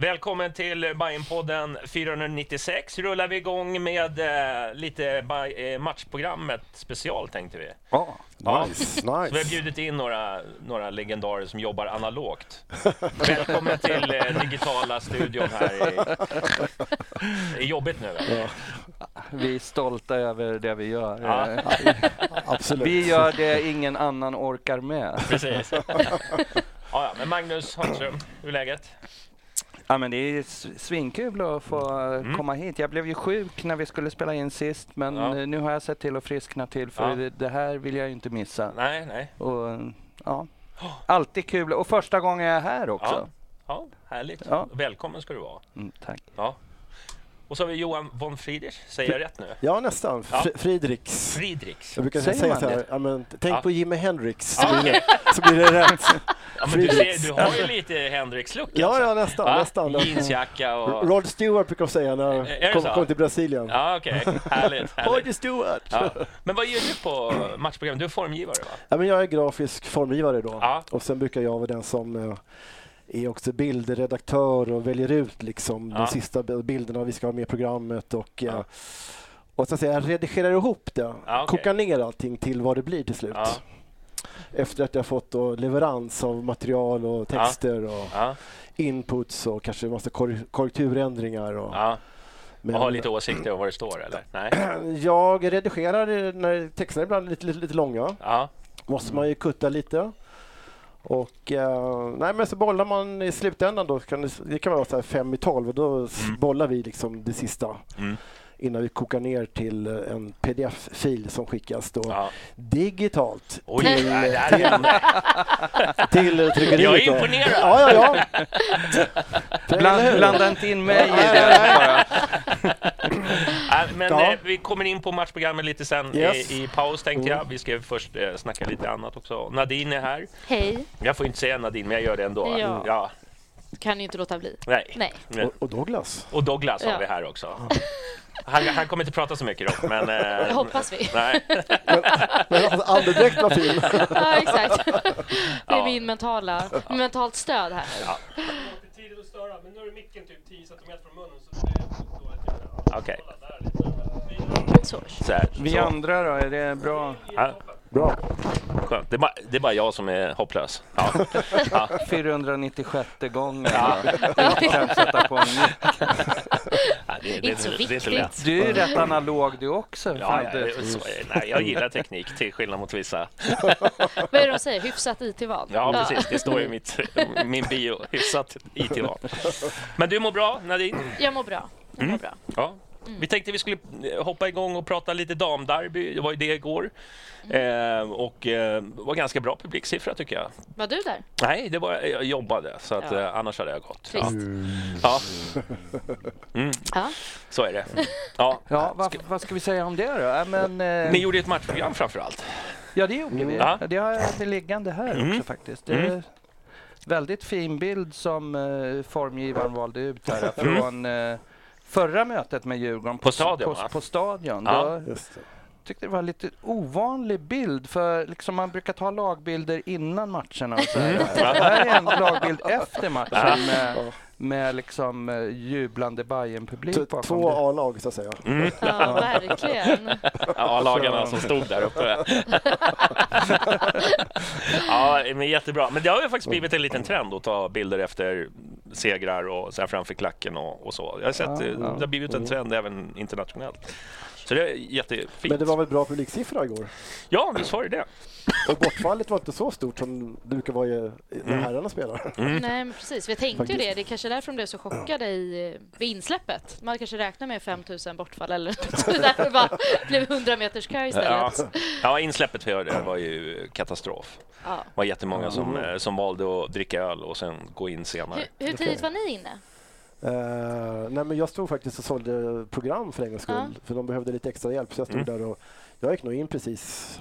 Välkommen till Bajenpodden 496. Rullar vi igång med eh, lite Baj- eh, matchprogrammet special tänkte vi. Ja, Ja. nice, Så vi har nice. bjudit in några, några legendarer som jobbar analogt. Välkommen till eh, digitala studion här. I, det är jobbigt nu. eller? Vi är stolta över det vi gör. Ja. Absolut. Vi gör det ingen annan orkar med. Precis. Ja, ja, men Magnus Hagström, hur är läget? Ja, men det är svinkul att få eh, komma hit. Jag blev ju sjuk när vi skulle spela in sist, men Ja. eh, nu har jag sett till att friskna till för Ja. det, här vill jag ju inte missa. Nej, nej. Och, ja. Alltid kul och första gången jag är här också. ja härligt. Ja. Välkommen ska du vara. Mm, tack. Ja. Och så har vi Johan von Friedrich, säger jag rätt nu? Ja, nästan. Ja. Fr- Friedrichs. Friedrichs. Jag brukar Säger säga så här, ja, men, tänk Ja. på Jimi Hendrix, Ja, så, blir det, så blir det rätt. Ja, men du, ser, du har ju lite Hendrix-look Ja, alltså. ja, nästan. Va? nästan. Jeansjacka och... Rod Stewart brukar de säga när de kom, kom till Brasilien. Ja, okej. Härligt. härligt. Rod Stewart! Ja. Men vad gör du på matchprogrammet? Du är formgivare, va? Ja, men jag är grafisk formgivare då. Ja. Och sen brukar jag vara den som eh, är också bildredaktör och väljer ut liksom Ja. de sista bi- bilderna vi ska ha med i programmet. Och, eh, Ja. och så att säga, redigerar ihop det, Ja, okej. kokar ner allting till vad det blir till slut. Ja. Efter att jag fått då leverans av material och texter och inputs och kanske en massa korre- korrekturändringar. Och, men, Och har lite åsikter om vad det står, eller? Nej? Jag redigerar när texterna är ibland lite, lite, lite långa. Måste man ju kutta lite. Och eh, nej men så bollar man i slutändan då, kan det, det kan vara så här fem i tolv och då s- bollar vi liksom det sista Mm. Innan vi kokar ner till eh, en pdf-fil som skickas då ja. digitalt Oj, till, nej, eh, till tryckeriet. Jag är imponerad. Ja, ja, ja. Bland, blanda inte in mig i det nej, bara. Nej, Men Ja. eh, vi kommer in på matchprogrammet lite sen Yes. i, i paus, tänkte Mm. jag. Vi ska först eh, snacka lite annat också. Nadine är här. Hej, Jag får inte säga Nadine, men jag gör det ändå. Ja. ja. kan ju inte låta bli. Nej. Nej. Och, och Douglas. Och Douglas har Ja. vi här också. Han, han kommer inte prata så mycket dock, men... eh, Det hoppas vi. Nej. Men hans andedräkt var fin. Ja, exakt. Det är Ja. min mentala, mentalt stöd här. Ja. tidigt att störa, men nu är micken typ 10 centimeter från munnen så det är dåligt ljud. Okej. Lite. Så. Så. Vi andra då, är det bra? Ja, Bra. skönt. Det är, bara, det är bara jag som är hopplös. Ja. Ja. 496 gången. Ja. Kan sätta på en mick. Ja, det, det, Inte så det, det är viktigt. lätt. Du är ju rätt analog du också. Ja, ja, det- så, nej, jag gillar teknik till skillnad mot vissa. Vad är det de säger? Hyfsat IT-van? Ja, precis. Det står i mitt, min bio. Hyfsat IT-van. Men du mår bra, Nadine? Jag mår bra. Jag mår Mm. bra. Ja. Vi tänkte vi skulle eh, hoppa igång och prata lite damderby. Det var ju det igår. Eh, och eh, var ganska bra publiksiffra tycker jag. Var du där? Nej, det var, jag jobbade så att, Ja. eh, annars hade jag gått. Ja. Trist. Ja. Mm, Ja. så är det. Ja. Ja, vad, vad ska vi säga om det då? Men, eh, Ni gjorde ett matchprogram framför allt. Ja, det gjorde vi. Ja. Det har jag liggande här Mm. också faktiskt. Det är Mm. väldigt fin bild som eh, formgivaren valde ut här Mm. från eh, förra mötet med Djurgården På Stadion, På, på stadion. Ja. Då tyckte det var lite ovanlig bild för liksom man brukar ta lagbilder innan matcherna. Och så här. Det här är en lagbild efter matchen med, med liksom eh, jublande Bajen-publik T- bakom Två. A-lag så att säga. Mm. Ja, verkligen. Ja, lagarna som stod där uppe. ja, men jättebra. Men det har ju faktiskt blivit en liten trend att ta bilder efter segrar och så här framför klacken och, och så. Jag har sett Ja, eh, ja. det har blivit en trend även internationellt. Så det är jättefint. Men det var väl bra publiksiffra igår? Ja, visst var det det. Och bortfallet var inte så stort som det brukar vara när Mm. herrarna spelar. Nej, men precis. Vi tänkte ju Faktiskt. det. Det är kanske är därför de blev så chockade i, vid insläppet. Man kanske räknar med 5000 bortfall eller något. Så därför det bara blev 100 meters kö Ja, istället. ja insläppet för det var ju katastrof. Ja. Det var jättemånga som, eh, som valde att dricka öl och sen gå in senare. Hur, hur tidigt var ni inne? Eh, nej, men jag stod faktiskt och sålde program för en gångs skull. Ja. För de behövde lite extra hjälp. Så jag stod Mm. där och jag gick nog in precis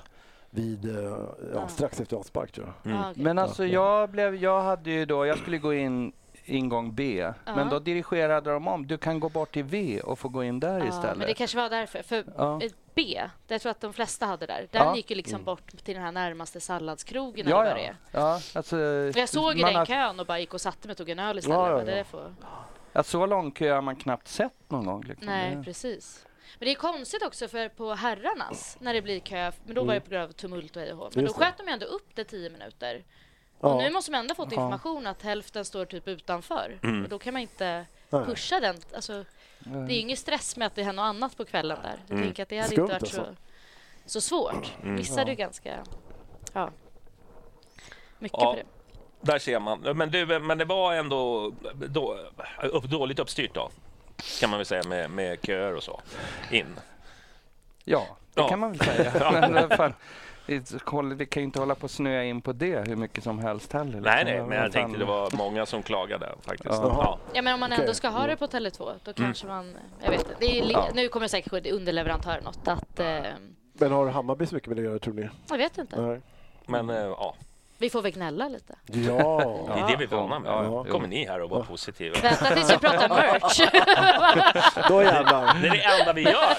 vid, eh, ja, Ja. strax efter avspark tror jag. Mm. Ja, okej. Men alltså jag blev, jag hade ju då, jag skulle gå in ingång B, men då dirigerade de om. Du kan gå bort till V och få gå in där Ja, istället. men det kanske var därför. För Ja. ett B, det jag tror att de flesta hade där, den Ja. gick ju liksom bort till den här närmaste salladskrogen ja, eller vad det ja. är. ja, alltså, jag såg ju den har- kön och bara gick och satte mig och tog en öl istället. Ja, ja, Det ja. där får... Ja, så lång kö har man knappt sett någon gång. Liksom. Nej, Det- precis. Men det är konstigt också för på herrarnas, när det blir kö, men då var det på grund av tumult och hej och hå. Men då Mm. Det. sköt de ju ändå upp det tio minuter. Och Ja. nu måste man ändå fått information att hälften står typ utanför. Mm. Och då kan man inte Nej. pusha den. Alltså, det är ingen stress med att det händer något annat på kvällen där. Jag Mm. tänker att det hade Skumt inte varit så, alltså. så svårt. Mm. Vissa hade ju ganska... Ja. Mycket Ja. på det. Där ser man. Men, du, men det var ändå då, upp, dåligt uppstyrt då, kan man väl säga, med, med köer och så in. Ja, det Ja. kan man väl säga. men vad fan, vi kan ju inte hålla på och snöa in på det hur mycket som helst heller. liksom. Nej, nej, men jag tänkte det var många som klagade faktiskt. Ja. Ja. Men om man ändå ska ha det på Tele2, då kanske man... Jag vet inte. Det är, li- Ja. Nu kommer det säkert ske underleverantör något. Att, eh, Men har Hammarby så mycket med det att göra tror ni? jag vet inte. Nej. Men eh, ja, Vi får väl gnälla lite. Ja. det är det vi är vana med. Ja, ja. kommer ni här och var positiva. Vänta tills vi pratar merch. Då jävlar. Det är det enda vi gör.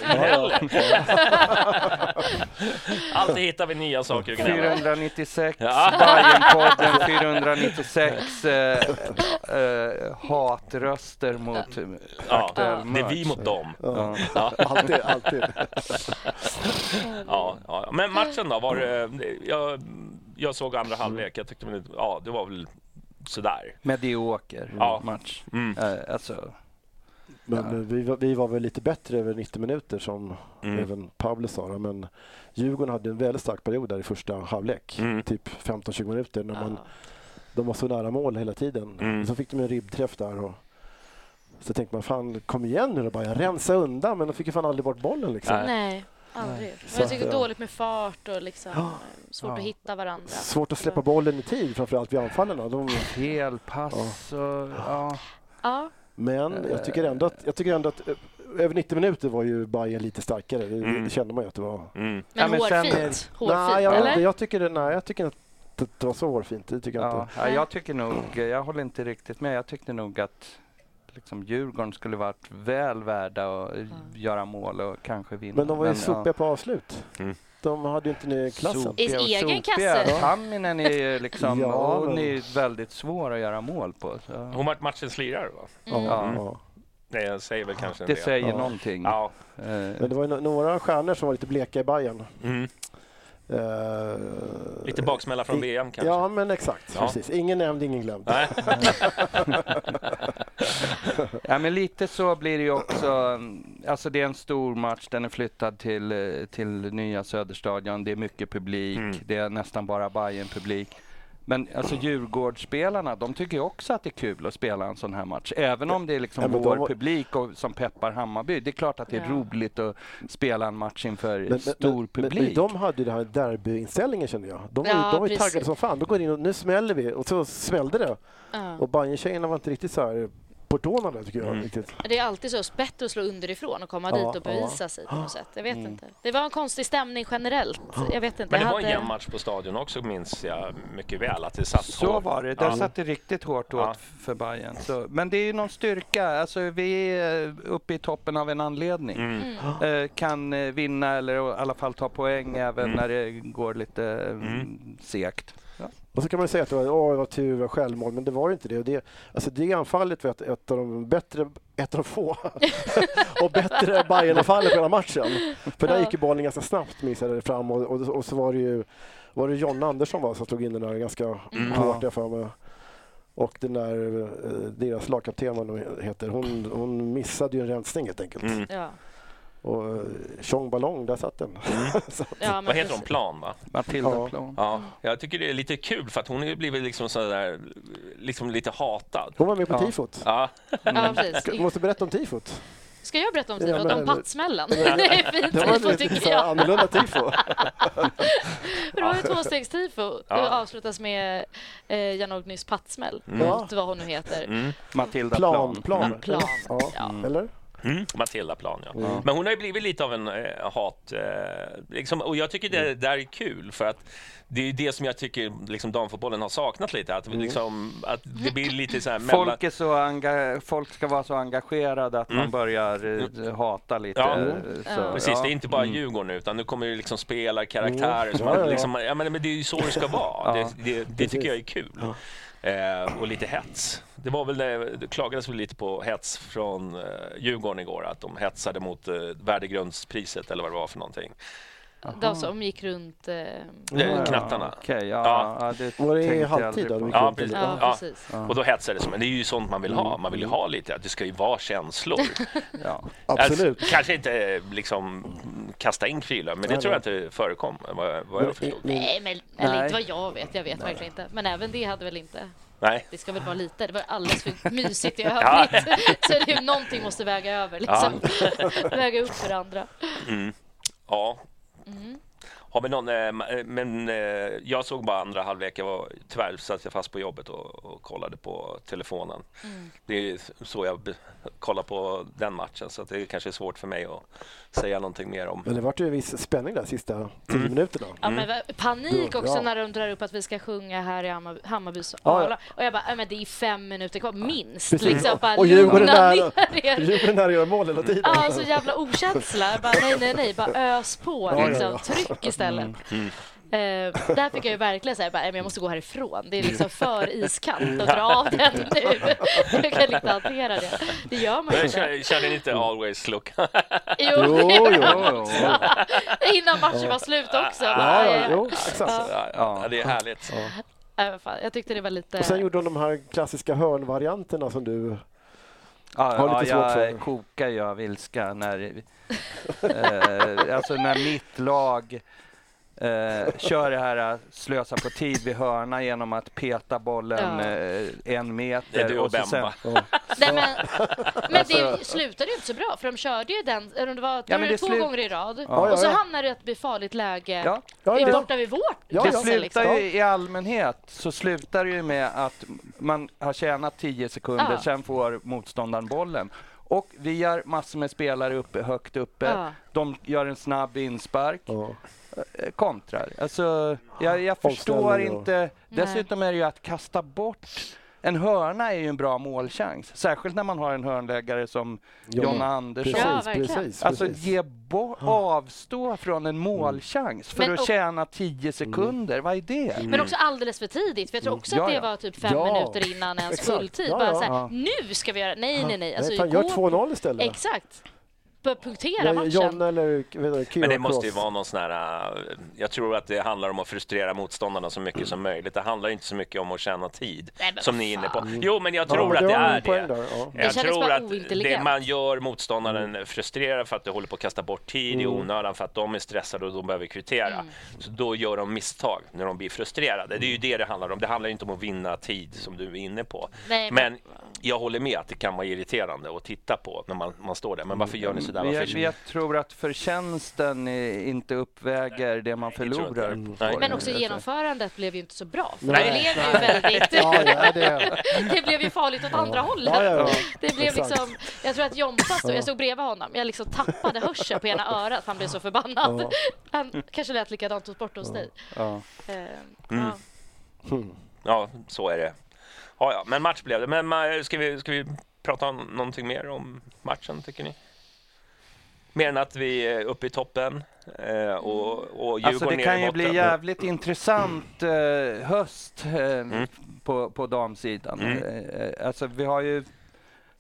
Alltid hittar vi nya saker att gnälla om. 496, Ja. Bajenpodden 496 eh, eh, hatröster mot Ja, aktuell det är vi merch. mot dem. Ja. Ja. Alltid, alltid. Ja, ja. Men matchen då? Var jag, jag såg andra halvlek. Jag tyckte väl, ja, det var väl sådär. Medioker Ja. match. Mm. Eh, alltså, Men Ja. vi, var- vi var väl lite bättre över 90 minuter som Mm. även Pablo sa. Men Djurgården hade en väldigt stark period där i första halvlek. Mm. Typ 15-20 minuter. När man, de var så nära mål hela tiden. Mm. Så fick de en ribbträff där. Och, så tänkte man, fan kom igen nu då bara. Rensa undan. Men de fick ju fan aldrig bort bollen liksom. Nej. Aldrig. Men jag tycker ja. dåligt med fart och liksom Ja. eh, svårt Ja. att hitta varandra. Svårt att släppa bollen i tid, framförallt vid anfallen. De, fel pass och ja. Ja, men jag tycker ändå att, jag tycker ändå att eh, över 90 minuter var ju Bayern lite starkare. Det, Mm. det kände man ju att det var. Mm. Ja, men men sen- hårfint. Hårfint, nej, jag, eller? jag tycker det, nej, jag tycker att det var så hårfint. Det tycker jag Ja, inte. ja, jag tycker nog, jag håller inte riktigt med. Jag tyckte nog att liksom, Djurgården skulle varit väl värda att göra mål och kanske vinna. Men de var ju ja. sopiga på avslut. Mm. De hade ju inte ni klassen. I och egen kasse. Tamminen är ju liksom, Ja, hon men- är väldigt svår att göra mål på. Så. Hon var matchens lirare va? Mm. Ja, Mm. ja. Nej, jag säger väl kanske Det säger Ja. någonting. Ja. Eh, Men det var några stjärnor som var lite bleka i Bayern. Mm. Eh, Lite baksmälla från i- VM kanske? Ja, men exakt. Ja. Precis. Ingen nämnd, ingen glömd. Nej. Ja, men lite så blir det ju också. Alltså det är en stor match. Den är flyttad till, eh, till nya Söderstadion. Det är mycket publik. Mm. Det är nästan bara Bayern publik Men alltså Djurgårdsspelarna, de tycker ju också att det är kul att spela en sån här match. Även om det är liksom Ja, men vår var- publik och, som peppar Hammarby. Det är klart att det är Ja. roligt att spela en match inför Men, men, stor men, publik. men de hade ju den här derbyinställningen kände jag. De var, ju- Ja, de var ju taggade som fan. De går in och nu smäller vi och så smällde det. Ja. Och Bajen-tjejerna var inte riktigt så här på tårna där tycker jag. Mm. Riktigt. Det är alltid så bättre att slå underifrån och komma Ja, dit och ja. bevisa sig på något sätt. Jag vet Mm. inte. Det var en konstig stämning generellt. Jag vet inte. Men det jag var en hade- jämn match på stadion också minns jag mycket väl. Att det satt Så hårt. var det. Där Ja. satt det riktigt hårt åt Ja. för Bayern. Så, men det är ju någon styrka. Alltså, vi är uppe i toppen av en anledning. Mm. Mm. Eh, kan eh, vinna eller i alla fall ta poäng även Mm. när det går lite mm. segt. Och så kan man säga att det var, åh, det var tur, det var självmål, men det var ju inte det. Och det alltså det anfallet var ett, ett av de bättre, ett av de få och bättre Bajen-anfallen på hela matchen. För där gick ju bollen ganska snabbt minns jag, fram och, och, och så var det ju var det John Andersson va, som slog in den där ganska Mm. hårt jag för mig. Och den där, eh, deras lagkapten vad hon heter, hon, hon missade ju en rensning helt enkelt. Mm. Ja. Och eh, Tjong Ballong, där satt den. Att- Ja, Vad heter hon? Plan va? Matilda Ja. Plan. Ja, jag tycker det är lite kul för att hon har blivit liksom sådär, liksom lite hatad. Hon var med på Ja. tifot. Ja, Ja, precis. Du måste berätta om tifot. Ska jag berätta om Ja, tifot? men- Om pattsmällan? Det är fint Det var tifo tycker jag. annorlunda tifo. Det var ju tvåstegstifo. Det Ja. avslutas med eh, Janognys pattsmäll. Mm. Mot vad hon nu heter. mm. Matilda Plan, Plan. plan. Mm, plan. Ja. Ja. Eller? Mm. Matilda Plan ja. Mm. Men hon har ju blivit lite av en eh, hat... Eh, liksom, och jag tycker det där är kul för att det är det som jag tycker liksom, damfotbollen har saknat lite. Att, liksom, att det blir lite så här. Folk, är så enga- folk ska vara så engagerade att man Mm. börjar eh, hata lite. Ja. eh, Ja. Så, Precis, ja. det är inte bara Mm. Djurgården utan nu kommer det liksom spela karaktärer. Som Ja, ja, man liksom, ja, men, men det är ju så det ska vara. Det, det, det tycker jag är kul. Eh, och lite hets. Det var väl det, det klagades väl lite på hets från eh, Djurgården igår, att de hetsade mot eh, värdegrundspriset eller vad det var för någonting. De som gick runt... Eh, knattarna. Okej, ja, Ja. ja. det Var det halvtid då? Ja, precis. ja, Ja. precis. Ja. Och då hetsades det, men det är ju sånt man vill ha. Man vill ju ha lite, att det ska ju vara känslor. Ja. Absolut. Alltså, kanske inte liksom kasta in Krylö, men det Nej, tror jag inte förekom, vad, vad jag förstod. Nej, men, eller Nej. inte vad jag vet. Jag vet verkligen inte. Men även det hade väl inte... Nej. Det ska väl vara lite. Det var alldeles för mysigt i övrigt. Så det är, någonting måste väga över. Liksom. väga upp för andra. Mm. Ja. Mm. Har vi någon, eh, eh, men eh, jag såg bara andra halvlek. Jag var, tyvärr satt jag fast på jobbet och, och kollade på telefonen. Mm. Det är så jag kollar på den matchen, så det är kanske är svårt för mig att säga någonting mer om. Men det vart ju en viss spänning där sista tio Mm. minuterna. Ja, men va- panik också Ja. när de drar upp att vi ska sjunga här i Hammarby, Hammarbys Ja. Och jag bara, men det är fem minuter kvar, minst. Precis. Liksom, bara, Och Djurgården där- där gör mål hela tiden. Ja, så jävla okänsla. Bara, nej, nej, nej, bara ös på. Ja, ja, Liksom. ja. Tryck istället. Mm. Eh, där fick jag ju verkligen säga men jag måste gå härifrån. Det är liksom för iskallt att dra av den nu. Jag kan inte hantera det. Det gör man ju inte. känner, ni inte always look? Jo, Jo, jo. också. Innan matchen var slut också. Ja, ja, jo, ja, det är härligt. Jag tyckte det var lite... Och sen gjorde de de här klassiska hörnvarianterna som du... Ja, Har ja, lite svårt jag kokar ju av ilska när, eh, alltså när mitt lag eh, kör det här eh, slösa på tid vid hörna genom att peta bollen Ja. eh, en meter. Det är du och sen- Bemba. Ja. Nej, men men Alltså- det slutade ju inte så bra, för de körde ju den det var, Ja, det det två slut- gånger i rad. Ja, Och så ja. hamnar det i ett bli farligt läge Ja, Ja, i ja. borta vid vårt Ja, det liksom. ju i allmänhet så slutar det ju med att man har tjänat 10 sekunder, Ja. sen får motståndaren bollen. Och vi har massor med spelare uppe, högt uppe. Ja. De gör en snabb inspark. Eh, kontrar. Alltså, jag, jag förstår inte. Dessutom är det ju att kasta bort en hörna är ju en bra målchans. Särskilt när man har en hörnläggare som Jonna Andersson. Precis, Ja, precis, Alltså ge bo- avstå från en målchans för Men att tjäna 10 sekunder. Vad är det? Men också alldeles för tidigt, för jag tror också Ja, att det ja. var typ fem Ja, minuter innan ens fulltid. Ja, Bara ja. så här, Ja. nu ska vi göra... Nej, nej, nej. Alltså, Nej, fan, gör gå- 2-0 istället. Exakt. Punktera Ja, matchen. Jonna eller Men det måste ju vara någon sån här... äh, Jag tror att det handlar om att frustrera motståndarna så mycket som möjligt. Det handlar inte så mycket om att tjäna tid, Nej, men som ni är inne på. Jo, men jag Ja, tror men att det är det. där, ja. Det Jag kändes tror att det man gör motståndaren frustrerad för att du håller på att kasta bort tid i Mm. onödan för att de är stressade och de behöver kvittera. Mm. Så då gör de misstag när de blir frustrerade. Det är ju det det handlar om. Det handlar inte om att vinna tid som du är inne på. Nej, Men jag håller med att det kan vara irriterande att titta på när man, man står där. Men varför gör ni sådär? Men jag, jag tror att förtjänsten eh, inte uppväger det man förlorar. Mm. Nej. det. Men också genomförandet blev ju inte så bra. För Nej. det blev ju väldigt... Ja, ja, det, det blev ju farligt åt andra hållet. ja, ja, ja. Det blev Exakt. liksom, jag tror att Jompa stod, jag stod bredvid honom, jag liksom tappade hörseln på ena örat han blev så förbannad. Ja. Han kanske lät likadant hos bort hos dig. Ja. Eh, Mm. ja. Hmm. Ja, så är det. Ja, ja, men match blev det. Men ma- ska vi, ska vi prata om någonting mer om matchen, tycker ni? Mer än att vi är uppe i toppen eh, och, och Djurgården Alltså det kan ju bli jävligt intressant eh, höst eh, på, på damsidan. Mm. Eh, alltså vi har ju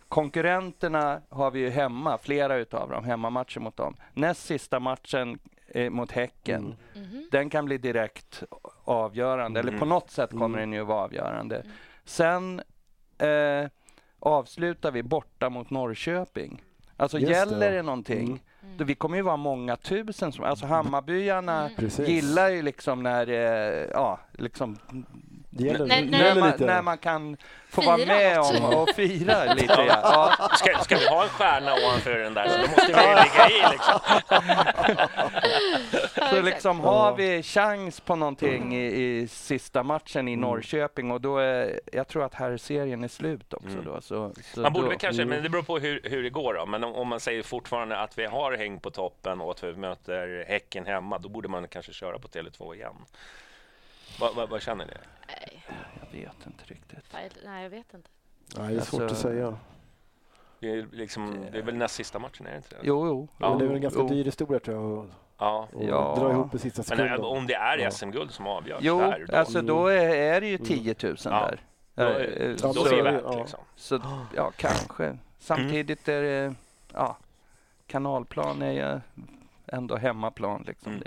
konkurrenterna har vi ju hemma, flera utav dem, hemmamatcher mot dem. Näst sista matchen eh, mot Häcken, Mhm. den kan bli direkt avgörande, eller på Mm. något sätt kommer den ju vara avgörande. Sen eh, avslutar vi borta mot Norrköping. Alltså Just det, gäller ja. det någonting, Mm. då vi kommer ju vara många tusen. Som, alltså Hammarbyarna Mm. Gillar ju liksom när det, ja, liksom Det gäller, det när, gäller man, lite. när man kan få Fira vara med om och fira lite. Ja. Ja. Ska, ska vi ha en stjärna ovanför den där så då måste vi ligga i liksom. Så liksom har vi chans på någonting i, i sista matchen Mm. i Norrköping och då är, jag tror att här serien är slut också Mm. då. Så, så Man borde då, väl kanske, men det beror på hur, hur det går då. Men om, om man säger fortfarande att vi har häng på toppen och att vi möter Häcken hemma, då borde man kanske köra på Tele2 igen. Vad vad- vad känner ni? Nej, Jag vet inte riktigt. nej, jag vet inte. Nej, det är svårt Alltså- att säga. Det är, liksom, det är väl näst sista matchen, är det inte det? Jo, jo. Ja, Men det är väl en ganska jo. dyr historia tror jag. Ja. Ja. dra ihop i sista Men eh, sekunden. om det är. SM-guld som avgörs Jo, där, då, alltså då är, är det ju Mm. 10 000 Ja. där. då, Eh, är- eh, då så- är det värt ja. liksom. Så ja, kanske. Samtidigt är det, ja, kanalplan är ju ändå hemmaplan liksom. Mm.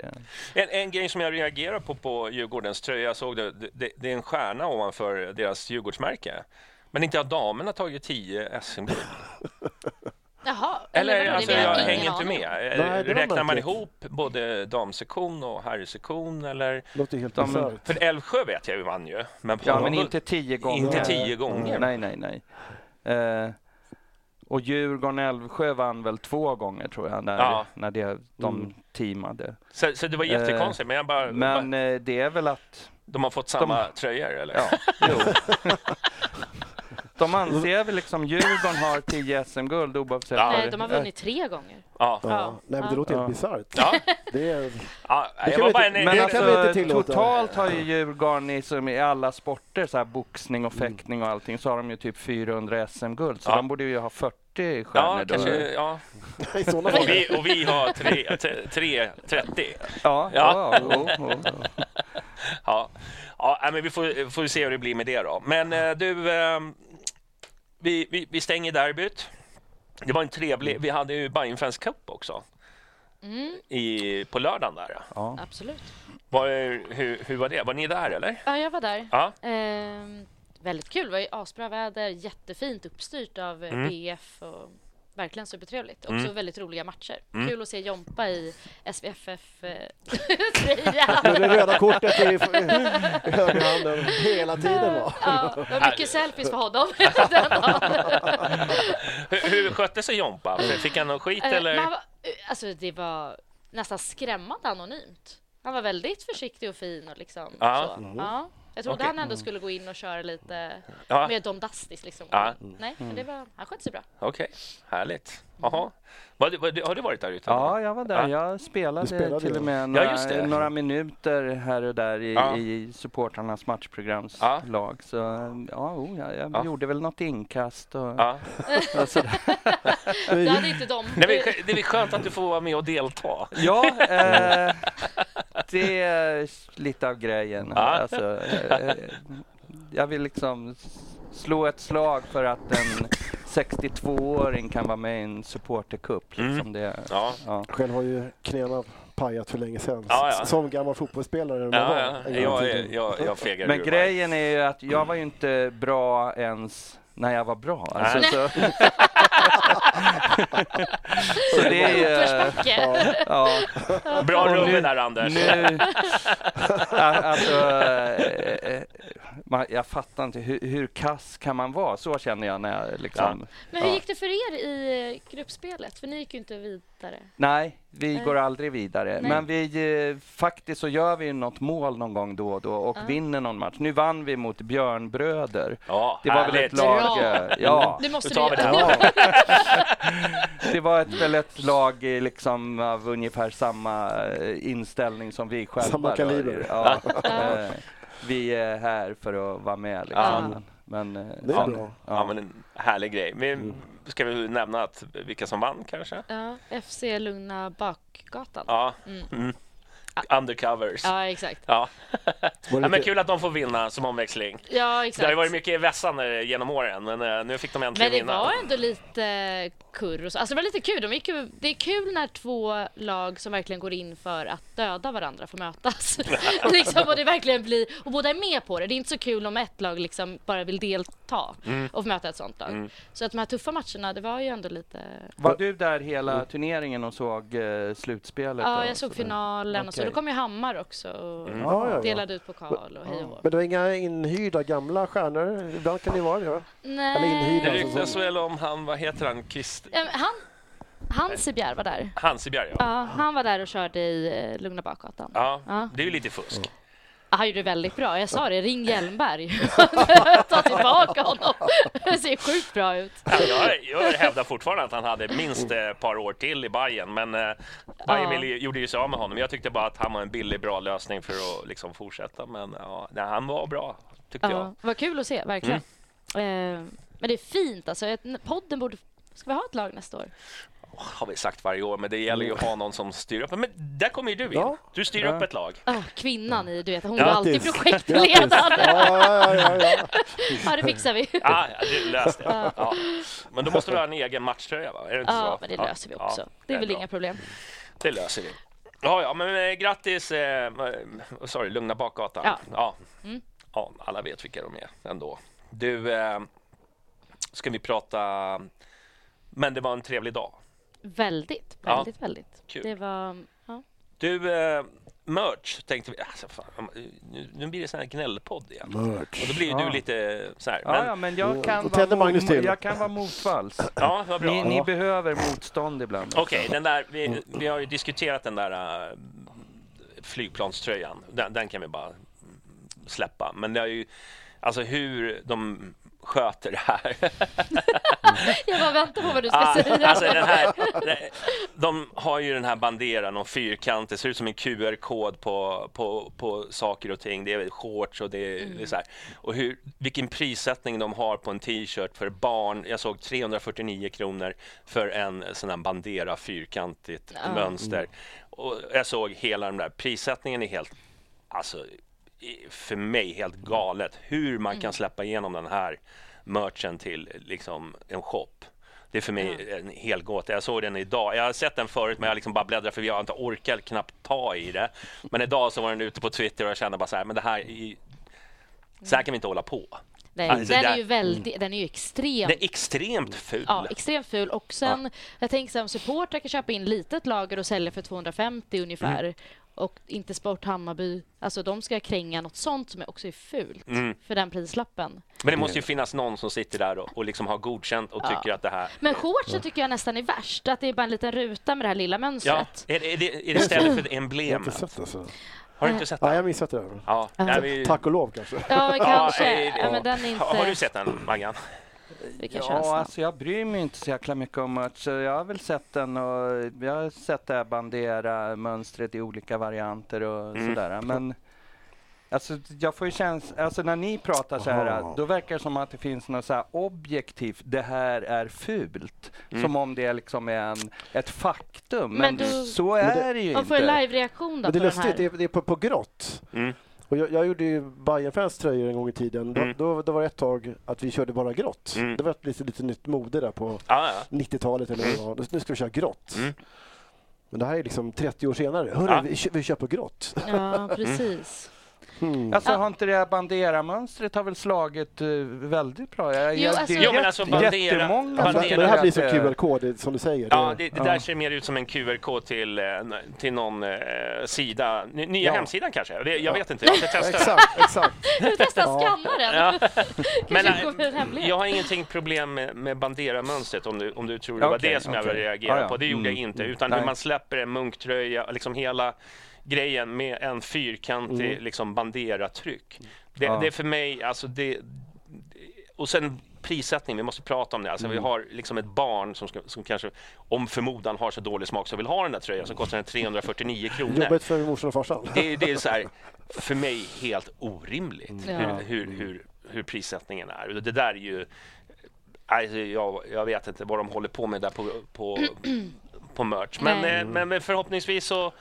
Det. En, en grej som jag reagerar på på Djurgårdens tröja, jag såg det, det, det är en stjärna ovanför deras Djurgårdsmärke. Men inte har damerna tagit 10 SM-guld? Jaha, Eller, det alltså, jag hänger inte med. Nej, Räknar man ihop både damsektion och herrsektion? Eller? låter helt De-. För Älvsjö vet jag ju vann ju. Men, Ja, men inte tio gånger. inte Nej. tio gånger. Nej, nej, nej. Eh, och Djurgården-Älvsjö vann väl två gånger tror jag, när, Ja. när det, de Mm. teamade. Så, så det var jättekonstigt, men, jag bara, Men bara, eh, det är väl att, de har fått samma tröjor eller? ja, jo. De anser väl liksom Djurgården har 10 SM-guld oavsett Ja. Nej, de har vunnit tre gånger. Ja. Ja. Ja. Nej, men det låter Ja. helt bisarrt. ja. Det är, ja Det jag kan vi inte- en, Men det alltså, kan vi inte tillåta. totalt har ju Djurgården i, som i alla sporter, så här boxning och fäktning och allting, så har de ju typ 400 SM-guld. Så Ja. de borde ju ha 40 stjärnor. Ja, kanske, ja. Och vi, och vi har tre, tre, tre 30. Ja, Ja. ja. Ja, ja nej, men vi får, får se hur det blir med det då. Men eh, du, eh, vi, vi, vi stänger derbyt. Det var en trevlig, vi hade ju Bajenfans Cup också Mm, i, på lördagen där. Ja. absolut. Var, hur, hur var det? Var ni där eller? Ja, jag var där. Ja. Ehm, väldigt kul. Det var ju asbra väder, jättefint uppstyrt av eh, Mm. BF och verkligen supertrevligt. Också Mm. väldigt roliga matcher. Mm. Kul att se Jompa i SVFF-tröja. Med det röda kortet i, i högerhanden hela tiden. Va? ja, det var mycket selfies för honom. Hur, hur skötte sig Jompa? Fick han någon skit Eh, eller? var, eh, alltså, det var nästan skrämmande anonymt. Han var väldigt försiktig och fin. Och liksom, Ja. så. Ja. Jag trodde Okej. han ändå skulle gå in och köra lite Ja. mer domdastiskt. Liksom. Ja. Nej, men det var, han skötte sig bra. Okej, härligt. Jaha. Har du varit där ute? Ja, jag var där. Ja. Jag spelade, spelade, till och ja. med Ja, några, just det. några minuter här och där i, Ja. i supportrarnas matchprogramslag. Ja. Så ja, oh, ja jag Ja. gjorde väl något inkast och, Ja. och sådär. Det hade inte de. Det, är, väl- det är skönt att du får vara med och delta. Ja, eh, det är lite av grejen. Ja. Alltså, eh, jag vill liksom slå ett slag för att den 62-åring kan vara med i en supportercup. Mm. Liksom det, Ja. ja. Själv har ju knäna pajat för länge sedan. Ja, ja. Som gammal fotbollsspelare. Ja, ja. en Jag, tiden. jag, jag fegar Men ur grejen är ju att jag var ju inte bra ens när jag var bra. Alltså, så, så det är ju... Ja. Bra Och rum nu- där Anders. nu... Alltså, eh, eh, man, jag fattar inte, hur, hur kass kan man vara? Så känner jag när jag liksom... Men hur Ja. gick det för er i eh, gruppspelet? För ni gick ju inte vidare. Nej, vi Nej. går aldrig vidare. Nej. Men vi, eh, faktiskt så gör vi något mål någon gång då och då och Ja. vinner någon match. Nu vann vi mot Björnbröder. Ja, Det var väl härligt. ett lag... Bra. eh, Ja, Nu måste vi det Ja, det var ett, väl ett lag liksom av ungefär samma inställning som vi själva. Samma kaliber. Ja. Ja. Vi är här för att vara med. Liksom. Ja. Men, eh, Det är ja, bra. Ja, men en härlig grej. Vi, ska vi nämna att vilka som vann kanske? Ja, FC Lugna Bakgatan. Ja. Mm. Mm. Undercovers. Ja. Ja, exakt. Ja. Det men kul att de får vinna som omväxling. Ja, Det har exakt. ju varit mycket vässande genom åren, men eh, nu fick de äntligen Men det vinna. var ändå lite kurr och så. Alltså det var lite kul. De gick ju, det är kul när två lag som verkligen går in för att döda varandra får mötas. liksom, och det verkligen blir, och båda är med på det. Det är inte så kul om ett lag liksom bara vill delta Mm. och få möta ett sånt lag. Så att de här tuffa matcherna, det var ju ändå lite... Var du där hela turneringen och såg eh, slutspelet? Ja, jag såg finalen och så. Då kom ju Hammar också och Mm. Ja, ja, ja. delade ut pokal och hej och. Men det var inga inhyrda gamla stjärnor? Ibland kan det vara det. va? Eller inhyrda. Det alltså, ryktas som- väl om han, vad heter han, Christ... Han, Hansebjer var där. Hansebjerg ja. Ja, han var där och körde i eh, Lugna Bakgatan. Ja, Ja. det är ju lite fusk. Han gjorde det väldigt bra. Jag sa det, ring Hjelmberg. Ta tillbaka honom. Det ser sjukt bra ut. Ja, jag, jag hävdar fortfarande att han hade minst ett par år till i Bayern, men eh, Bayern Ja. gjorde ju sig av med honom. Jag tyckte bara att han var en billig, bra lösning för att liksom fortsätta, men ja, nej, han var bra, tyckte jag. Ja, vad kul att se, verkligen. Eh, men det är fint alltså. Podden borde... Ska vi ha ett lag nästa år? Har vi sagt varje år, men det gäller ju att ha någon som styr upp. Men där kommer ju du in. Ja. Du styr Ja. upp ett lag. Ah, kvinnan i, du vet, hon var alltid grattis. projektledande. Ja, ja, ja, ja. Ja, det fixar vi. Ja, du löste det. Ja. Men då måste du ha en egen matchtröja, va? Är det inte Ja, så? men det Ja. löser vi Ja, också. Det är väl bra. inga problem. Det löser vi. Ja, ja, men eh, grattis, eh, du, Lugna Bakgatan. Ja. Ja. Mm. ja, alla vet vilka de är ändå. Du, eh, ska vi prata... Men det var en trevlig dag. Väldigt, Ja. väldigt, väldigt. Kul. Det var... Ja. Du, eh, merch tänkte vi... Alltså, fan, nu, nu blir det sån här gnällpodd igen. Merch. Och då blir Ja. du lite så här. Ja, Men, ja, men jag Då kan, tänder vara, Magnus till. jag kan vara motvalls. ja, vad bra. Ni, ni behöver motstånd ibland. Okej, den där, vi, vi har ju diskuterat den där äh, flygplanströjan. Den, den kan vi bara mm, släppa. Men det är ju, alltså hur de sköter det här. Jag bara väntar på vad du ska Ah, säga. alltså den här de har ju den här banderan och fyrkant. Det ser ut som en QR-kod på, på, på saker och ting. Det är shorts och det är, det är så här. Och hur, vilken prissättning de har på en t-shirt för barn. Jag såg 349 kronor för en sån här bandera fyrkantigt Ja. mönster. Och jag såg hela den där prissättningen är helt, alltså för mig helt galet hur man kan släppa igenom den här merchen till liksom en shop. Det är för mig en hel gåta. Jag såg den idag. Jag har sett den förut men jag liksom bara bläddrar för jag har inte orkat knappt ta i det. Men idag så var den ute på Twitter och jag kände bara så här, men det här är, så här kan vi inte hålla på. Nej, Alltså, den är ju väldigt, den är ju extremt Den är extremt ful. Ja, extremt ful. Och sen, jag tänker så här, om supportrar kan köpa in litet lager och sälja för 250 ungefär Mm. Och inte Sport Hammarby, alltså de ska kränga något sånt som är också är fult Mm. för den prislappen. Men det måste ju finnas någon som sitter där och, och liksom har godkänt och Ja. tycker att det här... Men shortsen tycker jag nästan är värst, att det är bara en liten ruta med det här lilla Ja, mönstret. är det, är det, är det istället för Jag har emblemet? inte sett alltså. Har du inte sett Nej, jag missat det. Ja, nej, vi... Tack och lov kanske. Ja, kanske. Ja, men den är inte... Har du sett den, Maggan? Vi kan Ja, alltså jag bryr mig inte så jäkla mycket om merch. så Jag har väl sett den och jag har sett det här bandera-mönstret i olika varianter och Mm. sådär. Men alltså, jag får ju känslan, alltså när ni pratar så här, Aha. då verkar det som att det finns något så här objektivt, det här är fult. Mm. Som om det liksom är en, ett faktum. Men, Men då- så Men är det- det, ju Man får en inte. live-reaktion då Men det är lustigt, det här. är, det är på, på grått. Mm. Och jag, jag gjorde ju Bajenfans tröjor en gång i tiden. Mm. Då, då, då var det ett tag att vi körde bara grått. Mm. Det var ett lite, lite nytt mode där på Ja, ja. 90-talet. Eller vad det var. Nu ska vi köra grått. Mm. Men det här är liksom 30 år senare. Hörru, Ja. vi, vi kör på grått. Ja, precis. Hmm. Alltså Ja. har inte det här Bandera-mönstret har väl slagit eh, väldigt bra? Jag, Jo, jag- alltså- det är Jo, men alltså Bandera- jättemånga Bandera- det här blir som QLK, det, som du säger. Ja, Det- det, det där ser mer ut som en QR-kod till, eh, till någon eh, sida, ny- nya Ja. hemsidan kanske. Det, jag vet inte, jag inte testat. Exakt, exakt. Ska vi testa Ja. skanna den? Ja. Men äh, jag har ingenting problem med, med Bandera-mönstret om du, om du tror det var Okej, det som jag okej. reagerade Ja, ja. på. Det gjorde jag Mm, inte, mm. utan Nej. hur man släpper en munktröja, liksom hela grejen med en fyrkantig Mm. liksom Bandera-tryck. Det, Ja. det är för mig, alltså det... Och sen prissättning, vi måste prata om det. Alltså, Vi Mm. har liksom ett barn som, ska, som kanske, om förmodan har så dålig smak, så vill ha den där tröjan som kostar den 349 kronor. Jobbigt för morsan och farsan. Det, det är så här, för mig helt orimligt Ja. hur, hur, hur, hur prissättningen är. Det där är ju... Alltså, jag, jag vet inte vad de håller på med där på, på, på merch. Men, men, men förhoppningsvis så,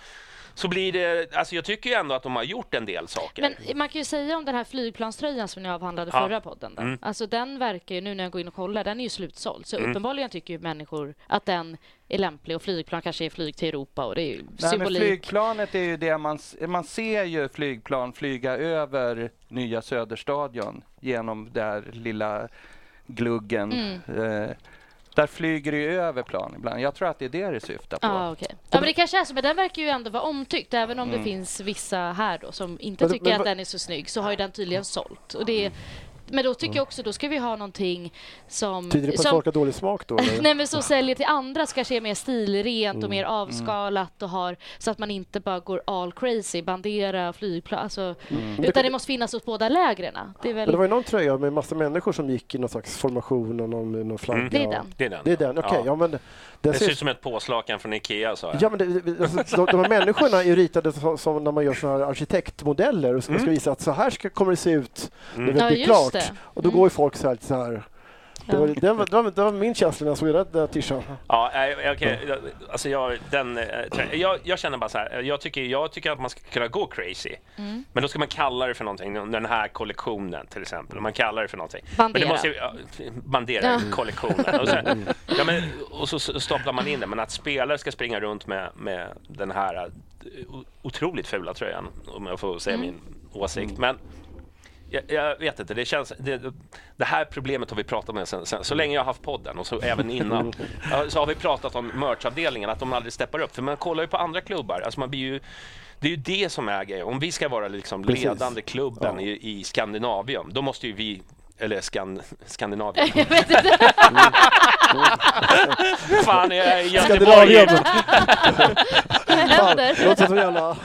så blir det... Alltså jag tycker ju ändå att de har gjort en del saker. Men man kan ju säga om den här flygplanströjan som ni avhandlade Ja. förra podden. Då. Mm. Alltså den verkar ju, nu när jag går in och kollar, den är ju slutsåld. Så Mm. uppenbarligen tycker ju människor att den är lämplig och flygplan kanske är flyg till Europa och det är ju Nej, men symbolik. flygplanet är ju det man, man ser ju flygplan flyga över nya Söderstadion genom där lilla gluggen. Mm. Eh, där flyger det ju över plan ibland. Jag tror att det är det det syftar på. Ja, okej. Ja, men det kanske är så, men den verkar ju ändå vara omtyckt. Även om Mm. det finns vissa här då som inte Men- tycker men att den är så snygg, så har ju den tydligen sålt. Och det är, men då tycker jag också, då ska vi ha någonting som... Tyder det på att som folk har dålig smak då? Nej men som säljer till andra ska kanske är mer stilrent Mm. och mer avskalat och har så att man inte bara går all crazy, bandera, flygplan, alltså, utan det måste finnas hos båda lägren. Det Men det väl... var ju någon tröja med massa människor som gick i någon slags formation och någon, någon flagga. Mm. Det är den. Det är den. Det är den, okej. Ja. ja. men det, ser ut som ett påslakan från Ikea, sa jag. ja, men det, alltså, de, de här människorna är ju ritade som, som när man gör såna här arkitektmodeller och ska, Mm. ska visa att så här ska, kommer det se ut när Mm. det Ja, blir just klart. Det. Och då Mm. går ju folk så här, så här. Det var, det, var, det, var, det var min känsla när jag såg den där t-shirten. Ja, okej. Alltså jag, den, eh, jag, jag känner bara så här, jag tycker, jag tycker att man ska kunna gå crazy. Mm. Men då ska man kalla det för någonting, den här kollektionen till exempel. Man kallar det för någonting. Bandera. Men det måste, ja, bandera Ja. kollektionen. Och, sen, ja, men, och så staplar man in det. Men att spelare ska springa runt med, med den här eh, otroligt fula tröjan, om jag får säga Mm. min åsikt. Men jag, jag vet inte, det känns... Det, det här problemet har vi pratat med sen, sen, så länge jag har haft podden och så även innan. Så har vi pratat om merchavdelningen, att de aldrig steppar upp. För man kollar ju på andra klubbar. Alltså man blir ju, det är ju det som är grejen. Om vi ska vara liksom ledande klubben Ja. i, i Skandinavium, då måste ju vi eller Skan, Skandinavien. Jag vet inte. Fan, jag är! Göteborg. Det låter som jävla...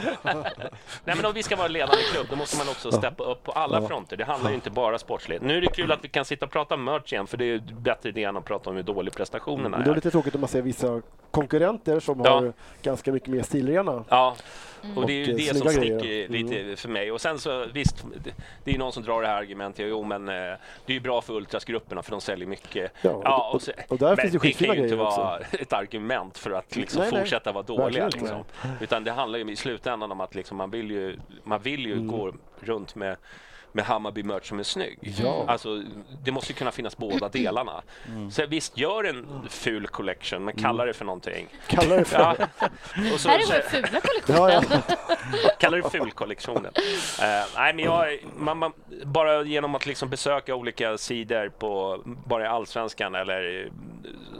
Nej, men om vi ska vara ledande klubb, då måste man också steppa upp på alla fronter. Det handlar ju inte bara sportsligt. Nu är det kul att vi kan sitta och prata merch igen, för det är ju bättre idé än att prata om hur dålig prestationerna Det är är. lite tråkigt om man ser vissa konkurrenter som Ja. har ganska mycket mer stilrena. Ja, och det är ju Och, eh, det som sticker grejer. lite för mig. Och sen så visst, det- det är någon som drar det här argumentet. Jo, men eh, det är ju bra för ultrasgrupperna för de säljer mycket. Ja, och- och, så, och där men finns det skitfina kan ju inte grejer vara ett argument för att liksom Nej, nej. fortsätta vara dåliga. Liksom. Utan det handlar ju i slutändan om att liksom, man vill ju, man vill ju Mm. gå runt med med Hammarby-merch som är snygg. Ja. Alltså, det måste ju kunna finnas båda delarna. Mm. Så visst, gör en ful collection, men kalla det för någonting. Kallar det för... Ja. Och så- Här är vår fula kollektion. ja. kallar det fulkollektionen. Uh, nej, men jag, man, man, bara genom att liksom besöka olika sidor på bara i allsvenskan eller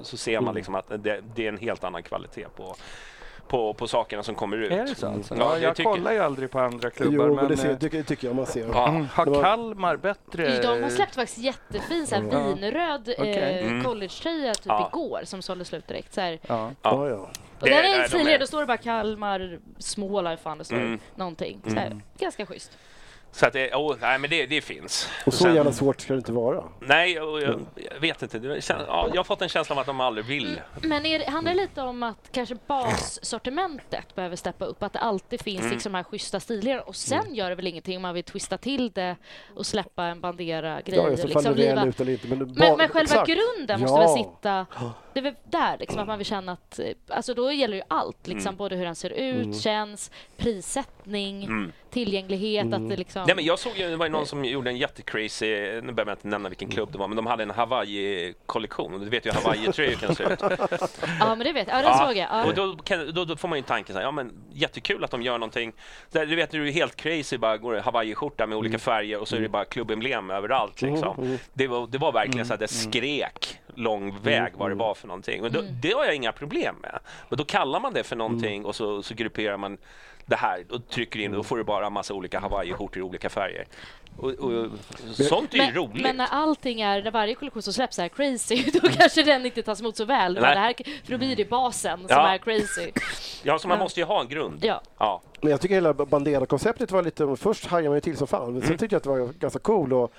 så ser Mm. man liksom att det, det är en helt annan kvalitet på, på, på sakerna som kommer ut. Är det så? Alltså? Ja, Ja, jag tycker- kollar ju aldrig på andra klubbar. Jo, men det, ser, eh, det tycker jag man ser. Ja. mm, har Kalmar bättre... De har släppt faktiskt jättefin så här, vinröd Okej. eh, Mm. collegetröja typ Ja. igår som sålde slut direkt. Så här. Ja. Ja, ja. Och Det- där är de stiligare, är- då står det bara Kalmar, Småland, fan det står Mm. någonting. Så här, Mm. Ganska schysst. Så att det, oh, nej, men det, det finns. Och så Sen- jävla svårt ska det inte vara. Nej, jag, jag vet inte. Det ja, jag har fått en känsla av att de aldrig vill. Men är, det- handlar det lite om att kanske bassortimentet behöver steppa upp? Att det alltid finns Mm. liksom de här schyssta stilarna och sen gör det väl ingenting om man vill twista till det och släppa en bandera-grej. Ja, liksom, liva- ut eller inte. Men, men, men själva exakt. grunden Ja. måste väl sitta det är väl där liksom, att man vill känna att... eh, Alltså då gäller ju allt, liksom, Mm. både hur den ser ut, känns, prissättning, Mm. tillgänglighet. Att det liksom... Nej, men jag såg ju, det var ju någon som gjorde en jättecrazy, nu behöver jag inte nämna vilken klubb det var, men de hade en Hawaii-kollektion. Du vet ju hur Hawaii-tröjor kan se ut. Ja, men det vet jag. Ja, den såg jag. Ja. Och då, kan, då, då får man ju en tanke så här, ja men jättekul att de gör någonting. Där, du vet, du är helt crazy, bara går Hawaii-skjorta med olika färger och så är det bara klubbemblem överallt. Liksom. Det, var, det var verkligen så här, det skrek lång väg vad det var för någonting. Men då, det har jag inga problem med. Men då kallar man det för någonting och så, så grupperar man det här och trycker in och då får du bara en massa olika Hawaii-skjortor i olika färger. Och, och, sånt är ju men, roligt. men när allting är, när varje kollektion som släpps är crazy, då kanske den inte tas emot så väl. Nej. Det här, för då blir det basen som Ja. är crazy. ja, så man måste ju ha en grund. Ja. Ja. Men jag tycker hela Bandera-konceptet var lite... Först hajade man ju till som fan, men sen Mm. tyckte jag att det var ganska cool. Och, och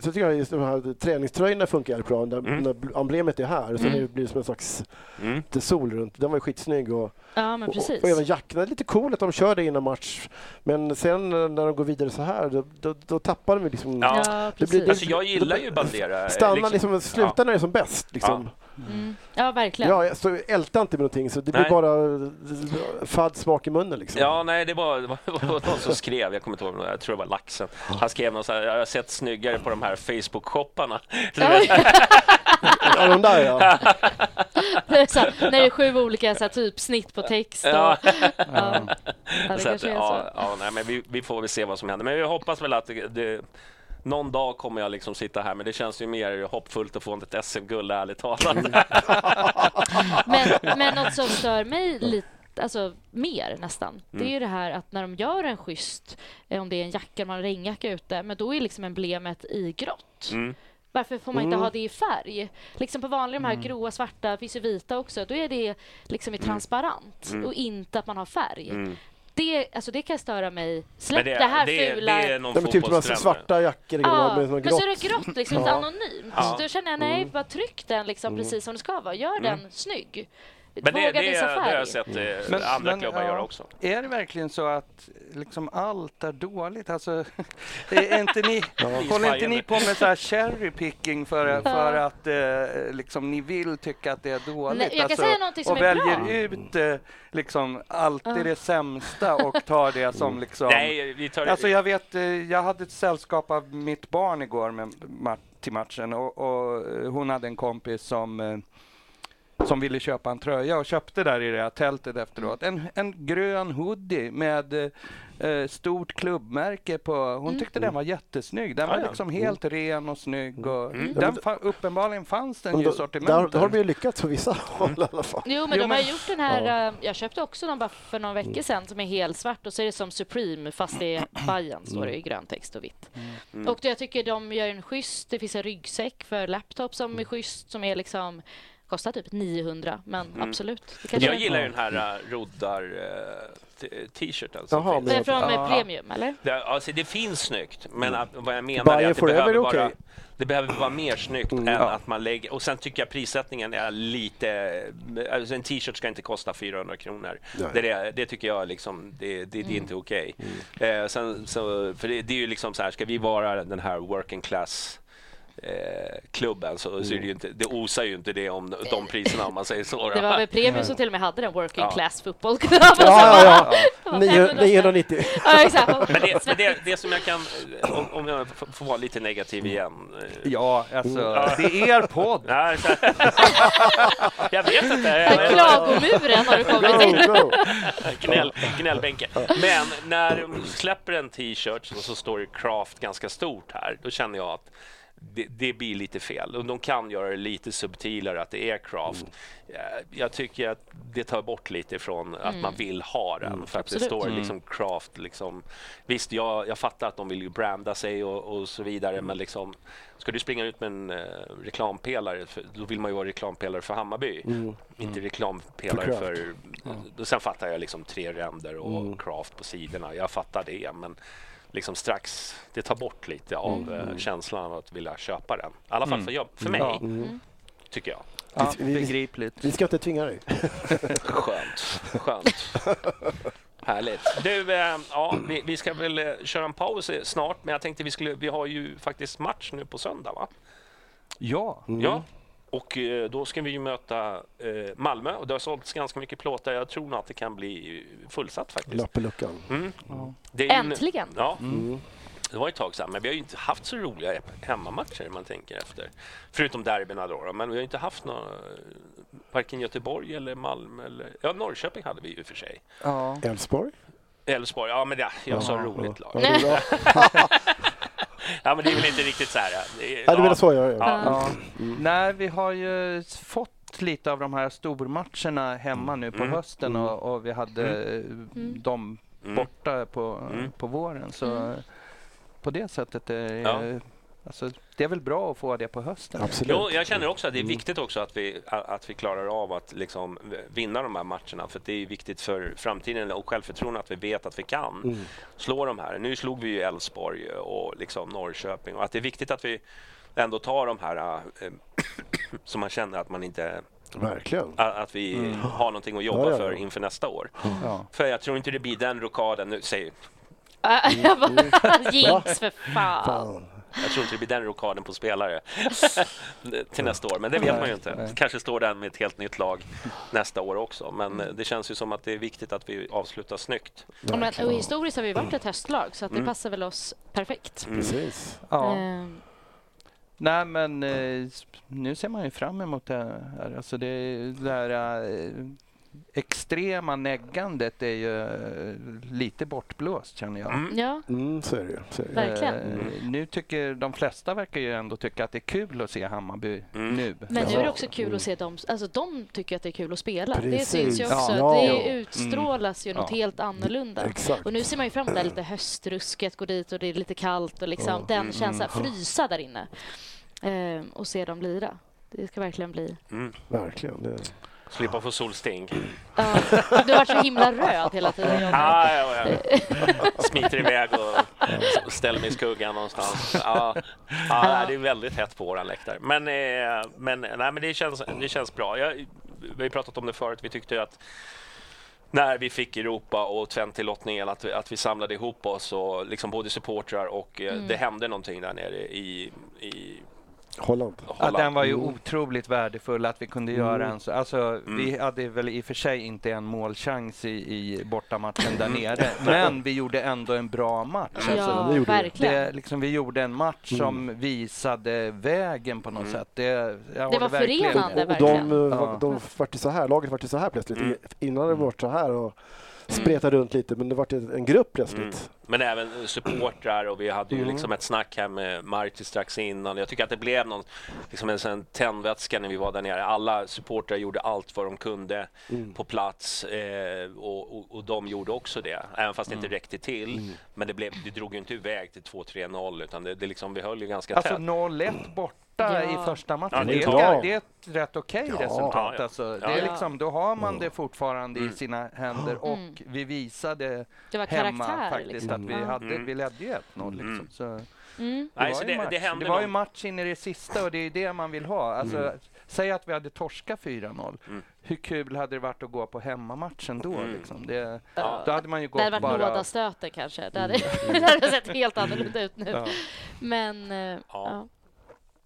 så tycker jag just de här träningströjorna funkar jävligt bra, när, Mm. när emblemet är här. Och sen Mm. är det blir det som en slags Mm. sol runt. Den var ju skitsnygg. Och, Ja, men precis. och, och även jackorna, lite coolt att de kör det innan match. Men sen när de går vidare så här, då, då, då tappar ju liksom... Ja. Det blir-. Alltså jag gillar ju Bandera. Stanna liksom, sluta när det är som bäst. Liksom. Mm. Ja, verkligen. Ja, så älta inte med någonting så det blir Nej. bara eh, fadd smak i munnen. Liksom. Ja, nej, det var, det var, det var någon som skrev, jag kommer inte ihåg, jag tror det var Laxen. Han skrev något så här, jag har sett snyggare på de här Facebook-shopparna. Ja, de där ja. Det är så här, när det är sju olika så här, typsnitt på text. Och, Ja. ja. Ja, det så att, kanske är så. ja, ja, nej, men vi, vi får väl se vad som händer. Men jag hoppas väl att det, det, någon dag kommer jag liksom sitta här, men det känns ju mer hoppfullt att få ett SM-guld, ärligt talat. Men, men något som stör mig lite Alltså mer nästan. Det är Mm. ju det här att när de gör en schysst, eh, om det är en jacka, man har regnjacka ute, men då är liksom emblemet i grått. Mm. Varför får man inte Mm. ha det i färg? Liksom på vanliga, de här gråa, svarta, finns ju vita också, då är det liksom i transparent Mm. och inte att man har färg. Mm. Det, alltså det kan störa mig. Släpp Men det, här det, fula... det är någon De är typ de här svarta jackor Ja, med, med men så är det grått, liksom, Ja. anonymt. Ja. Då känner jag, nej, bara tryck den liksom precis som det ska vara. Gör den snygg. Men det, det, visa det har jag sett eh, Men- andra men, klubbar ja. göra också. Är det verkligen så att liksom allt är dåligt? Alltså, är inte ni, håller inte ni på med så här cherry picking för, för att eh, liksom, ni vill tycka att det är dåligt? Nej, jag kan alltså, säga någonting som och är väljer bra. ut eh, liksom, alltid Ja. det sämsta och tar det som liksom... Nej, vi tar Alltså jag vet, eh, jag hade ett sällskap av mitt barn igår med till matchen och, och eh, hon hade en kompis som eh, som ville köpa en tröja och köpte där i det här tältet efteråt. En, en grön hoodie med eh, stort klubbmärke på. Hon Mm. tyckte den var jättesnygg. Den var Ja, ja. liksom helt ren och snygg. Och Mm. den fa- uppenbarligen fanns den i sortimentet. där har de ju lyckats på vissa håll i alla fall. Jo, men Jo, de har men- gjort den här... eh, Jag köpte också någon bara för några veckor sedan som är helt svart och så är det som Supreme fast det är Bajen står det i grön text och vitt. Mm. Och jag tycker de gör en schysst... Det finns en ryggsäck för laptop som är schysst som är liksom... Kostar typ 900, men Mm. absolut. Det Jag gillar ju den här uh, roddar uh, t- t-shirten. som Jaha, finns. Det är från med Premium, eller? Det, alltså, det finns snyggt, men att, vad jag menar Buy är att det behöver, är vara, okej. det behöver vara mer snyggt än Ja. att man lägger... Och sen tycker jag prissättningen är lite... Alltså en t-shirt ska inte kosta 400 kronor. Det, är- det tycker jag liksom, det, det, det är inte okej. Eh, sen, så, för det, det är ju liksom så här, ska vi vara den här working class eh, klubben så, så är det ju inte, det osar ju inte det om de priserna om man säger så. Det var väl Premium som till och med hade den Working Ja. Class Football Ja, ja, ja. Nio- 500 spänn. 990. Ja, exakt. Men det, men det, det som jag kan, om, om jag får vara lite negativ igen. eh, Ja, alltså Ja. det är er podd. Så- jag vet inte. Klagomuren har du kommit go. Gnäll, gnällbänken. Men när de släpper en t-shirt och så står det Craft ganska stort här, då känner jag att det, det blir lite fel. Och de kan göra det lite subtilare att det är Craft. Eh, Jag tycker att det tar bort lite från att man vill ha den. För att det står liksom Craft. Liksom. Visst, jag, jag fattar att de vill ju branda sig och, och så vidare, men liksom, ska du springa ut med en eh, reklampelare, för, då vill man ju vara reklampelare för Hammarby. Inte reklampelare För för... Craft. Sen fattar jag liksom tre ränder och Craft på sidorna. Jag fattar det, men liksom strax, det tar bort lite av eh, känslan av att vilja köpa den. I alla fall för, jag, för mig, Ja. tycker jag. Ja, Vi- begripligt. Vi ska inte tvinga dig. Skönt. Skönt. Härligt. Du, eh, ja, vi, vi ska väl eh, köra en paus snart, men jag tänkte vi skulle, vi har ju faktiskt match nu på söndag, va? Ja. Ja. Och eh, då ska vi ju möta eh, Malmö och det har sålts ganska mycket plåtar. Jag tror nog att det kan bli fullsatt faktiskt. Lapp i luckan. Mm. Det en- Äntligen! Ja, Mm. det var ett tag sedan, men vi har ju inte haft så roliga hemmamatcher man tänker efter. Förutom derbyna då, men vi har inte haft några, varken Göteborg eller Malmö eller... Ja, Norrköping hade vi ju för sig. Ja. Elfsborg? Elfsborg, ja men ja, jag sa roligt Ja, lag. det är. Ja, men det är väl inte riktigt så här. Det är, Ja, du menar så jag gör. Ja. Ja. Mm. Nej, vi har ju fått lite av de här stormatcherna hemma nu på Mm. hösten och, och vi hade Mm. dem Mm. borta på, Mm. på våren. Så Mm. på det sättet är Ja. Alltså, det är väl bra att få det på hösten. Absolut. Jo, jag känner också att det är Mm. viktigt också att vi, att vi klarar av att liksom vinna de här matcherna. För det är viktigt för framtiden och självförtroende att vi vet att vi kan Mm. slå de här. Nu slog vi ju Elfsborg och liksom Norrköping och att det är viktigt att vi ändå tar de här eh, som man känner att man inte Verkligen. att vi har någonting att jobba Ja, ja, ja. för inför nästa år. Ja. För jag tror inte det blir den rokaden nu, säger Jag bara, Jinx för fan! Fan. Jag tror inte det blir den rokaden på spelare till nästa år, men det vet man ju inte. Kanske står den med ett helt nytt lag nästa år också, men det känns ju som att det är viktigt att vi avslutar snyggt. Ja, men, och historiskt har vi varit ett höstlag så att det Mm. passar väl oss perfekt. Precis. Ja. Ehm, Nej, men eh, nu ser man ju fram emot det här. Alltså det, det här eh, extrema neggandet är ju eh, lite bortblåst känner jag. Mm. ja, Mm, så är det. Så är det. Verkligen. Eh, nu tycker de flesta verkar ju ändå tycka att det är kul att se Hammarby Mm. nu. men nu är det också kul att se dem, alltså de tycker att det är kul att spela. Det Precis. syns ju också. Ja. Det Ja. utstrålas ju något Ja. helt annorlunda. Exakt. Och nu ser man ju fram emot det lite höstrusket, gå dit och det är lite kallt och liksom Ja. den känslan, frysa där inne ehm, och se dem lira. Det ska verkligen bli... Mm. Verkligen. Det. Slippa få solsting. Ja, du har varit så himla röd hela tiden. Johnny. Ah, ja, ja. Smiter iväg och ställer mig i skuggan någonstans. Ja, ja, det är väldigt hett på våran läktare. Men, eh, men, nej, men det, känns, det känns bra. Jag, vi har pratat om det förut. Vi tyckte att när vi fick Europa och Twente-lottningen att, vi- att vi samlade ihop oss och liksom både supportrar och eh, det hände någonting där nere i, i Holland. Holland. den var ju Mm. otroligt värdefull att vi kunde göra en så. Alltså, Vi hade väl i och för sig inte en målchans i, i bortamatchen där nere, men vi gjorde ändå en bra match. Alltså, Ja, det gjorde vi. verkligen. det, liksom, vi gjorde en match som visade vägen på något sätt. Det, jag Det var verkligen- förenande. Och verkligen. de, eh, Ja. de vart ju så här, laget vart ju så här plötsligt. Mm. Innan det varit så här och spretade runt lite, men det vart en grupp plötsligt. Mm. Men även supportrar och vi hade ju Mm. liksom ett snack här med Marti strax innan. Jag tycker att det blev någon, liksom en sån tändvätska när vi var där nere. Alla supportrar gjorde allt vad de kunde Mm. på plats eh, och, och, och de gjorde också det. Även fast det Mm. inte räckte till. Men det, blev, det drog ju inte iväg till 2-3-0 utan det, det liksom, vi höll ju ganska Alltså tätt. 0-1 borta Ja. i första matchen, Ja, det är ett, det är ett rätt okej Ja. resultat. Ja, ja. Alltså, Ja, det är ja. liksom, då har man det fortfarande Mm. i sina händer och Mm. vi visade Det var hemma karaktär faktiskt liksom. att vi, Ja. hade, Mm. vi ledde ju 1-0. Liksom. Mm. Så det, Mm. Nej, var så det, match. det det var ju match in i det sista och det är det man vill ha. Alltså, Säg att vi hade torskat 4-0. Mm. Hur kul hade det varit att gå på hemmamatchen då? Mm. Liksom? Det, Ja. Då hade man ju Det hade gått varit bara... nådastöten kanske. Det hade, det hade sett helt annorlunda ut nu. Ja. Men, eh, ja.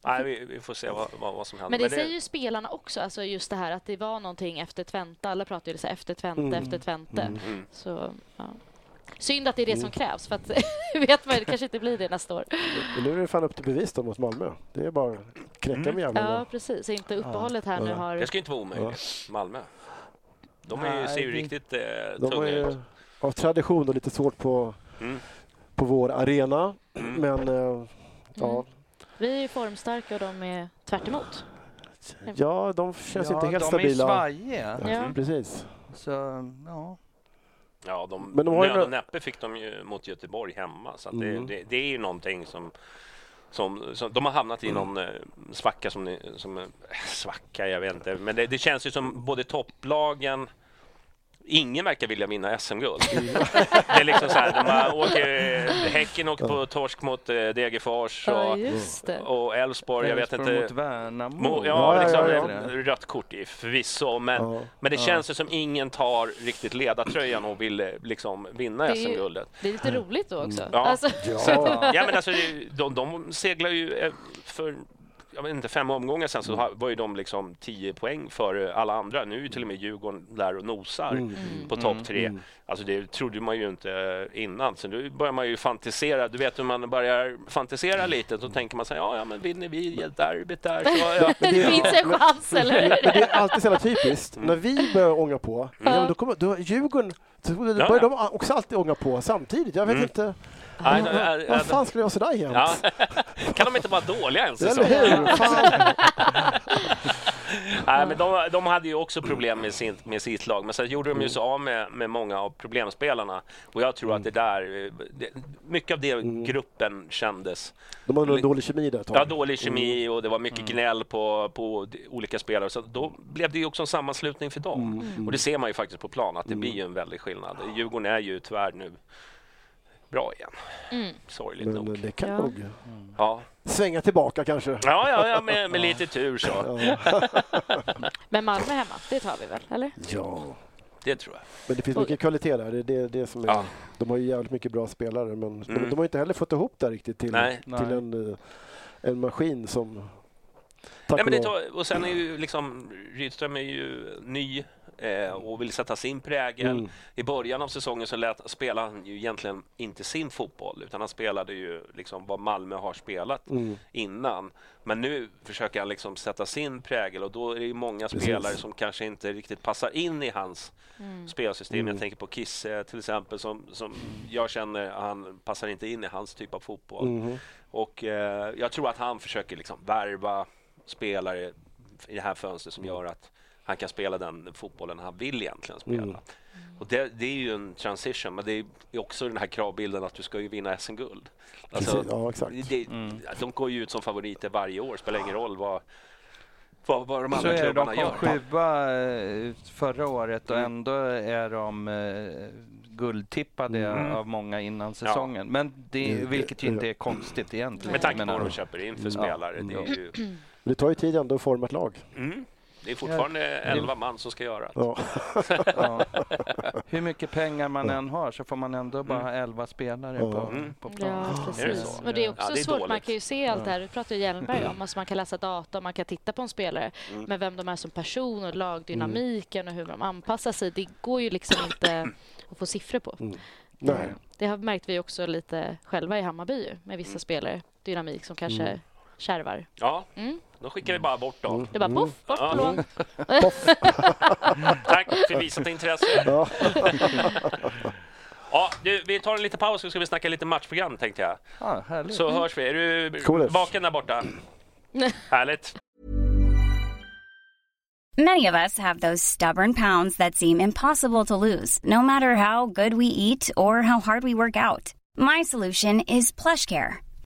Nej, vi, vi får se vad, vad, vad som händer. Men det säger ju spelarna också, alltså just det här att det var någonting efter Twente. Alla pratar ju så här, efter Twente, Mm. efter Twente. Mm. Så, ja. Synd att det är det som krävs, för att vet man, det kanske inte blir det nästa år. Men nu är det fan upp till bevis då mot Malmö. Det är bara att knäcka Mm. med jävlarna. Ja, precis. Så inte uppehållet här nu Ja. har... Det ska ju inte vara omöjligt. Malmö. De är ju, Nej, ser ju det- riktigt eh, De tunga ut. av tradition då lite svårt på, Mm. på vår arena. Mm. Men eh, ja, Mm. Vi är formstarka och de är tvärt emot. ja, de känns ja, inte helt de stabila. är svajiga. Ja, Ja. Precis. Så, ja. Ja, de, Men de har ju nöd och näppe fick de ju mot Göteborg hemma. Så att det, Mm. det, det är ju någonting som, som, som... De har hamnat i någon eh, svacka som... ni- som eh, svacka, jag vet inte. Men det, det känns ju som både topplagen... Ingen verkar vilja vinna SM-guld. det är liksom så här, de har, åker, Häcken åker på torsk mot eh, Degerfors Ja, och, Elfsborg, jag vet inte... mot Värnamo. Mo, Ja, ja, ja, liksom, ja, rött kort i förvisso, men, Ja. men det Ja. känns ju som ingen tar riktigt ledartröjan och vill eh, liksom vinna SM-guldet. Det är lite roligt då också. Mm. Ja. Alltså, Ja. Ja, men alltså, de, de seglar ju eh, för jag vet inte, fem omgångar sen så ha- var ju de liksom 10 poäng före alla andra. Nu är ju till och med Djurgården där och nosar Mm. på topp tre. Alltså det trodde man ju inte innan. Så nu börjar man ju fantisera. Du vet hur man börjar fantisera lite så tänker man så här, ja, ja men vinner vi derbyt där så ja. Det finns en chans, eller hur? Det är alltid så jävla typiskt. Mm. När vi börjar ånga på, ja, men då kommer då, Djurgården så börjar Ja. de också alltid ånga på samtidigt. Jag vet Mm. inte. Nej, Vad fan skulle jag sådär jämt? Ja. Kan de inte vara dåliga en Eller säsong? hur? Fan. Nej, men de, de hade ju också problem med, sin, med sitt lag, men sen gjorde de ju sig av med, med många av problemspelarna. Och jag tror att det där, eh, det, mycket av det gruppen kändes. De har nog dålig kemi där ett tag. Ja, dålig kemi och det var mycket gnäll på, på olika spelare. Så då blev det ju också en sammanslutning för dem. Och det ser man ju faktiskt på plan, att det blir ju en väldig skillnad. Djurgården är ju tyvärr nu bra igen. Mm. Sorgligt Men nog. det kan Ja. nog Ja, svänga tillbaka kanske. ja, ja, ja med, med lite tur så. Men Malmö hemma, det tar vi väl, eller? Ja, Det tror jag. men det finns mycket kvalitet där. Det är det, det som är, Ja. De har ju jävligt mycket bra spelare, men Mm. de, de har inte heller fått ihop det riktigt till, Nej. till Nej. en, eh, en maskin som... Tack Nej, men det tar, och sen är ju liksom Rydström är ju ny eh, och vill sätta sin prägel. Mm. I början av säsongen så lät, spelade han ju egentligen inte sin fotboll utan han spelade ju liksom vad Malmö har spelat Mm. innan. Men nu försöker han liksom sätta sin prägel och då är det ju många Precis. spelare som kanske inte riktigt passar in i hans spelsystem. Mm. Jag tänker på Kisse till exempel som, som jag känner han passar inte in i hans typ av fotboll. Mhm. Och eh, jag tror att han försöker liksom värva spelare i det här fönstret som gör att han kan spela den fotbollen han vill egentligen spela. Mm. Och det, det är ju en transition, men det är också den här kravbilden att du ska ju vinna SM-guld. Alltså, Precis, ja, exakt. det, De går ju ut som favoriter varje år, spelar ingen roll vad, vad, vad de Så andra är det, de klubbarna kom gör. sjua eh, förra året och Mm. ändå är de eh, guldtippade Mm. av många innan säsongen. Men det, vilket ju inte är konstigt egentligen. Med tanke på vad de köper in för Ja. spelare. Det, är ju, Det tar ju tid ändå att forma ett lag. Mm, det är fortfarande elva man som ska göra det. Ja. ja. Hur mycket pengar man än har så får man ändå bara ha elva spelare Ja. på, Mm. på plan. Ja, det precis. Och det är också Ja, det är svårt, man kan ju se allt det här, det pratar ju Hjelmberg om, alltså man kan läsa data, man kan titta på en spelare, Mm. men vem de är som person och lagdynamiken och hur de anpassar sig, det går ju liksom inte att få siffror på. Mm. Nej. Det har märkt vi också lite själva i Hammarby med vissa Mm. spelare, dynamik som kanske Mm. Kärvar. Ja, Mm. då skickar vi bara bort dem. Det är bara poff, bort på lån. Tack för visat intresse. Ja. Ja, du, vi tar en liten paus så ska vi snacka lite matchprogram tänkte jag. Ja, härligt. Så hörs vi. Är du Coolest. vaken där borta? Härligt. Many of us have those stubborn pounds that seem impossible to lose, no matter how good we eat or how hard we work out. My solution is PlushCare.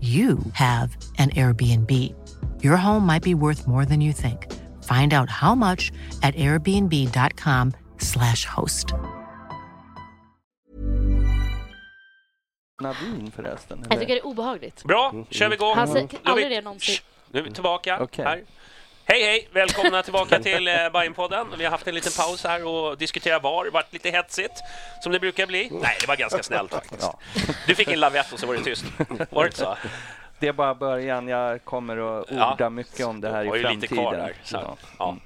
you have an Airbnb. Your home might be worth more than you think. Find out how much at airbnb.com/slash host. Nadine förresten. Jag tycker det är obehagligt. Bra, kör vi igång. Han säger aldrig det någonsin. Nu är vi tillbaka Okej. här. Hej hej! Välkomna tillbaka till eh, Bajenpodden. Vi har haft en liten paus här och diskuterat VAR. Det varit lite hetsigt, som det brukar bli. Nej, det var ganska snällt faktiskt. Du fick en lavett och så var det tyst. Var det inte så? Det är bara början. Jag kommer att Ja. orda mycket om det här i ju lite framtiden. kvar där. Ja. Ja.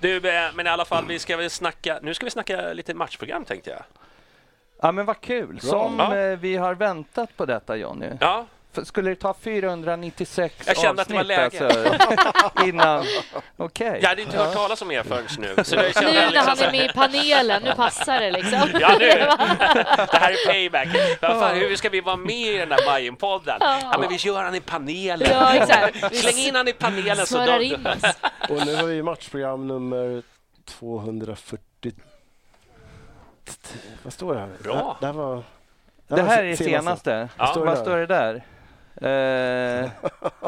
Du, eh, men i alla fall, vi ska väl snacka... Nu ska vi snacka lite matchprogram tänkte jag. ja, men vad kul. Som Ja. eh, vi har väntat på detta, Jonny. Ja, Skulle det ta 496 Jag kände att det var avsnitt läge. alltså, innan? Okej. jag hade inte hört talas om er förrän nu. Så det Nu när liksom han är med i panelen, nu passar det liksom. Ja, nu. Det här är payback. Fan, hur ska vi vara med i den där Bajen-podden? Ja, men vi gör han i panelen. Ja, exakt. Vi Släng in han i panelen. Så in oss. Och nu har vi matchprogram nummer 240... Vad står det här? Bra. Det här, var... Det här är senaste. senaste. Ja. Vad står det där? Eh,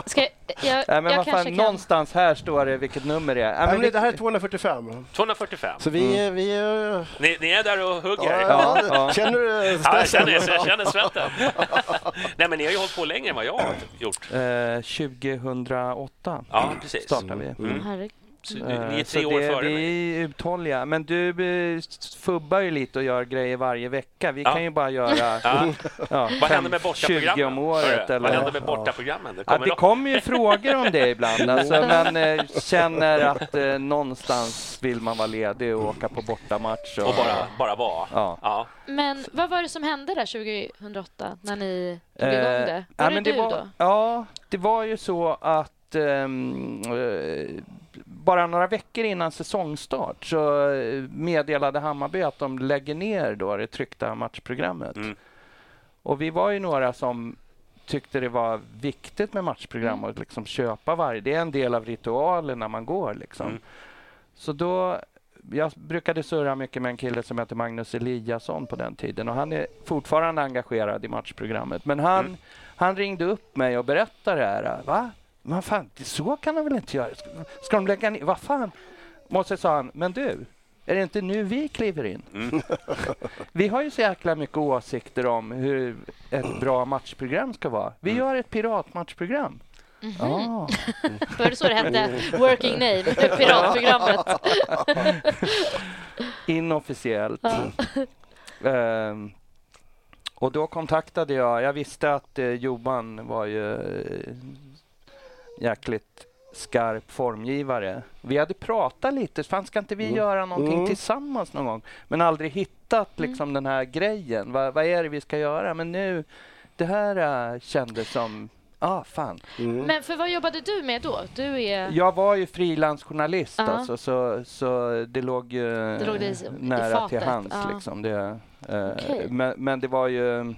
Ska jag, jag, nej, men jag vad kanske fan, kan... någonstans här står det vilket nummer det är. Ja, Nej, men men vi- det här är 245. 245. Så vi, är- vi är... Ni, ni är där och hugger. Ja, ja. Känner du Ja, jag känner, jag känner svetten. Nej, men ni har ju hållit på längre än vad jag har gjort. Eh, 2008 Ja, precis. startar vi. Mm. Herregud. Så ni Eh, är så tre år det, före vi är uthålliga. Men du eh, fubbar ju lite och gör grejer varje vecka. Vi Ja. kan ju bara göra Ja. ja, Vad händer med 20 bortaprogrammen? om året. Eller, Vad händer med bortaprogrammen? Det Ja, kommer det de- kommer ju frågor om det ibland, alltså, men eh, känner att eh, någonstans vill man vara ledig och åka på bortamatch. Och bara, bara vara. Ja. Ja. Men vad var det som hände där 2008 när ni Eh, igång det? Var ja, det du var, då? Ja, det var ju så att ehm, eh, bara några veckor innan säsongstart så eh, meddelade Hammarby att de lägger ner då det tryckta matchprogrammet. Mm. Och vi var ju några som tyckte det var viktigt med matchprogram Mm. och liksom köpa varje. Det är en del av ritualen när man går. Liksom. Mm. Så då, jag brukade surra mycket med en kille som heter Magnus Eliasson på den tiden och han är fortfarande engagerad i matchprogrammet. Men han, Mm. han ringde upp mig och berättade det här. Va? Men fan, så kan de väl inte göra? Ska, de lägga ner? Vad fan? Måste sa han, men du, är det inte nu vi kliver in? Mm. Vi har ju så jäkla mycket åsikter om hur ett bra matchprogram ska vara. Vi Mm. gör ett piratmatchprogram. Ah. Var det så det hette? Working name, piratprogrammet. Inofficiellt. Ehm, och då kontaktade jag, jag visste att eh, Johan var ju eh, jäkligt skarp formgivare. Vi hade pratat lite, fan ska inte vi Mm. göra någonting Mm. tillsammans någon gång? Men aldrig hittat liksom den här grejen. Va, vad är det vi ska göra? Men nu, det här uh, kändes som, ah fan. Mm. Men för vad jobbade du med då? Du är... Jag var ju frilansjournalist Ja. alltså, så, så det låg ju Det låg det i- i nära fatet, till hands. ja. Liksom. Det, eh, Okej. men, men det var ju...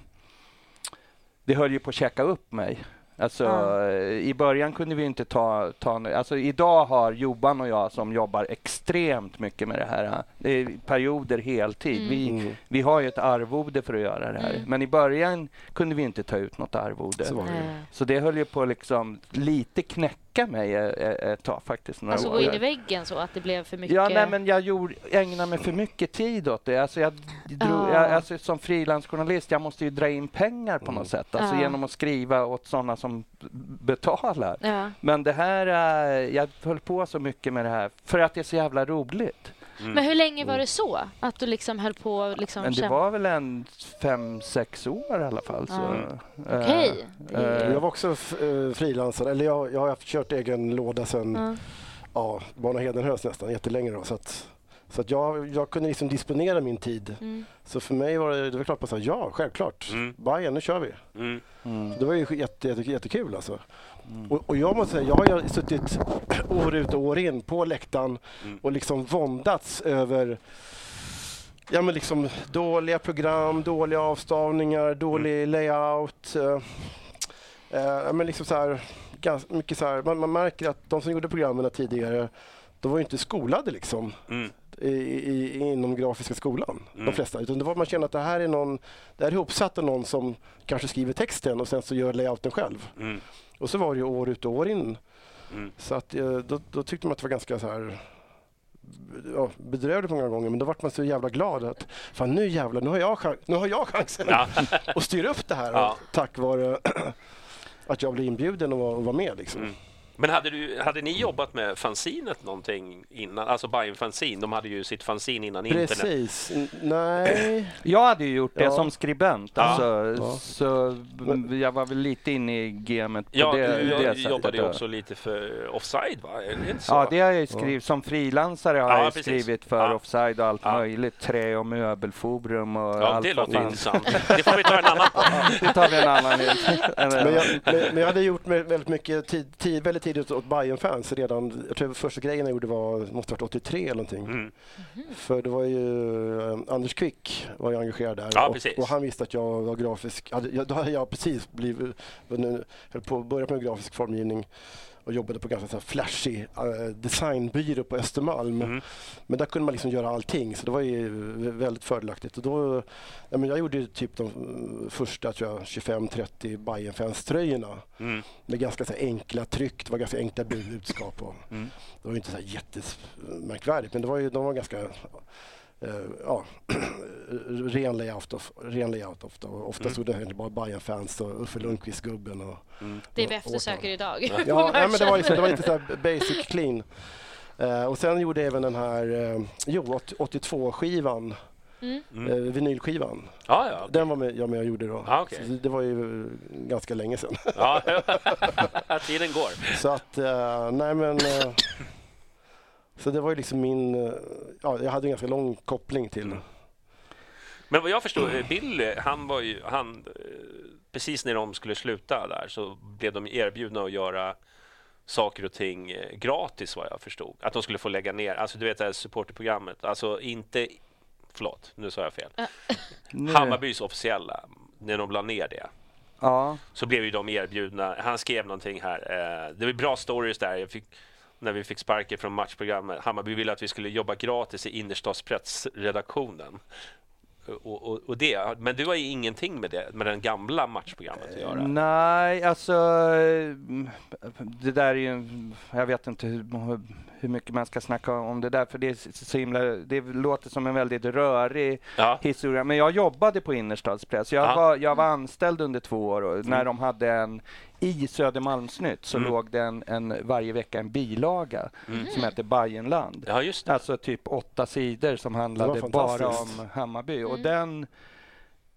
Det höll ju på att käka upp mig. Alltså, eh, I början kunde vi inte ta, ta... Alltså, idag har Johan och jag som jobbar extremt mycket med det här. eh, Det är perioder heltid. Mm. Vi, Mm. vi har ju ett arvode för att göra det här. Mm. Men i början kunde vi inte ta ut något arvode. Så det. Så det höll ju på liksom lite knäcka mig eh, eh, ett tag faktiskt. Några Alltså gå in i väggen så att det blev för mycket... Ja, nej, men jag gjorde, ägnade mig för mycket tid åt det. Alltså jag drog, Ja. jag, alltså som frilansjournalist, jag måste ju dra in pengar på något sätt. Alltså Ja. genom att skriva åt sådana som betalar. Ja. Men det här, eh, jag höll på så mycket med det här för att det är så jävla roligt. Men hur länge var det så? Att du liksom höll på och liksom Men det kämpa? var väl en fem, sex år i alla fall. Ja. eh, Okej. Det är- eh, Jag var också eh, frilansare, eller jag, jag har kört egen låda sedan Ja. ja, Barn och Hedenhös nästan, jättelänge. Då, så att, så att jag, jag kunde liksom disponera min tid. Mm. Så för mig var det, det var klart att säga ja, självklart. Mm. Bayern, nu kör vi. Mm. mm, det var ju jätte, jätte, jättekul alltså. Mm. Och, och jag måste säga, jag har suttit år ut och år in på läktaren Mm. och liksom våndats över Ja men liksom dåliga program, dåliga avstavningar, dålig layout. Eh, eh, men liksom så här, ganska mycket så här, man, man märker att de som gjorde programmen tidigare, de var ju inte skolade liksom Mm. i, i, inom grafiska skolan, Mm. de flesta. Utan det var, man känner att det här är någon, det här är ihopsatt av någon som kanske skriver texten och sen så gör layouten själv. Och så var det ju år ut och år in. Mm. Så att, eh, då, då tyckte man att det var ganska så här ja, bedrövligt många gånger men då vart man så jävla glad att fan nu jävlar, nu har jag, chans, nu har jag chansen Ja. att styra upp det här Ja. tack vare att jag blev inbjuden och var, och var med. Liksom. Mm. Men hade, du, hade ni jobbat med fanzinet någonting innan? Alltså Bajen Fanzine, de hade ju sitt fanzine innan internet. Precis. Nej. Jag hade ju gjort det Ja. som skribent, alltså, Ja. så jag var väl lite inne i gamet på Ja, det, du det sättet. jobbade ju också lite för Offside, va? Det? Ja, det har jag ju skrivit. Som frilansare har Ja, jag precis. skrivit för Ja. Offside och allt Ja. möjligt. Trä och möbelforum och Ja, allt det låter fan. intressant. Det får vi ta en annan på. Det tar vi en annan Men jag, men, men jag hade gjort med väldigt mycket tid, tid, väldigt tidigt åt bayern fans redan. Jag tror första grejen jag gjorde var, måste ha varit 83 eller någonting. Mm. För det var ju eh, Anders Quick var ju engagerad där. Ja, och, precis. och han visste att jag var grafisk. Hade, jag, då hade jag precis blivit, nu, höll på att börja med grafisk formgivning och jobbade på ganska så flashig eh, designbyrå på Östermalm. Mm. Men där kunde man liksom göra allting så det var ju väldigt fördelaktigt. Och då, ja, men jag gjorde ju typ de eh, första tror jag, 25-30 bayern fans tröjorna Mm. med ganska så enkla tryck, det var ganska enkla budskap. Och Mm. Det var ju inte så jättemärkvärdigt men det var ju, de var ganska ja, ren layout. Of, ren layout ofta. Och ofta Mm. stod det egentligen bara bayern fans och Uffe Lundqvist-gubben. Och, Mm. Det vi eftersöker idag. Ja, nej, men det var, liksom, det var lite så här basic clean. Eh, och sen gjorde jag även den här eh, jo, 82-skivan, Mm. Eh, vinylskivan. Ja, ja. Den var med, jag med och gjorde då. Ah. Så det, var ju eh, ganska länge sedan. ja. Tiden går. Så att, eh, nej men... Så det var ju liksom min... Eh, ja, jag hade en ganska lång koppling till... Mm. Men vad jag förstår, eh, Billy, han var ju... Han, eh, precis när de skulle sluta där så blev de erbjudna att göra saker och ting gratis vad jag förstod. Att de skulle få lägga ner, alltså du vet det här supporterprogrammet, alltså inte... Förlåt, nu sa jag fel. Hammarbys officiella, när de la ner det. Ja, så blev ju de erbjudna. Han skrev någonting här. Eh, det var bra stories där. Jag fick, när vi fick sparken från matchprogrammet. Hammarby ville att vi skulle jobba gratis i innerstadspressredaktionen. Och, och, och det. Men du har ju ingenting med det, med den gamla matchprogrammet att göra. nej, alltså mm, det där är ju, jag vet inte hur, hur mycket man ska snacka om det där, för det är så himla, det låter som en väldigt rörig Ja. historia. Men jag jobbade på Innerstadspress. Jag, Ja. var, jag var anställd under två år och när de hade en i Södermalmsnytt så Mm. låg det en, en, varje vecka en bilaga Mm. som hette Bajenland. Ja, just det. Alltså typ åtta sidor som handlade bara om Hammarby. Och Mm. den,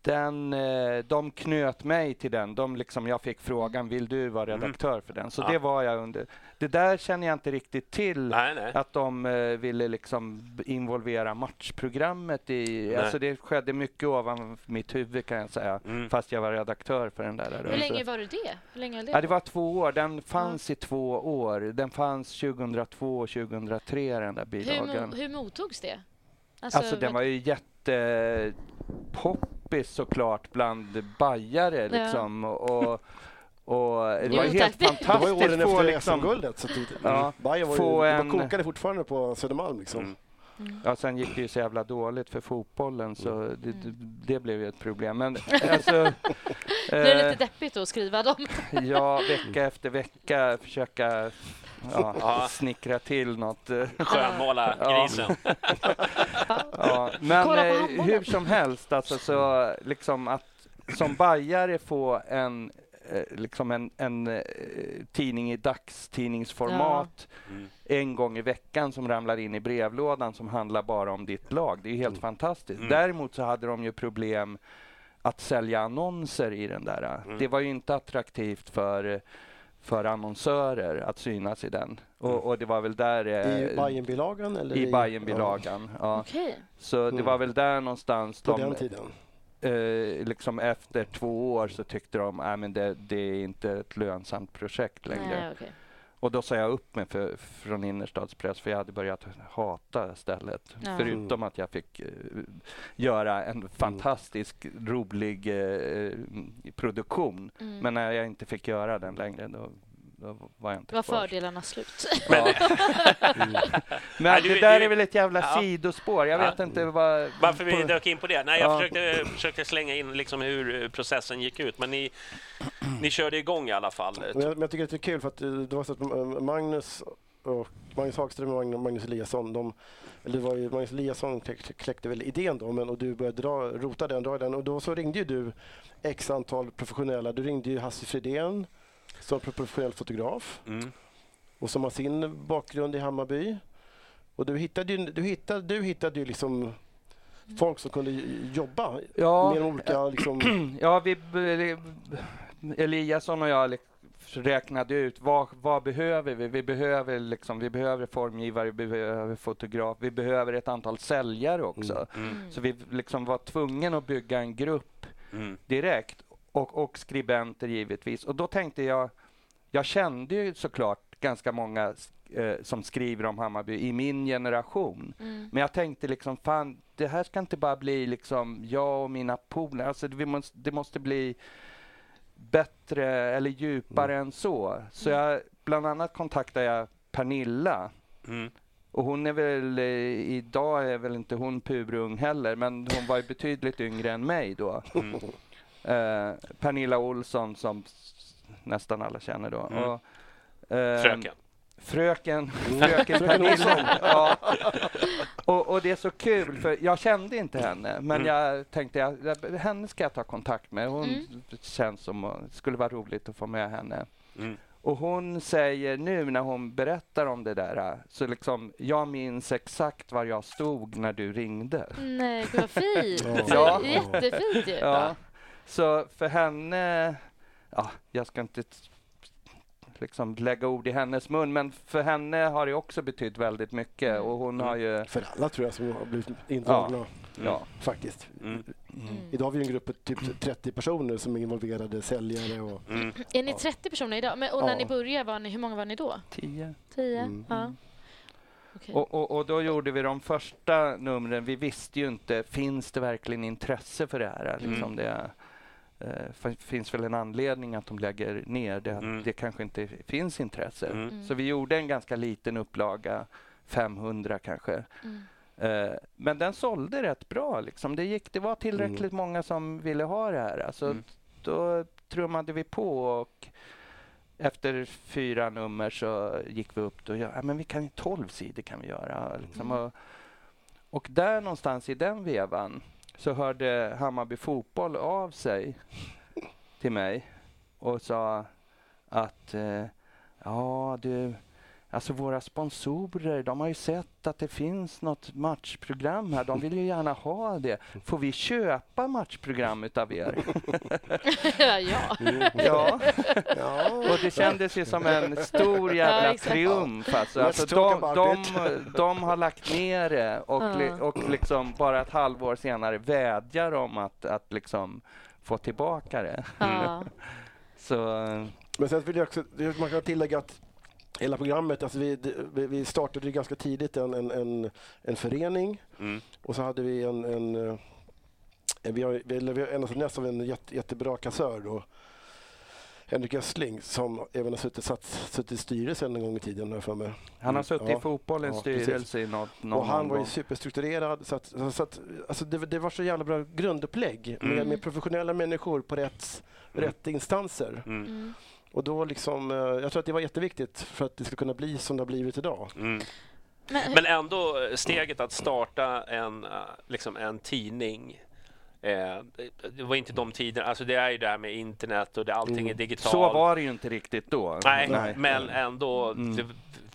den, eh, de knöt mig till den. De liksom, jag fick frågan, vill du vara Mm. redaktör för den? Så Ja. det var jag under. Det där känner jag inte riktigt till. Nej, nej. Att de eh, ville liksom involvera matchprogrammet i... Nej. Alltså det skedde mycket ovan mitt huvud kan jag säga. Mm. Fast jag var redaktör för den där. Hur rörelsen. länge var du det? Hur länge höll det Ja, det var två år. Den fanns i två år. Den fanns 2002 och 2003, den där hur, bilagan. mo- hur mottogs det? Alltså, den var ju jättepoppis såklart bland bajare Ja. liksom. Och, och det Jo, var helt tack. Det var ju fantastiskt åren att få efter liksom... SM-guldet. Så det, Ja, Bayern var ju, få en- kokade fortfarande på Södermalm. Liksom. Mm. Ja, sen gick det ju så jävla dåligt för fotbollen så Mm. det, det, det blev ju ett problem. Men alltså... Är det eh, lite deppigt att skriva dem. Ja, vecka efter vecka försöka ja, Ja. snickra till något. eh, Skönmåla Ja. grisen. Ja, men eh, hur som helst, alltså så liksom att som bajare få en eh, liksom en, en eh, tidning i dagstidningsformat Mm. en gång i veckan som ramlar in i brevlådan som handlar bara om ditt lag. Det är ju helt fantastiskt. Mm. Däremot så hade de ju problem att sälja annonser i den där. Mm. Det var ju inte attraktivt för för annonsörer att synas i den. Mm. Och, och det var väl där... eh, I Bajenbilagan eller? I Bajenbilagan, ja. Okej. Så det Mm. var väl där någonstans På de, den tiden. Eh, liksom efter två år så tyckte de att men det, det är inte ett lönsamt projekt längre. Nej, okej. Och då sa jag upp mig för, från innerstadspress för jag hade börjat hata stället. Ja. Förutom att jag fick eh, göra en fantastisk rolig eh, produktion. Mm. Men när jag inte fick göra den längre då, då var jag inte Var kvar. fördelarna slut? Men, Men Nej, du- det där du- är väl ett jävla Ja. sidospår. Jag Ja. vet inte vad... Varför vi på- dök in på det? Nej, jag Ja. försökte, försökte slänga in liksom hur eh, processen gick ut, men ni, ni körde igång i alla fall. Men jag, men jag tycker att det är kul för att eh, det var så att eh, Magnus och Magnus Hagström och Magn- Magnus Eliasson, de, eller det var ju Magnus Eliasson kläck- kläckte väl idén då, men, och du började dra, rota den, dra den och då så ringde ju du x antal professionella. Du ringde ju Hasse Fridén som pro- professionell fotograf. Mm. och som har sin bakgrund i Hammarby. Och du hittade ju, du hittade, du hittade ju liksom folk som kunde jobba Ja, med de olika liksom, Ja, vi, Eliasson och jag räknade ut vad, vad behöver vi? Vi behöver, liksom, vi behöver formgivare, vi behöver fotograf, vi behöver ett antal säljare också. Mm. Så vi liksom var tvungna att bygga en grupp Mm. direkt och, och skribenter givetvis. Och då tänkte jag, jag kände ju såklart ganska många eh, som skriver om Hammarby i min generation. Mm. Men jag tänkte liksom, fan, det här ska inte bara bli liksom jag och mina polare. Alltså, det, måste, det måste bli bättre eller djupare än så. Så jag, bland annat kontaktade jag Pernilla. Mm. Och hon är väl, eh, idag är väl inte hon purung heller, men hon var ju betydligt yngre än mig då. Mm. Eh, Pernilla Olsson som nästan alla känner då. Mm. Och, eh, Fröken. Fröken, fröken Pernilla. ja. och, och det är så kul, för jag kände inte henne, men Mm. jag tänkte jag, jag- henne ska jag ta kontakt med. Hon Mm. känns som att det skulle vara roligt att få med henne. Mm. Och hon säger nu när hon berättar om det där, så liksom, jag minns exakt var jag stod när du ringde. Nej, gud vad fint. Ja. Jättefint ju. Ja. Så för henne, ja, jag ska inte liksom lägga ord i hennes mun, men för henne har det också betytt väldigt mycket Mm. och hon har ju, för alla tror jag som har blivit indragna ja, faktiskt. Mm. Idag har vi en grupp på typ 30 personer som är involverade, säljare och... Mm. Är ni 30 personer idag? Men, och när Ja. ni började, var ni, hur många var ni då? tio. 10? Mm. Ja. Okej. Och, och, och då gjorde vi de första numren. Vi visste ju inte, finns det verkligen intresse för det här? Mm. Liksom det eh, fin- finns väl en anledning att de lägger ner det. Mm. Det kanske inte finns intresse. Mm. Mm. Så vi gjorde en ganska liten upplaga, 500 kanske. Mm. Eh, men den sålde rätt bra. Liksom. Det, gick, det var tillräckligt många som ville ha det här. Alltså, Mm. Då trummade vi på och efter fyra nummer så gick vi upp och ja, men vi kan ju 12 sidor kan vi göra. Liksom. Mm. Och, och där någonstans i den vevan så hörde Hammarby Fotboll av sig till mig och sa att eh, ja du, alltså våra sponsorer, de har ju sett att det finns något matchprogram här. De vill ju gärna ha det. Får vi köpa matchprogram utav er? ja, ja. ja. Och det kändes ju som en stor jävla Ja, triumf. Alltså. Alltså, de, de, de har lagt ner det och, li, och liksom bara ett halvår senare vädjar om att, att liksom få tillbaka det. ja. Så Men sen vill jag också, man kan tillägga att hela programmet, alltså vi, vi startade ganska tidigt en, en, en, en förening Mm. och så hade vi en, en, eh, en vi har, vi, har en av näst av en jätte, jättebra kassör då, Henrik Östling, som även har suttit, satt, suttit i styrelsen en gång i tiden jag för mig. han har suttit Ja. i fotbollens Ja, styrelse i något, någon Och han var ju superstrukturerad. Så att, så- att, alltså det, det var så jävla bra grundupplägg med, Mm. med professionella människor på rätt, Mm. rätt instanser. Mm. Mm. Och då liksom, eh, jag tror att det var jätteviktigt för att det ska kunna bli som det har blivit idag. Mm. Men, ändå eh, steget att starta en, eh, liksom en tidning eh, det var inte de tiderna, alltså det är ju det här med internet och det, allting Mm. är digitalt. Så var det ju inte riktigt då. Nej, Nej. men ändå Mm. det,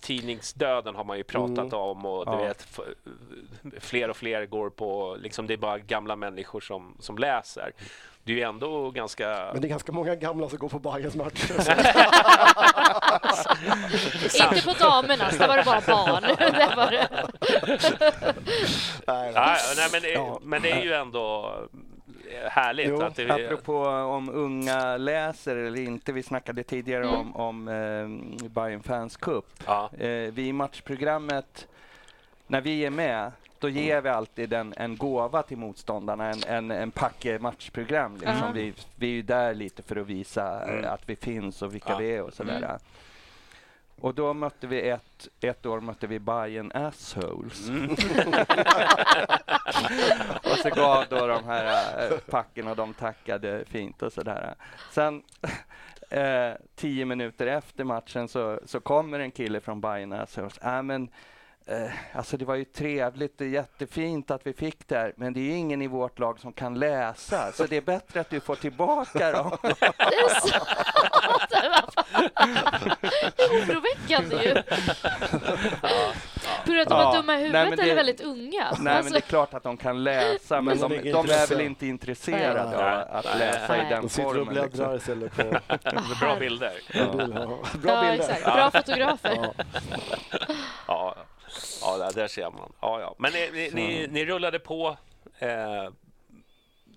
tidningsdöden har man ju pratat Mm. om och du Ja. vet fler och fler går på, liksom det är bara gamla människor som, som läser. Det är ju ändå ganska... Men det är ganska många gamla som går på Bayerns matcher. inte på damernas, där var det bara barn. där var det. nej, nej, men, det, Ja. men det är ju ändå härligt Jo, att det... Apropå om unga läser eller inte. Vi snackade tidigare Mm. om, om eh, Bayern Fans Cup. Ja. Eh, vi i matchprogrammet, när vi är med, då ger vi alltid en, en gåva till motståndarna, en, en, en packe matchprogram. Liksom. Ja. Vi, vi är ju där lite för att visa eh, Mm. att vi finns och vilka Ja. vi är och sådär. Mm. Och då mötte vi ett, ett år mötte vi Bayern Assholes. Mm. och så gav då de här äh, packen och de tackade fint och sådär. Sen eh, tio minuter efter matchen så, så kommer en kille från Bayern Assholes. Äh, men, eh, alltså det var ju trevligt och jättefint att vi fick det här, men det är ju ingen i vårt lag som kan läsa, så det är bättre att du får tillbaka dem. Det är sant! Det är oroväckande ju. På grund av att de Ja, är dumma i nej, huvudet det- eller väldigt unga. Nej, Alltså, men det är klart att de kan läsa, men de, de är de är väl inte intresserade Nej. av att Nej. läsa i Nej. den De sitter och formen. bläddrar Liksom. istället på Bra bilder. Ja. Bra ja, bilder. exakt. Bra fotografer. Ja. Ja, ja där, där ser man. Ja, ja. Men ni, ni, ni, ni rullade på eh,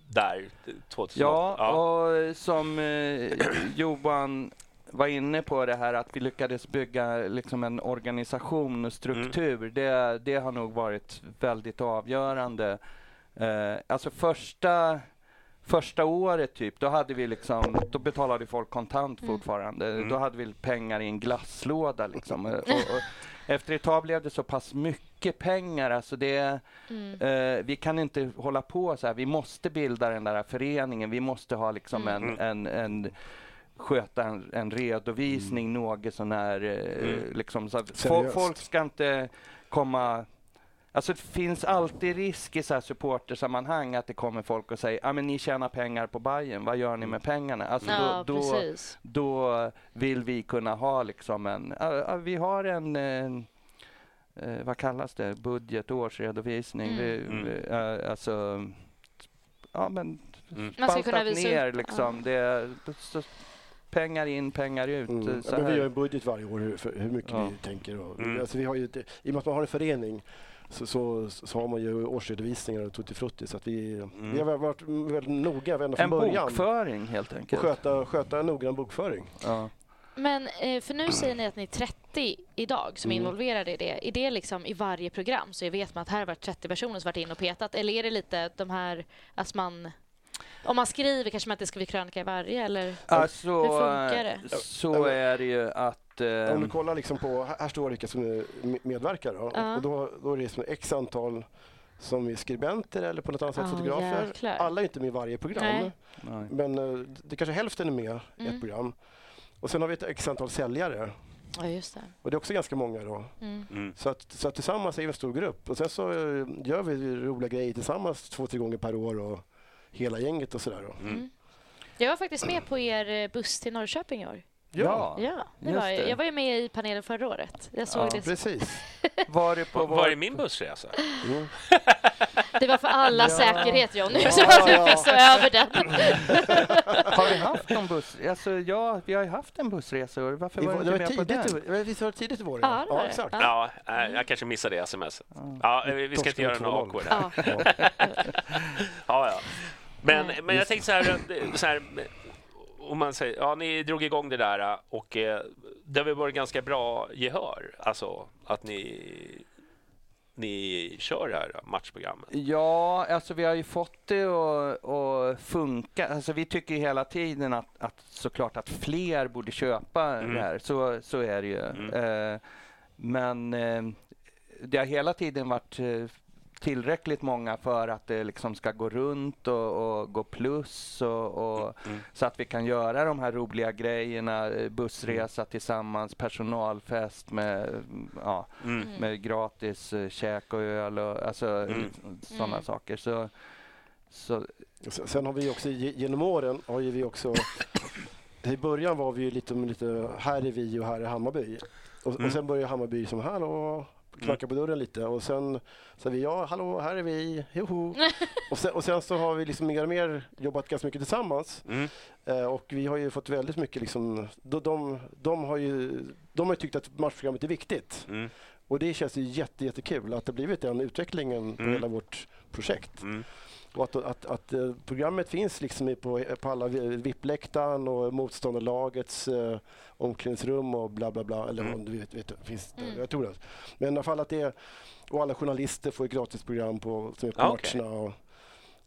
där 2008? Ja, och som eh, Johan var inne på det här att vi lyckades bygga liksom en organisation och struktur. Det, det har nog varit väldigt avgörande. Eh, alltså första, första året typ, då hade vi liksom, då betalade folk kontant fortfarande. Då hade vi pengar i en glasslåda liksom. Och, och, efter ett tag blev det så pass mycket pengar. Alltså det, Mm. eh, vi kan inte hålla på så här. Vi måste bilda den där föreningen. Vi måste ha liksom Mm. en, en, en sköta en, en redovisning något sån här, eh, Mm. liksom, så folk ska inte komma Alltså det finns alltid risk i så här supportersammanhang att det kommer folk och säger ah, men ni tjänar pengar på Bayern. vad gör ni med pengarna? Alltså Ja, då, då, då vill vi kunna ha liksom en, ja, ja, vi har en, en eh, vad kallas det, budget, årsredovisning. Mm. Vi, Mm. vi, eh, alltså, ja men Mm. Man ska kunna visa ner upp, liksom. Det, så, pengar in, pengar ut. Mm. Så Ja, men vi gör en budget varje år hur, för hur mycket Ja. vi tänker. Och, Mm. alltså vi har ju, I och med att man har en förening så, så, så har man ju årsredovisningar och tutti frutti. Så att vi, vi har varit väldigt noga ända från en början. bokföring helt och enkelt. sköta, sköta en noggrann bokföring. Ja. Men eh, för nu säger ni att ni är 30 idag som är Mm. involverade i det. Är det liksom i varje program så vet man att här har varit 30 personer som varit in och petat? Eller är det lite de här att man... Om man skriver kanske man inte skriver krönika i varje eller? Alltså, Hur funkar det? så är det ju att... eh, Om du kollar liksom på, här står vilka som är me- medverkar. Då. Ja. Och då, då är det som x antal som är skribenter eller på något annat sätt Ja, fotografer. jäklar. Alla är inte med i varje program. Nej. nej. Men eh, det kanske hälften är med i Mm. ett program. Och sen har vi ett x antal säljare. Ja, just det. Och det är också ganska många då. Mm. Mm. Så att, så att tillsammans är vi en stor grupp. Och sen så eh, gör vi roliga grejer tillsammans två, tre gånger per år och hela gänget och sådär. Då. Mm. Jag var faktiskt med på er eh, buss till Norrköping i år. Ja, Ja, det var jag. det. jag var ju med i panelen förra året. Jag såg Ja, det. Precis. var det på Var, var är min bussresa? Mm. Det var för alla Ja. säkerhet Johnny, Ja, så ja. fick stå över den. Har vi haft någon buss? Alltså, ja, vi har ju haft en bussresa. Varför var var, du inte var med på tidigt, den? visst var det tidigt i vår? Ja, var det. exakt. Ja. Ja, jag kanske missade det sms. Ja, vi ska inte göra något awkward här. Ja. Ja, ja. Men, men jag tänkte så här, eh, så här om man säger, ja, ni drog igång det där eh, och eh, det har väl varit ganska bra gehör, alltså att ni, ni kör det här matchprogrammet. Ja, alltså vi har ju fått det att, funka. Alltså vi tycker hela tiden att, att såklart att fler borde köpa Mm. det här. Så, så är det ju. Mm. Eh, men eh, det har hela tiden varit tillräckligt många för att det liksom ska gå runt och, och gå plus och, och Mm. så att vi kan göra de här roliga grejerna, eh, bussresa tillsammans, personalfest med, mm, ja, Mm. med gratis eh, käk och öl och alltså Mm. sådana Mm. saker. Så, så Sen har vi också ge- genom åren har ju vi också i början var vi ju lite, lite här är vi och här är Hammarby. Och, Mm. och sen började Hammarby som hallå knacka på dörren lite och sen sa vi ja, hallå, här är vi, joho. och, sen, och sen så har vi liksom mer och mer jobbat ganska mycket tillsammans Mm. eh, och vi har ju fått väldigt mycket liksom, de, de, de, har ju, de har tyckt att matchprogrammet är viktigt Mm. och det känns ju jätte, jättekul att det blivit den utvecklingen på Mm. hela vårt projekt. Mm. Och att, att, att eh, programmet finns liksom på, på alla VIP-läktaren och motståndarlagets eh, omklädningsrum och bla bla bla. Eller Mm. om du vet, vet, finns det, Mm. jag tror det. Men i alla fall att det är, och alla journalister får ett gratisprogram på, som är på Ah, matcherna. Och,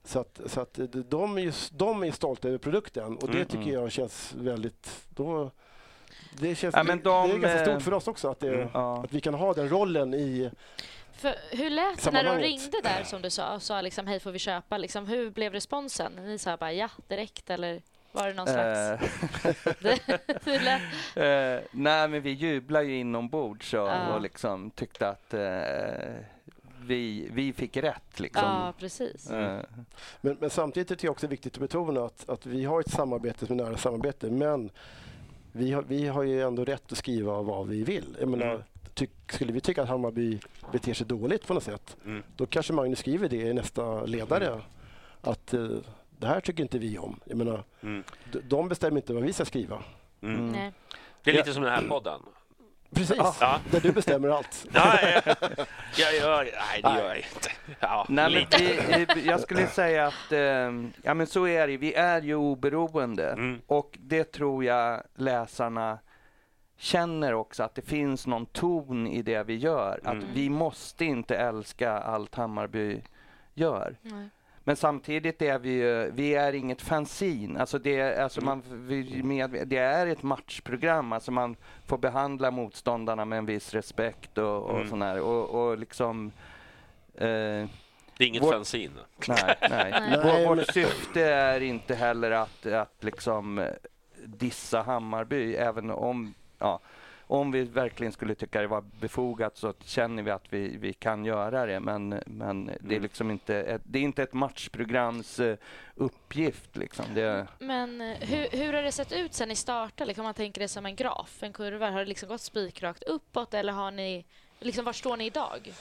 så att, så att eh, de, är ju, de är stolta över produkten och det Mm. tycker jag känns väldigt... Då, det, känns, Ja, de, det är ganska eh, stort för oss också att, det, Mm. att vi kan ha den rollen i... För hur lät det när de ringde där som du sa och sa liksom, hej får vi köpa? Liksom, hur blev responsen? Ni sa bara ja direkt eller var det någon slags... Eh, hur lät... eh, nej, men vi jublar ju inombords och, Ja. och liksom tyckte att eh, vi, vi fick rätt. Liksom. Ja, precis. Eh, Men, men samtidigt är det också viktigt att betona att, att vi har ett samarbete som är nära samarbete men vi, har, vi har ju ändå rätt att skriva vad vi vill. Jag menar, Mm. Tyck, skulle vi tycka att Hammarby beter sig dåligt på något sätt, Mm. då kanske Magnus skriver det i nästa ledare. Att eh, det här tycker inte vi om. Jag menar, Mm. de bestämmer inte vad vi ska skriva. Mm. Nej. Det är lite som den här podden. Precis, Ja. där du bestämmer allt. Nej, jag gör... Nej, det gör jag inte. Ja, Nej, vi, vi- jag skulle säga att eh, ja, men så är det. Vi är ju oberoende Mm. och det tror jag läsarna känner också att det finns någon ton i det vi gör. Att Mm. vi måste inte älska allt Hammarby gör. Nej. Men samtidigt är vi ju, vi är inget fanzine. Alltså det, är- alltså man, vi, med, det är ett matchprogram. Alltså man får behandla motståndarna med en viss respekt och, och Mm. sån här. Och, och liksom... Eh, Det är inget Vår- fanzine. Nej, nej. Nej. Vår, vårt syfte är inte heller att, att liksom dissa Hammarby, även om, ja, om vi verkligen skulle tycka det var befogat så känner vi att vi, vi kan göra det. Men, men det är Mm. liksom inte ett, det är inte ett matchprograms eh, uppgift. Liksom. Det, Men eh, hur, hur har det sett ut sen ni startade? Liksom, om man tänker det som en graf, en kurva. Har det liksom gått spikrakt uppåt eller har ni... Liksom, var står ni idag?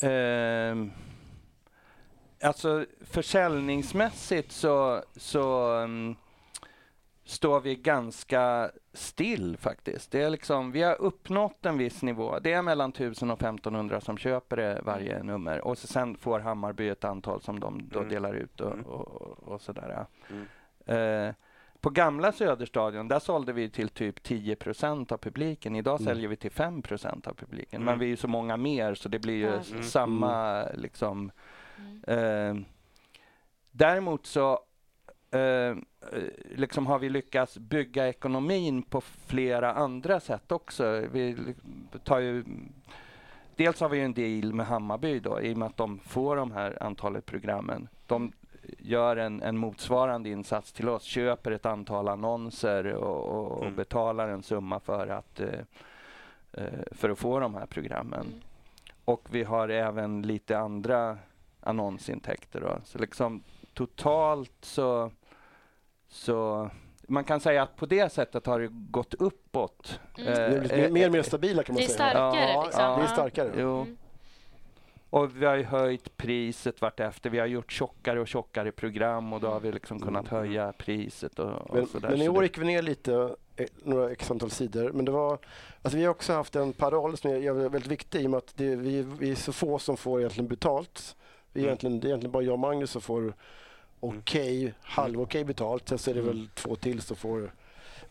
Ehm, alltså försäljningsmässigt så, så mm, står vi ganska still faktiskt. Det är liksom, vi har uppnått en viss nivå. Det är mellan 1000 och 1500 som köper det varje nummer och så sen får Hammarby ett antal som de då Mm. delar ut och, Mm. och, och, sådär. Mm. Eh, på gamla Söderstadion, där sålde vi till typ 10% av publiken. Idag Mm. säljer vi till 5% av publiken. Mm. Men vi är ju så många mer så det blir ju Mm. samma liksom. Mm. Eh, däremot så eh, eh, liksom har vi lyckats bygga ekonomin på flera andra sätt också. Vi tar ju, dels har vi ju en deal med Hammarby då, i och med att de får de här antalet programmen. De gör en, en motsvarande insats till oss, köper ett antal annonser och, och, och Mm. betalar en summa för att, eh, eh, för att få de här programmen. Mm. Och vi har även lite andra annonsintäkter. Då. Så liksom totalt så, så man kan säga att på det sättet har det gått uppåt. Mm. Det är Eh, lite mer, mer stabila kan man Det är säga. starkare Ja, liksom. ja, Det är starkare. Jo. Mm. Och vi har ju höjt priset vartefter. Vi har gjort tjockare och tjockare program och då har vi liksom kunnat höja priset och, och Men, sådär. men i år gick vi ner lite, eh, några x antal sidor. Men det var, alltså vi har också haft en paroll som är väldigt viktig i och med att det, vi, vi är så få som får egentligen betalt. Vi är Mm. egentligen, det är egentligen bara jag och Magnus som får okej, halvokej betalt. Sen så är det Mm. väl två till som får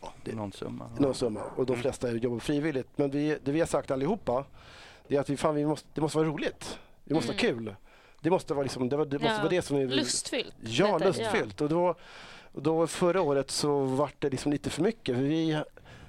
ja, det, någon summa. någon summa. Och de Mm. flesta jobbar frivilligt. Men vi, det vi har sagt allihopa, det är att vi, fan, vi måste, det måste vara roligt. Det måste vara kul. Det måste vara, liksom, det, var, det måste Ja, vara det som är Lustfyllt. Ja, lite, lustfyllt. Och då, då förra året så var det liksom lite för mycket. För vi,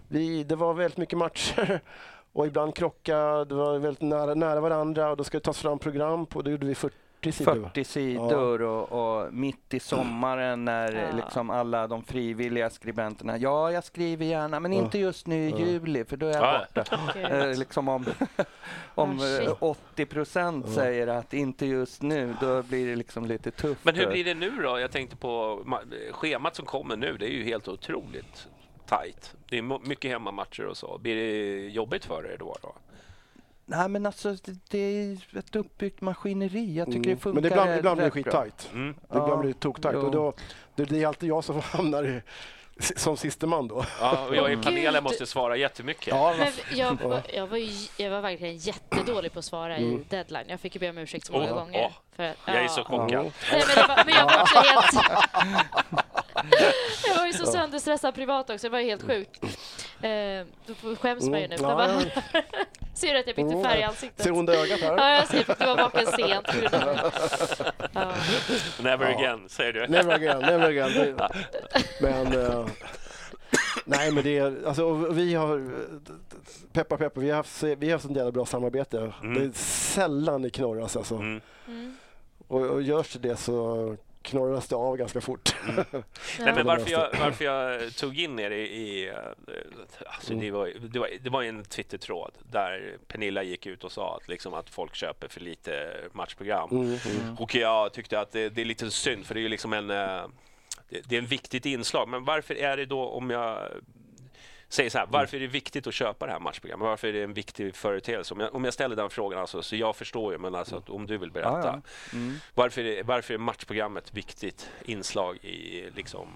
vi, det var väldigt mycket matcher och ibland krockade, det var väldigt nära, nära varandra och då ska det tas fram program på, då gjorde vi 40 sidor. 40 sidor och, och mitt i sommaren när Ja. liksom alla de frivilliga skribenterna, ja jag skriver gärna men Ja. inte just nu i Ja. juli för då är jag Ja. borta. Eh, liksom om om Ah, shit. eh, 80 procent Ja. säger att inte just nu, då blir det liksom lite tufft. Men hur blir det nu då? Jag tänkte på ma- schemat som kommer nu. Det är ju helt otroligt tajt. Det är mycket hemmamatcher och så. Blir det jobbigt för er då? då? Nej men alltså det, det är ett uppbyggt maskineri. Jag tycker Mm. det funkar Men ibland, ibland blir det skittajt. Mm. Ibland Ja. blir det toktajt. Och då, det, det är alltid jag som hamnar i, som siste man då. Ja, och jag i panelen måste svara jättemycket. Ja, Men jag, var- jag, var ju, jag var verkligen jättedålig på att svara i Mm. deadline. Jag fick ju be om ursäkt så många Åh, gånger. åh. För, att- Jag är så chockad. Ja. Nej, men, det var, men jag var också helt... jag var ju så sönderstressad privat också, det var ju helt sjukt. Eh, då får- skäms man ju nu. Mm. Ja. Ser du att jag bytte Mm. färg i ansiktet? Ser onda ögat här? Ja, jag ser du var vaken sent. Ja. Never Ja. again, säger du. Never again, never again. Men... eh, nej, men det är... Alltså, vi har... Peppar, peppar. Vi har haft, vi har haft ett jävla bra samarbete. Mm. Det är sällan det knorras alltså. Mm. Mm. Och, och görs det så knorras det av ganska fort. Nej, Ja. men varför jag, varför jag tog in er i... i eh, alltså Mm. det, var, det, var, det var en Twitter-tråd där Pernilla gick ut och sa att, liksom, att folk köper för lite matchprogram. Mm, mm. Och jag tyckte att det, det är lite synd, för det är ju liksom en... eh, det, det är en viktigt inslag. Men varför är det då, om jag säger så här, varför är det viktigt att köpa det här matchprogrammet? Varför är det en viktig företeelse? Om jag, om jag ställer den frågan, alltså, så jag förstår ju, men alltså, om du vill berätta. Ja, ja. Mm. Varför, är, varför är matchprogrammet ett viktigt inslag i, liksom,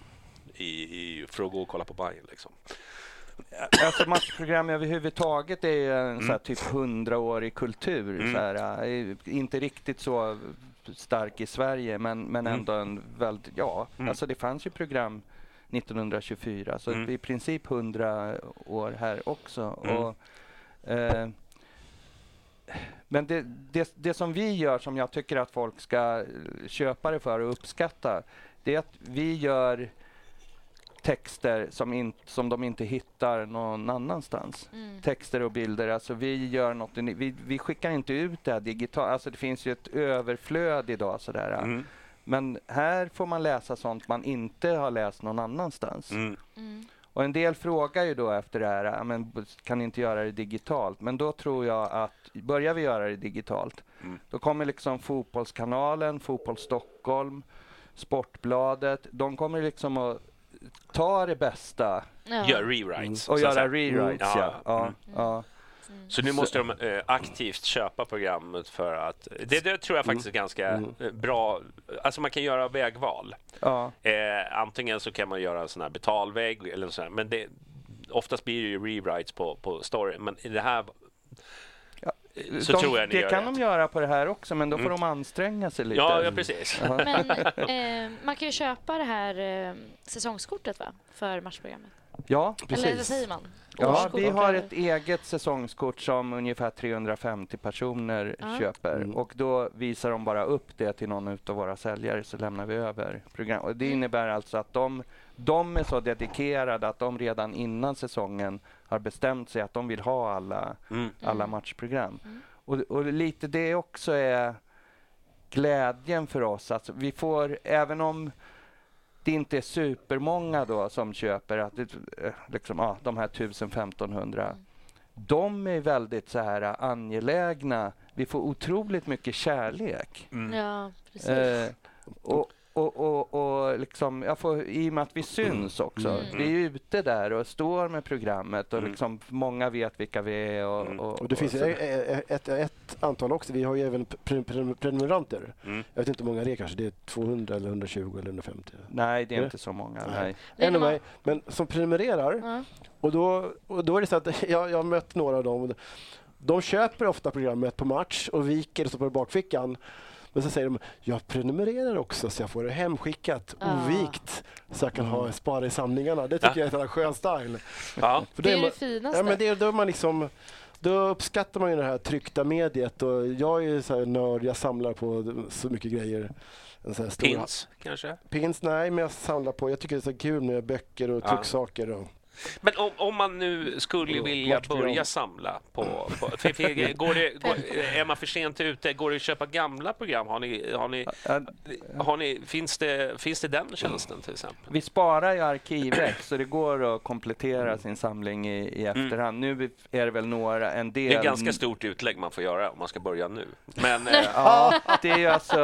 i, i, för att gå och kolla på Bayern? Liksom? Alltså matchprogram överhuvudtaget är ju en så här, typ hundraårig kultur. Mm. Så här, inte riktigt så stark i Sverige, men, men Mm. ändå en väldigt... Ja, Mm. alltså det fanns ju program 1924, så Mm. i princip 100 år här också. Mm. Och, eh, men det, det, det som vi gör, som jag tycker att folk ska köpa det för och uppskatta, det är att vi gör texter som, in, som de inte hittar någon annanstans. Mm. Texter och bilder. Alltså vi, gör något, vi, vi skickar inte ut det här digitalt. Alltså det finns ju ett överflöd idag. Sådär. Mm. Men här får man läsa sånt man inte har läst någon annanstans. Mm. Mm. Och en del frågar ju då efter det här, "Ja, men kan ni inte göra det digitalt? Men då tror jag att, börjar vi göra det digitalt, Mm. då kommer liksom Fotbollskanalen, Fotboll Stockholm, Sportbladet, de kommer liksom att ta det bästa Ja. Gör rewrites. och göra rewrites. Mm. Ja. Ja, Mm. Så nu måste de eh, aktivt köpa programmet för att... Det, det tror jag faktiskt är ganska Mm. eh, bra. Alltså man kan göra vägval. Ja. Eh, antingen så kan man göra en sån här betalvägg eller så här, men det, oftast blir det ju rewrites på, på storyn. Men i det här eh, så de, tror jag ni det gör kan rätt. de göra på det här också, men då får Mm. de anstränga sig lite. Ja, ja, precis. Men eh, man kan ju köpa det här eh, säsongskortet va? För matchprogrammet. Ja, Eller vad säger man? Ja, vi har ett eget säsongskort som ungefär 350 personer Ja. köper. Mm. Och då visar de bara upp det till någon av våra säljare så lämnar vi över program. Och det Mm. innebär alltså att de, de är så dedikerade att de redan innan säsongen har bestämt sig att de vill ha alla, Mm. alla Mm. matchprogram. Mm. Och, och lite det också är glädjen för oss. Alltså, vi får, även om det inte är supermånga då som köper att det, eh, liksom, ja, de här 1000-1500. De är väldigt så här angelägna. Vi får otroligt mycket kärlek. Mm. Ja, precis. Eh, och, och, och, och liksom, jag får, I och med att vi syns också. Mm. Vi är ute där och står med programmet och Mm. liksom, många vet vilka vi är. Och, Mm. och, Och det finns ett, ett, ett antal också. Vi har ju även pre- pre- prenumeranter. Mm. Jag vet inte hur många det är kanske. Det är 200 eller 120 eller 150. Nej, det är Det- inte så många. Nej. Nej. Är man- mig. Men som prenumererar. Och då, och då är det så att jag, jag har mött några av dem. De köper ofta programmet på match och viker det så på bakfickan. Men så säger de, jag prenumererar också så jag får det hemskickat Ah. ovikt så jag kan ha, spara i samlingarna. Det tycker Ja. jag är en skön style. Ja. För Det är man- det finaste. Ja, men det, då, är man liksom, då uppskattar man ju det här tryckta mediet och jag är ju så här nörd, jag samlar på så mycket grejer. En Pins, kanske? Pins, nej, men jag samlar på, jag tycker det är så kul med böcker och Ja. trycksaker. Och, Men om, om man nu skulle vilja börja samla på... på för, för, går det, går, är man för sent ute? Går det att köpa gamla program? Har ni, har ni, Ja, har ni, finns, det, finns det den tjänsten till exempel? Vi sparar ju Arkivex så det går att komplettera sin samling i, i efterhand. Nu är det väl några, en del... Det är ganska stort utlägg man får göra om man ska börja nu. Men eh, Ja, det är ju alltså...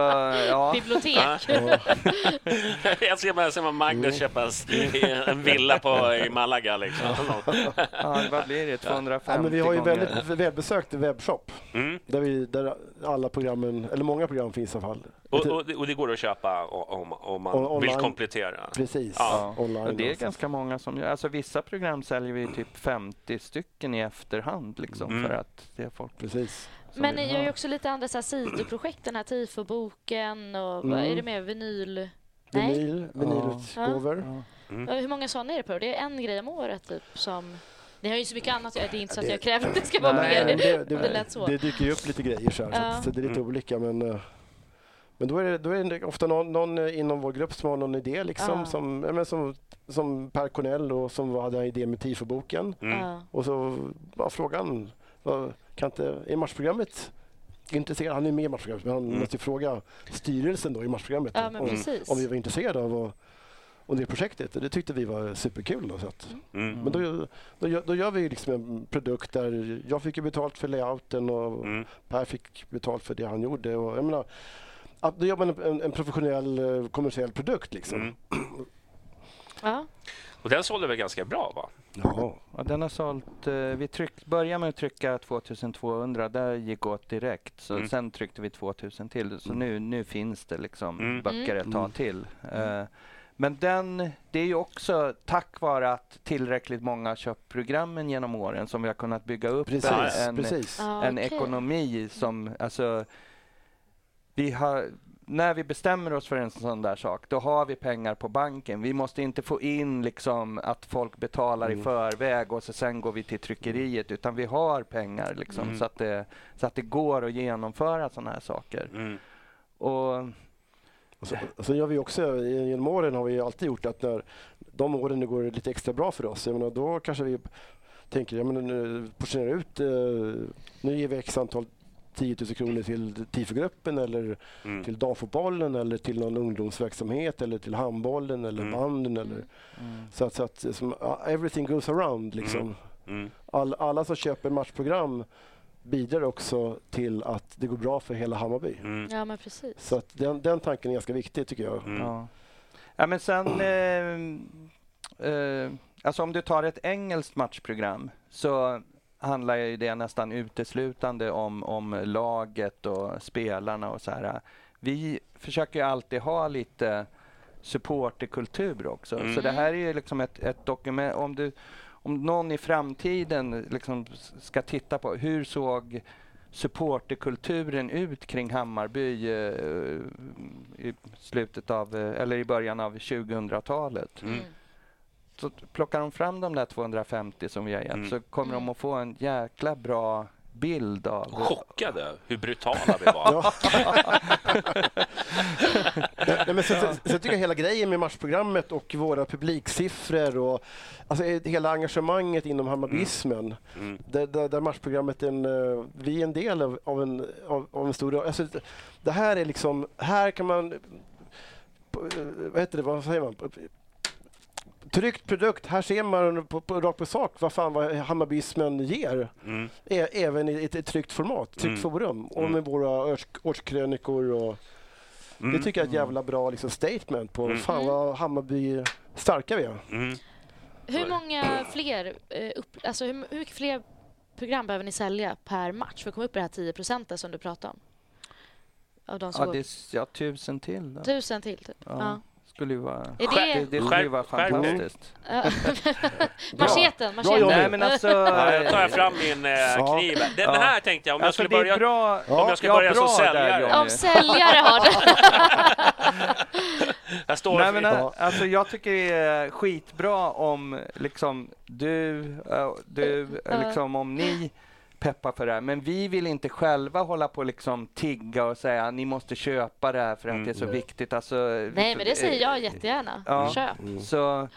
Ja, Bibliotek. jag ser bara ser man Magnus köpa en- en villa på, i Malaga. Liksom. ja, vad blir det? 250 ja, men vi har ju väldigt välbesökt webbshop Mm. där, vi, där alla programmen, eller många program finns i alla fall. Och, och, det- och det går att köpa om, om man On- vill online. komplettera. Precis, Ja. online. Och det är ganska många som gör. Alltså vissa program säljer vi typ 50 stycken i efterhand liksom Mm. för att det är folk Precis. Men ni gör ju också lite andra så här sidoprojekt, den här Tifo-boken och Mm. vad är det mer? Vinyl? Nej? Vinyl, vinylutgåvor. Ja. Ja, Hur många sådana är det på? Det är en grej om året typ som... Ni har ju så mycket annat, det är inte så att jag kräver att det ska vara Nej, mer. det, det det, lät så. det dyker ju upp lite grejer så, här, så, att, så det är lite Mm. olika. Men, eh, men då är det, då är det ofta någon, någon inom vår grupp som har någon idé, liksom, Ja. som, ja, men som, som Per Cornell och som hade en idé med Tifo-boken. Mm. Ja. Och så var frågan, vad, kan inte, är matchprogrammet intresserad? Han är med i matchprogrammet, men han Mm. måste ju fråga styrelsen då i matchprogrammet ja, om, om vi var intresserade av att, om det projektet. Och det tyckte vi var superkul. Då, så att, Mm. men då, då, gör, då gör vi liksom en produkt där jag fick ju betalt för layouten och Mm. Per fick betalt för det han gjorde. Och, jag menar, att då gör man en, en professionell eh, kommersiell produkt. Liksom. Mm. Ja. Och den sålde väl ganska bra va? Ja. Ja, den har sålt, eh, vi tryck, började med att trycka 2200, där gick åt direkt. Så Mm. Sen tryckte vi 2000 till. Så nu, nu finns det liksom Mm. böcker ett tag Mm. till. Eh, men den, det är ju också tack vare att tillräckligt många har köpt programmen genom åren som vi har kunnat bygga upp Precis, en, precis. Ja, en okej. ekonomi som, alltså, vi har, när vi bestämmer oss för en sån där sak, då har vi pengar på banken. Vi måste inte få in liksom att folk betalar i Mm. förväg och så sen går vi till tryckeriet, utan vi har pengar liksom Mm. så, att det, så att det går att genomföra såna här saker. Mm. Och Och så gör vi också, genom åren har vi alltid gjort att när de åren det går lite extra bra för oss, jag menar, då kanske vi tänker, ja, men nu portionerar ut, eh, nu ger vi x antal 10 000 kronor till TIFO-gruppen eller Mm. till damfotbollen eller till någon ungdomsverksamhet eller till handbollen eller Mm. banden. Eller, så att, så att som, everything goes around. Liksom. Mm. All, alla som köper matchprogram bidrar också till att det går bra för hela Hammarby. Mm. ja, men precis. Så att den, den tanken är ganska viktig tycker jag. Mm. Ja. ja, men sen... Eh, eh, alltså om du tar ett engelskt matchprogram så handlar ju det nästan uteslutande om, om laget och spelarna och så här. Vi försöker ju alltid ha lite supporterkultur också. Mm. Så det här är ju liksom ett, ett dokument. Om, du, om någon i framtiden liksom ska titta på hur såg supporterkulturen ut kring Hammarby eh, i slutet av, eh, eller i början av 2000-talet. Mm. Så plockar de fram de där 250 som vi har gett Mm. så kommer de att få en jäkla bra bild av... Chockade hur brutala vi var. Nej, men sen, sen, sen tycker jag hela grejen med matchprogrammet och våra publiksiffror och alltså, eh, hela engagemanget inom hammarbismen. Mm. Där, där, där matchprogrammet är en, eh, vi är en del av, av, en, av, av en stor... Alltså, det- här är liksom, här kan man... eh, Vad heter det, vad säger man? Tryckt produkt, här ser man på, på, rakt på sak vad fan vad hammarbismen ger. Mm. Ä, även i ett, ett tryckt format, tryckt Mm. forum och Mm. med våra års, årskrönikor och Mm. det tycker jag är ett jävla bra liksom, statement på Mm. fan vad Hammarby starka vi är. Mm. Hur många fler, eh, upp, alltså hur, hur mycket fler program behöver ni sälja per match för att komma upp i det här 10 procenten som du pratade om? Av de som Ja, går det är ja, tusen till. Då. tusen till, typ. Ja. Ja. Skulle ju vara... Är Det, det... det skulle ju vara fantastiskt. Macheten, macheten. Nej, men alltså... Ja, jag tar fram min eh, kniv. Den, Ja. den här tänkte jag, om jag alltså, skulle det är börja, bra... om jag ska Ja, börja som där, säljare. Johnny. Om säljare har det. Jag står Nej, men, Ja. alltså, jag tycker det är skitbra om liksom, du, äh, du liksom, om ni peppar för det här. Men vi vill inte själva hålla på liksom tigga och säga ni måste köpa det här för att Mm. det är så viktigt. Alltså, Nej, men det säger jag jättegärna. Ja. Köp. Så,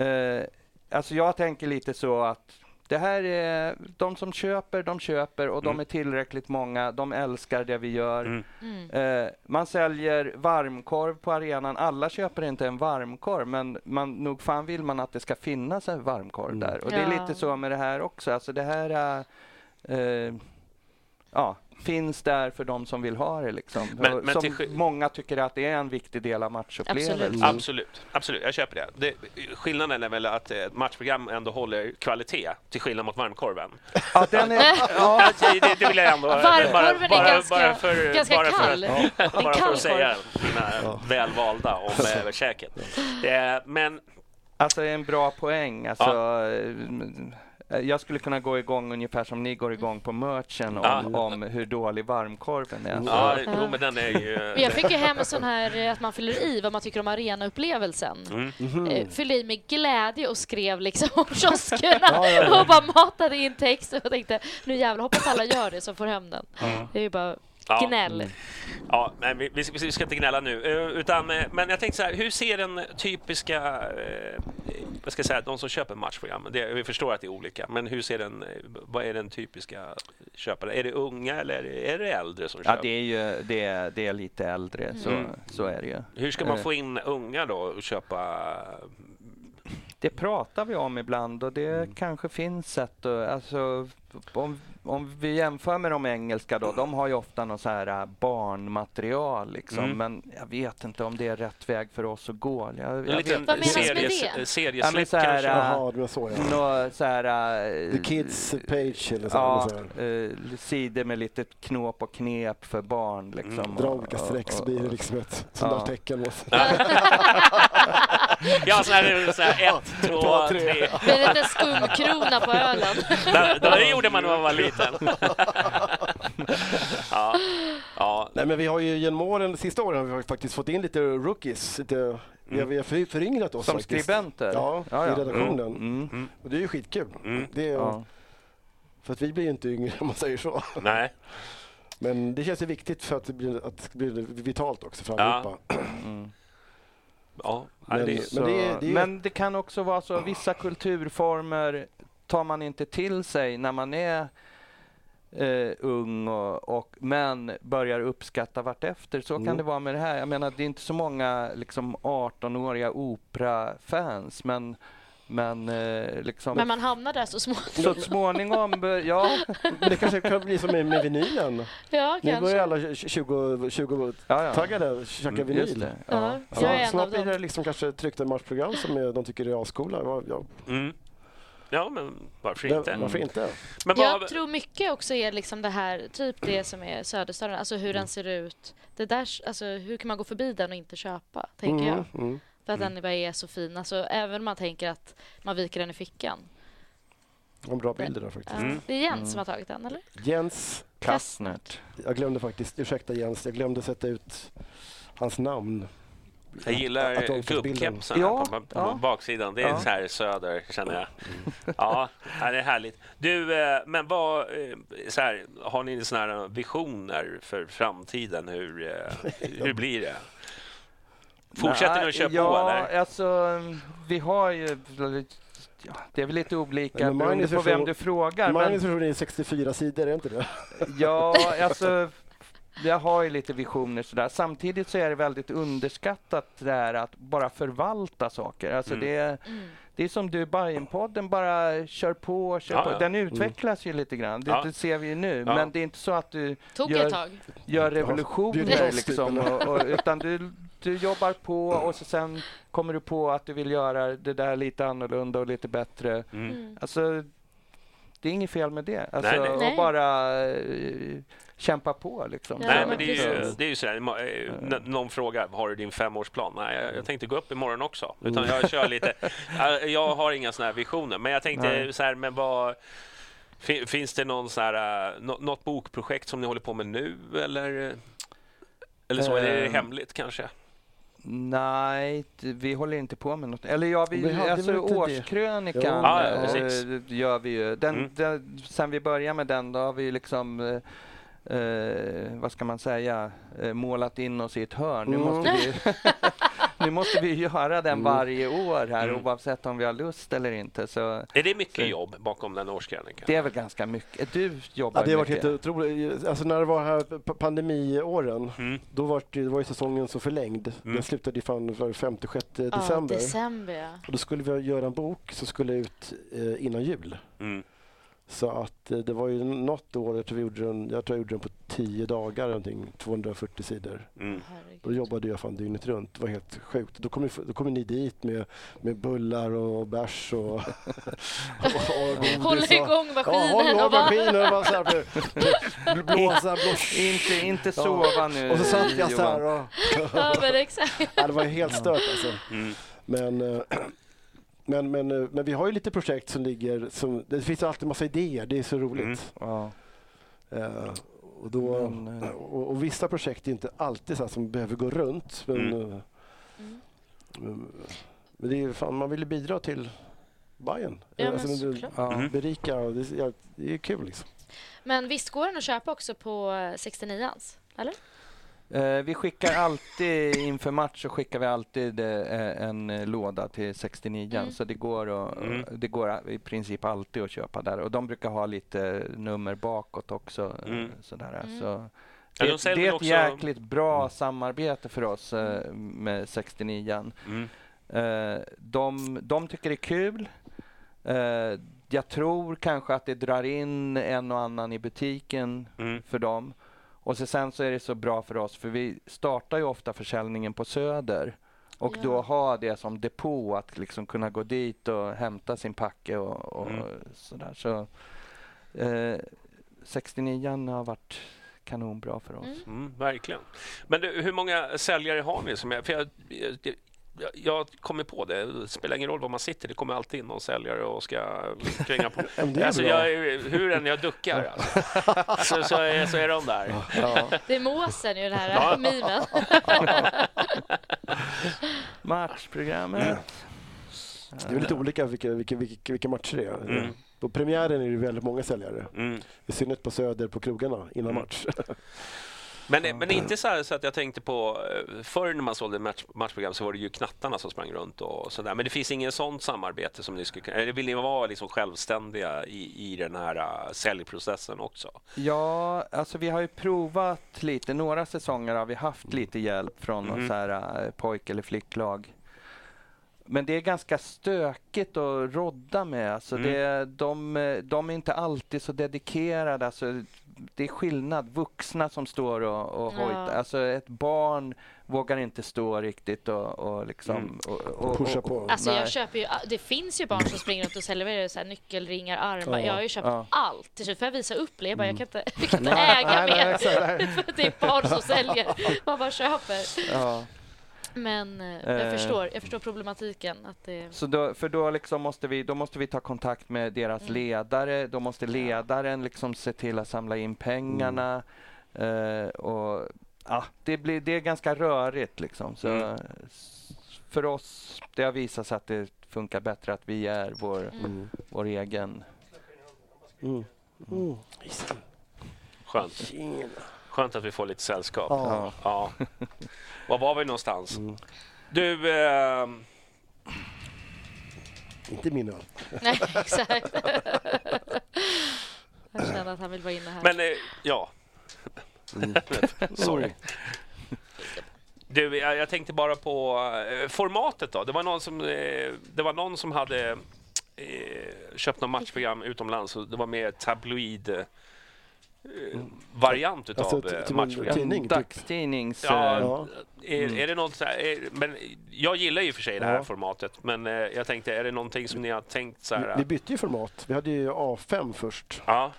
eh, alltså jag tänker lite så att det här är, de som köper, de köper och de Mm. är tillräckligt många. De älskar det vi gör. Mm. Mm. Eh, man säljer varmkorv på arenan. Alla köper inte en varmkorv, men man, nog fan vill man att det ska finnas en varmkorv Mm. där. Och det är Ja. lite så med det här också. Alltså det här är, eh, ja, finns där för de som vill ha det. Liksom. Men- Och men som till många tycker att det är en viktig del av matchupplevelsen. Absolut. Absolut, absolut, jag köper det. det. Skillnaden är väl att ett matchprogram ändå håller kvalitet, till skillnad mot varmkorven. Ja, den är, ja, det, det vill jag ändå... Varmkorven är bara, ganska- bara för, ganska bara för kall. Det är en bara för att säga mina välvalda om äh, käket. Eh, men Alltså en bra poäng. Alltså, eh, Jag skulle kunna gå igång ungefär som ni går igång på merchen om, Ja. om hur dålig varmkorven är. ja, Så, jo, men den är ju... Jag fick ju hem en sån här eh, att man fyller i vad man tycker om arenaupplevelsen. Mm. Eh, Fyllde i med glädje och skrev liksom om kioskerna och bara matade in text och jag tänkte nu jävlar hoppas alla gör det som får hem den. Det är ju bara Ja. gnäll. Ja, men vi, vi, ska, vi ska inte gnälla nu. Eh, Utan, eh, men jag tänkte så här, hur ser den typiska, eh, vad ska jag säga, de som köper matchprogram, det, vi förstår att det är olika, men hur ser den, vad är den typiska köparen? Är det unga eller är det, är det äldre som ja, köper? det är ju det är, det är lite äldre, så, Mm. så är det ju. Hur ska man få in unga då och köpa? Det pratar vi om ibland och det kanske finns sätt att, alltså, om, om vi jämför med de engelska då, de har ju ofta något så här äh, barnmaterial liksom. Mm. Men jag vet inte om det är rätt väg för oss att gå. Jag, En jag liten vet, Vad menas med series, det? Ja, men serieslipp så här, kanske? äh, Jaha, det var så ja. nå, så här, äh, The Kids page eller så. Ja, så eh, sidor med lite knåp och knep för barn. Liksom, Mm. Dra olika streck så blir det liksom ett sånt Ja. där tecken. Ja, så här, så här ett, två, Två, tre. tre. Det är lite skumkrona på ölen. Det, det gjorde man när man var liten. ja. Ja. Nej, men vi har ju genom åren, sista åren har vi faktiskt fått in lite rookies. Lite, vi, har, vi har för- föryngrat oss Som faktiskt. skribenter? Ja, Ja, i ja. redaktionen. Mm. Och det är ju skitkul. Mm. Det är, Ja. För att vi blir ju inte yngre om man säger så. Nej. Men det känns ju viktigt för att det blir, att det blir vitalt också för Ja. allihopa. Mm. Ja. Men- Nej, det, Så, det är- det är- men det kan också vara så vissa kulturformer tar man inte till sig när man är eh, ung och, och, men börjar uppskatta vartefter. Så Mm. kan det vara med det här. Jag menar, det är inte så många liksom, 18-åriga operafans, men, men eh, liksom, Men man hamnar där så småningom. så småningom, ja, det kanske kan bli som med, med vinylen. Ja, Nu börjar kanske. alla 20-taggade ja, ja. taggade käka Mm, vinyl. Ja, Ja. Snart blir det liksom kanske tryckta matchprogram som är- de tycker är ascoola. Ja, ja, mm. Ja, men varför inte? Varför inte? Men vad, Jag tror mycket också är liksom det här, typ det som är Söderstaden, alltså hur den ser ut. Det där, alltså hur kan man gå förbi den och inte köpa, tänker jag. Mm, mm. För att den bara är så fin. Alltså även om man tänker att man viker den i fickan. De bra bilder där faktiskt. Mm. Det är Jens som har tagit den, eller? Jens, Kastnert. jag glömde faktiskt, ursäkta Jens, jag glömde sätta ut hans namn. Jag gillar gubbkepsen Ja, på, på ja. baksidan. Det är Ja. så här söder, känner jag. Ja, ja, det är härligt. Du, eh, men vad, eh, så här, har ni såna här visioner för framtiden? Hur, eh, hur blir det? Fortsätter ni att köra ja, på, eller? alltså vi har ju... Ja, det är väl lite olika Men beroende på vem du frågar. Magnus Men, version är 64 sidor, är det inte det? ja, alltså jag har ju lite visioner sådär. Samtidigt så är det väldigt underskattat det här att bara förvalta saker. Alltså Mm. det, är, Mm. det är som du, Bajenpodden bara kör på, kör Ja, på. ja. Den utvecklas ju lite grann. Det, Ja. det ser vi ju nu. Ja. Men det är inte så att du Tog Gör- gör revolutioner liksom. eller? Och, och, utan du, du jobbar på och så sen kommer du på att du vill göra det där lite annorlunda och lite bättre. Mm. Mm. Alltså, det är inget fel med det. Alltså, Nej, nej. Och bara eh, kämpa på liksom. Ja, Nej, men det är ju, det är ju så här, eh, någon frågar, har du din femårsplan? Nej, jag, jag tänkte gå upp imorgon också. Utan jag kör lite, jag, har inga såna här visioner. Men jag tänkte Nej. så här, men vad, fin, finns det någon så här, eh, nå- något bokprojekt som ni håller på med nu eller? Eller så, är det Ehm. hemligt kanske? Nej, vi håller inte på med något. Eller ja, vi, Vi alltså årskrönikan Ja. Ja, eh, gör vi ju. Den, Mm. den, sen vi började med den, då har vi liksom eh, vad ska man säga, eh, målat in oss i ett hörn. Nu, Mm. måste vi, nu måste vi göra den Mm. varje år här Mm. oavsett om vi har lust eller inte. Så Är det mycket Så- jobb bakom den årskrönikan? det är väl ganska mycket. Du jobbar Ja, det har varit mycket. helt otroligt. Alltså när det var här pandemiåren, Mm. då var det, var ju säsongen så förlängd. Mm. Den slutade ju fan 5-6 Ja, december. december ja. Och då skulle vi göra en bok som skulle ut eh, innan jul. Mm. Så att eh, det var ju något år, jag tror, vi gjorde den, jag tror jag gjorde den på 10 dagar, någonting, 240 sidor. Mm. Då jobbade jag fan dygnet runt. Det var helt sjukt. Då kom, ju- då kom ju ni dit med, med bullar och bärs och, och, och godis. Hålla igång Ja, maskinen håll igång och bara... maskinen och bara så här, bl- blåsa, blåsa. Inte, inte Ja. sova nu Och så satt jag så här och... Ja, men exakt. Ja, det var ju helt stört alltså. Mm. Men, eh, men, men, eh, men vi har ju lite projekt som ligger... Som, det finns alltid massa idéer, det är så roligt. Mm. Ja. Eh, och, då, Men, eh, och, och vissa projekt är inte alltid så här som behöver gå runt. Men, Mm. men, men det är, ju fan, man vill ju bidra till Bajen. Ja, men det- såklart. ja. Mm. berika. och Det, ja, det är kul liksom. Men visst går den att köpa också på 69ans? Eller? Eh, vi skickar alltid inför match så skickar vi alltid eh, en eh, låda till 69 Mm. så det går, att, Mm. det går i princip alltid att köpa där och de brukar ha lite nummer bakåt också. Mm. Sådär. Mm. Så Ja, det, de säljer det är ett också- jäkligt bra samarbete för oss eh, med 69 Mm. Eh, de, de tycker det är kul. Eh, jag tror kanske att det drar in en och annan i butiken Mm. för dem. Och så sen så är det så bra för oss för vi startar ju ofta försäljningen på Söder. Och Ja. då ha det som depå att liksom kunna gå dit och hämta sin packe och, och Mm. sådär. Så, eh, 69 har varit kanonbra för oss. Mm. Mm, verkligen. Men du, hur många säljare har ni? Som är, för jag, jag, jag, kommer på det, det spelar ingen roll var man sitter, det kommer alltid in någon säljare och ska kränga på. alltså, jag, hur än jag duckar alltså, så, så, är, så är de där. Ja. Det är måsen i den här Ja. mimen. Matchprogrammet. Det är lite olika vilka, vilka, vilka, vilka matcher det är. Mm. På premiären är det väldigt många säljare. Mm. I synnerhet på Söder på krogarna innan Mm. match. Men, men inte så, här, så att jag tänkte på, eh, förr när man sålde match, matchprogram så var det ju knattarna som sprang runt och sådär. Men det finns ingen sånt samarbete som ni skulle kunna, eller vill ni vara liksom självständiga i, i den här uh, säljprocessen också? Ja, alltså vi har ju provat lite. Några säsonger har vi haft lite hjälp från någon så här eh, pojk eller flicklag. Men det är ganska stökigt att rodda med. Alltså Mm. det, de, eh, de är inte alltid så dedikerade. Alltså det är skillnad. Vuxna som står och, och Ja. hojtar. Alltså ett barn vågar inte stå riktigt och, och liksom... Mm. Och, och, Pusha på. Alltså jag köper ju, det finns ju barn som springer runt och säljer så här nyckelringar, armar. Ja, Jag har ju köpt ja. allt. Till slut får jag visa upp det. Jag bara, jag kan inte, jag kan inte Nej, äga nej, mer. nej. För att det är barn som säljer. Man bara köper. Men eh, jag, Eh. förstår, jag förstår problematiken. Att det, Så då, för då, liksom måste vi, då måste vi ta kontakt med deras Mm. ledare. Då måste ledaren liksom se till att samla in pengarna. Eh, och, ja, det, blir, det är ganska rörigt. Liksom. Så, Mm. För oss, det har visat sig att det funkar bättre att vi är vår, Mm. vår egen. Mm. Mm. Skönt. Tjena. Skönt att vi får lite sällskap. Ja. Ja. Var var vi någonstans? Mm. Du, eh, Inte min öl. nej, exakt. jag känner att han vill vara inne här. men eh, ja. Mm. Sorry. Du, jag, jag tänkte bara på eh, formatet då. Det var någon som, eh, det var någon som hade eh, köpt något matchprogram utomlands och det var mer tabloid variant utav Alltså, eh, matchprogram. Tidning, dagstidnings... Ja, eh, Ja. Är, är det något så här, är, men jag gillar ju för sig det här Ja. formatet, men eh, jag tänkte, är det någonting som ni har tänkt så Vi, här? vi bytte ju format. Vi hade ju A5 först. Ja,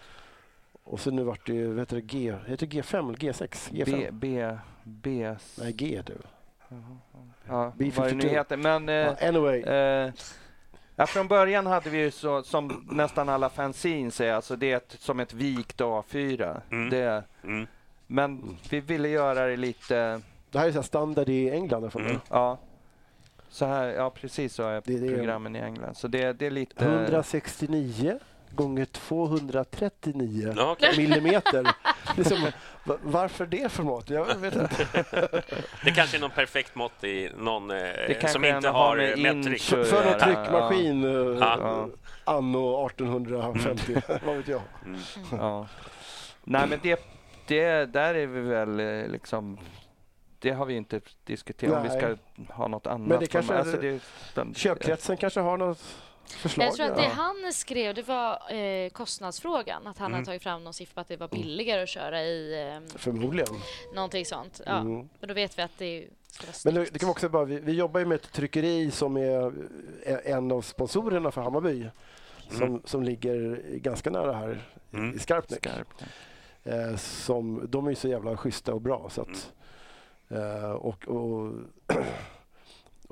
Och så nu vart det ju, vad heter det, G, heter det G5 eller G6? B, G5? B, B, Nej, G det. ja, B52. vad det nu heter. Men, eh, Ja, anyway. Eh, ja, från början hade vi ju så, som nästan alla fanzines är, alltså det är ett, som ett vikt A4. Mm. Det, mm. men vi ville göra det lite, Det här är så här standard i England. Mm. ja. Så här, ja precis så är Det- det är- programmen i England. Så det, det är lite... 169 gånger 239 Ja, okej. millimeter. Liksom, va- varför det formatet? Jag vet inte. Det kanske är någon perfekt mått i någon eh, som inte har eh, metrik. För, för någon tryckmaskin eh, Ja. anno 1850, vad vet jag. Mm. Ja. Nej men det, det, där är vi väl liksom... Det har vi inte diskuterat om vi Nej. ska ha något annat. Men det kanske är- det, Köpkretsen kanske har något förslag? Jag tror att det ja. han skrev, det var eh, kostnadsfrågan. Att han Mm. hade tagit fram någon siffra på att det var billigare att köra i eh, Förmodligen. någonting sånt. Ja. Mm. Men då vet vi att det ska vara Men det, snyggt. kan också bara, vi, vi jobbar ju med ett tryckeri som är eh, en av sponsorerna för Hammarby. Som, Mm. som ligger ganska nära här Mm. i Skarpnäck. Skarpt. Eh, som, de är ju så jävla schyssta och bra. Så att, eh, och, och,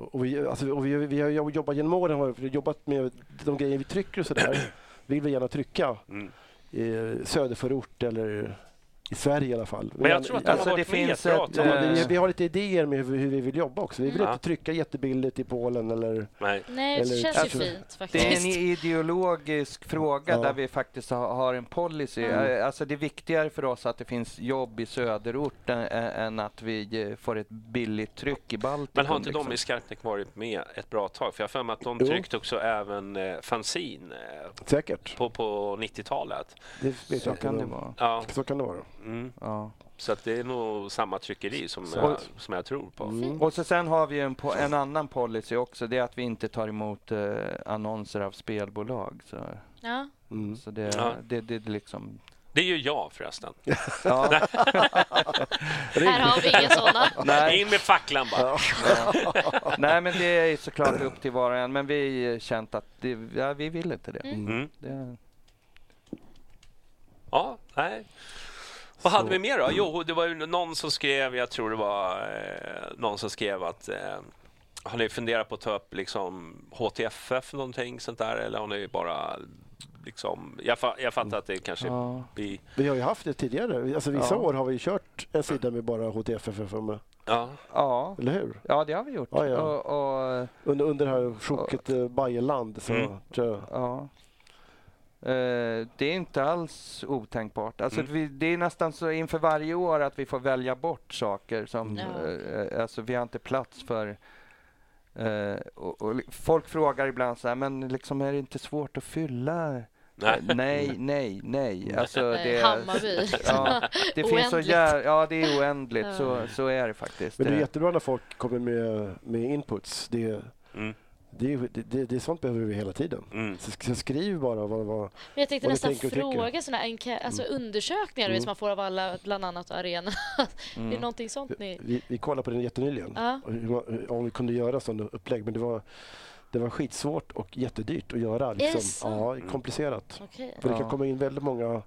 och, vi, alltså, och vi, vi har jobbat genom åren har jobbat med de grejer vi trycker och sådär. vill vi gärna trycka Mm. i söderförort eller i Sverige i alla fall. Men jag tror att de Alltså, har det varit med finns ett, till- Ja, vi, eh, vi har lite idéer med hur, hur vi vill jobba också. Vi vill Mm. inte trycka jättebilligt i Polen eller... Nej. Nej, det eller- känns Jag ju tror- fint Det är faktiskt. en ideologisk fråga Ja. där vi faktiskt har, har en policy. Mm. Eh, Alltså det är viktigare för oss att det finns jobb i söderort än, än att vi eh, får ett billigt tryck i Baltikum. Men har inte liksom. de i Skarpnäck varit med ett bra tag? För jag har för mig att de tryckte också även eh, fanzine eh, Säkert. på, på 90-talet. Det vet Så jag kan det vara. Ja. Så kan det vara. Mm. Ja. Så att det är nog samma tryckeri som, Så- jag, som jag tror på. Mm. Och så sen har vi en, po- en annan policy också. Det är att vi inte tar emot eh, annonser av spelbolag. Så, Ja. Mm. så det, Ja. det, det, det liksom... Det är ju jag förresten. Ja. Här har vi inga sådana. Nej, In med facklan bara. ja. Nej, men det är såklart upp till var och en. Men vi har känt att det, ja, vi vill inte det. Mm. det Ja, nej. Vad hade vi mer då? Jo, det var ju någon som skrev, jag tror det var eh, någon som skrev att eh, har ni funderat på att ta upp liksom HTFF någonting sånt där eller har ni bara liksom, jag, fa jag fattar att det kanske ja. blir, Vi har ju haft det tidigare. Alltså, vissa Ja. år har vi kört en sida med bara HTFF för mig. ja, Ja. Eller hur? ja, det har vi gjort. Ja, ja. Och, och, Under, under det här sjoket uh, Bajeland så Mm. tror jag. Ja. Eh, det är inte alls otänkbart. Alltså, Mm. vi, det är nästan så inför varje år att vi får välja bort saker som... Ja. eh, alltså, vi har inte plats för... eh, och, och, folk frågar ibland så här, men liksom, är det inte svårt att fylla? nej. Eh, nej, nej, nej. Alltså, det, Hammarby. ja, det finns så Oändligt. jä- Ja, det är oändligt. Så, så är det faktiskt. Men det är jättebra när folk kommer med, med inputs. Det, Mm, det, det, det, sånt behöver vi hela tiden. mm. Så, så skriv bara vad, vad, Men jag tänkte Vad nästan fråga såna enkä- alltså undersökningar Mm. mm. man får av alla, bland annat arenan. Är det Mm. någonting sånt ni... vi, vi kollade på den jättenyligen. Ja. Om vi kunde göra sådana upplägg. Men det var, det var skitsvårt och jättedyrt att göra. Liksom. Ja, komplicerat. Okej. För det kan komma in väldigt många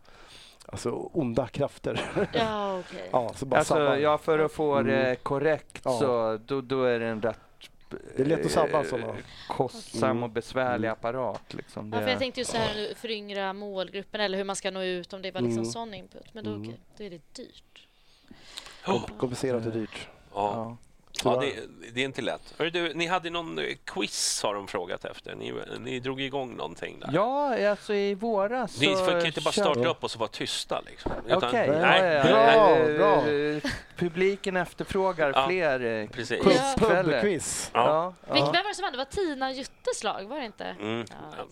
alltså, onda krafter. Ja, okej. ja, så bara Alltså, ja, för att få Mm. det korrekt Ja. så då, då är det en rätt Det är lätt att sabba såna. kostsam och besvärlig Mm. apparat. Liksom. Ja, för jag tänkte ju så här nu, föryngra målgruppen eller hur man ska nå ut om det var liksom Mm. sån input. Men då, Mm. okej, då är det dyrt. Kom, komplicerat och dyrt. Ja. Ja. Det, det är inte lätt. Hörru du, ni hade någon eh, quiz har de frågat efter. Ni, ni drog igång någonting där. ja, alltså i våras Ni så kan inte bara starta upp och så vara tysta. Liksom. Utan- Okej, nej, ja, ja, Bra, bra. Eh, Publiken efterfrågar Ja. fler eh. Pubquiz. Ja. Ja, vem var det som vann? Det var Tina Juttes lag, var det inte? Mm.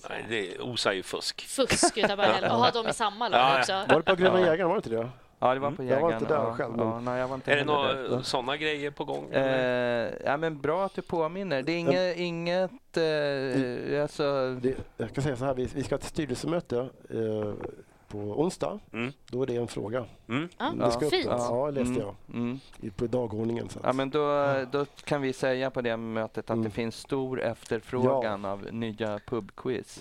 Nej, det osar ju fusk. Fusk utav bara. Och har de i samma lag också? Var det på Gröna Ja. Jägaren? Var det inte det? Ja, det var på Mm. Jag var Jägaren. inte där ja, själv, Ja, nej, jag var inte Är det några sådana grejer på gång? Eh, ja, men bra att du påminner. Det är inget, inget eh, alltså, det? Jag kan säga så här, vi, vi ska ha ett styrelsemöte eh, på onsdag. Mm. Då är det en fråga. Mm. Ja, Det ska upp- fint. Ja, läste Mm. jag mm. i- på dagordningen. Så att- Ja, men då, då kan vi säga på det mötet att Mm. det finns stor efterfrågan av nya pubquiz.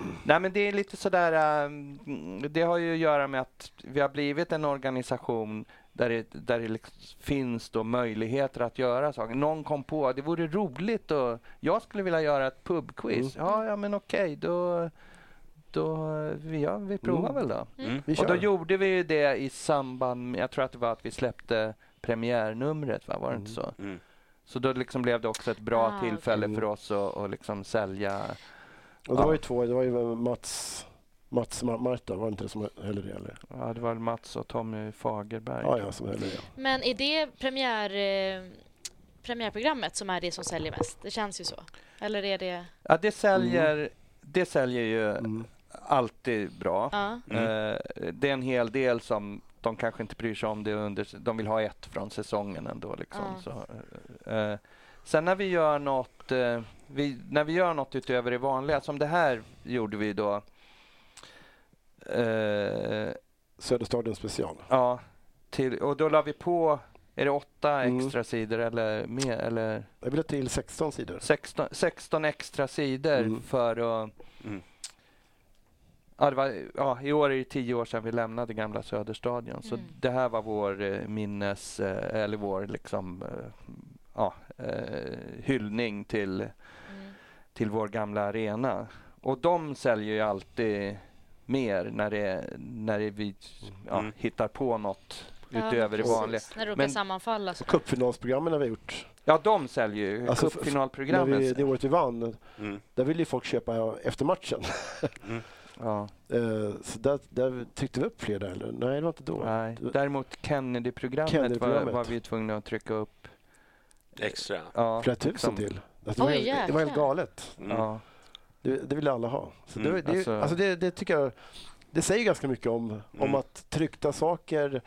Mm. Nej, men det är lite sådär, um, det har ju att göra med att vi har blivit en organisation där det, där det liksom finns då möjligheter att göra saker. Någon kom på, det vore roligt och jag skulle vilja göra ett pubquiz. Mm. Ja, ja men okej, då, då vi, ja, vi provar Mm. väl då. Mm. vi Och då gjorde vi ju det i samband med, jag tror att det var att vi släppte premiärnumret, va? var det inte så? Mm. Så då liksom blev det också ett bra Ah, tillfälle okej. för oss att, att liksom sälja. Och det Ja. var ju två, det var ju Mats, Mats Mar- Marta, var det inte det som höll det? Eller? Ja, det var Mats och Tommy Fagerberg. Ja, ja, som höll det. Men är det premiär, eh, premiärprogrammet som är det som säljer mest? Det känns ju så. Eller är det... Ja, det säljer, det säljer ju Mm. alltid bra. Ja. Mm. Eh, det är en hel del som de kanske inte bryr sig om det under, de vill ha ett från säsongen ändå. Liksom. Ja. Så, eh, sen när vi gör något, vi, när vi gör något utöver det vanliga, som det här gjorde vi då. Eh, Söderstadion special. ja, till, och då la vi på, är det åtta Mm. extra sidor eller mer? Eller? Jag vill till 16 sidor. 16, 16 extra sidor Mm. för att... Mm. Ja, var, ja, I år är det tio år sedan vi lämnade gamla Söderstadion. Så Mm. det här var vår eh, minnes, eh, eller vår liksom, eh, ja, eh, hyllning till. Till vår gamla arena. Och de säljer ju alltid mer när, det, när det vi ja, Mm. hittar på något Ja, utöver det precis. vanliga. När det råkar sammanfalla. Så. Och cupfinalsprogrammen har vi gjort. Ja, de säljer ju. Alltså, När Cupfinalprogrammen. vi, det året vi vann, Mm. där ville ju folk köpa efter matchen. Ja, Eh, så där, där tryckte vi upp fler där, eller? Nej, det var inte då. nej. Däremot Kennedy-programmet, Kennedy-programmet. Var, var vi tvungna att trycka upp. Extra. Ja, Flera tusen liksom. till. Alltså, det, var, Oj, helt- det var helt galet. Mm. Ja. Det, det ville alla ha. Så det, Mm, det, alltså- alltså det, det tycker jag det säger ganska mycket om, om Mm. att tryckta saker...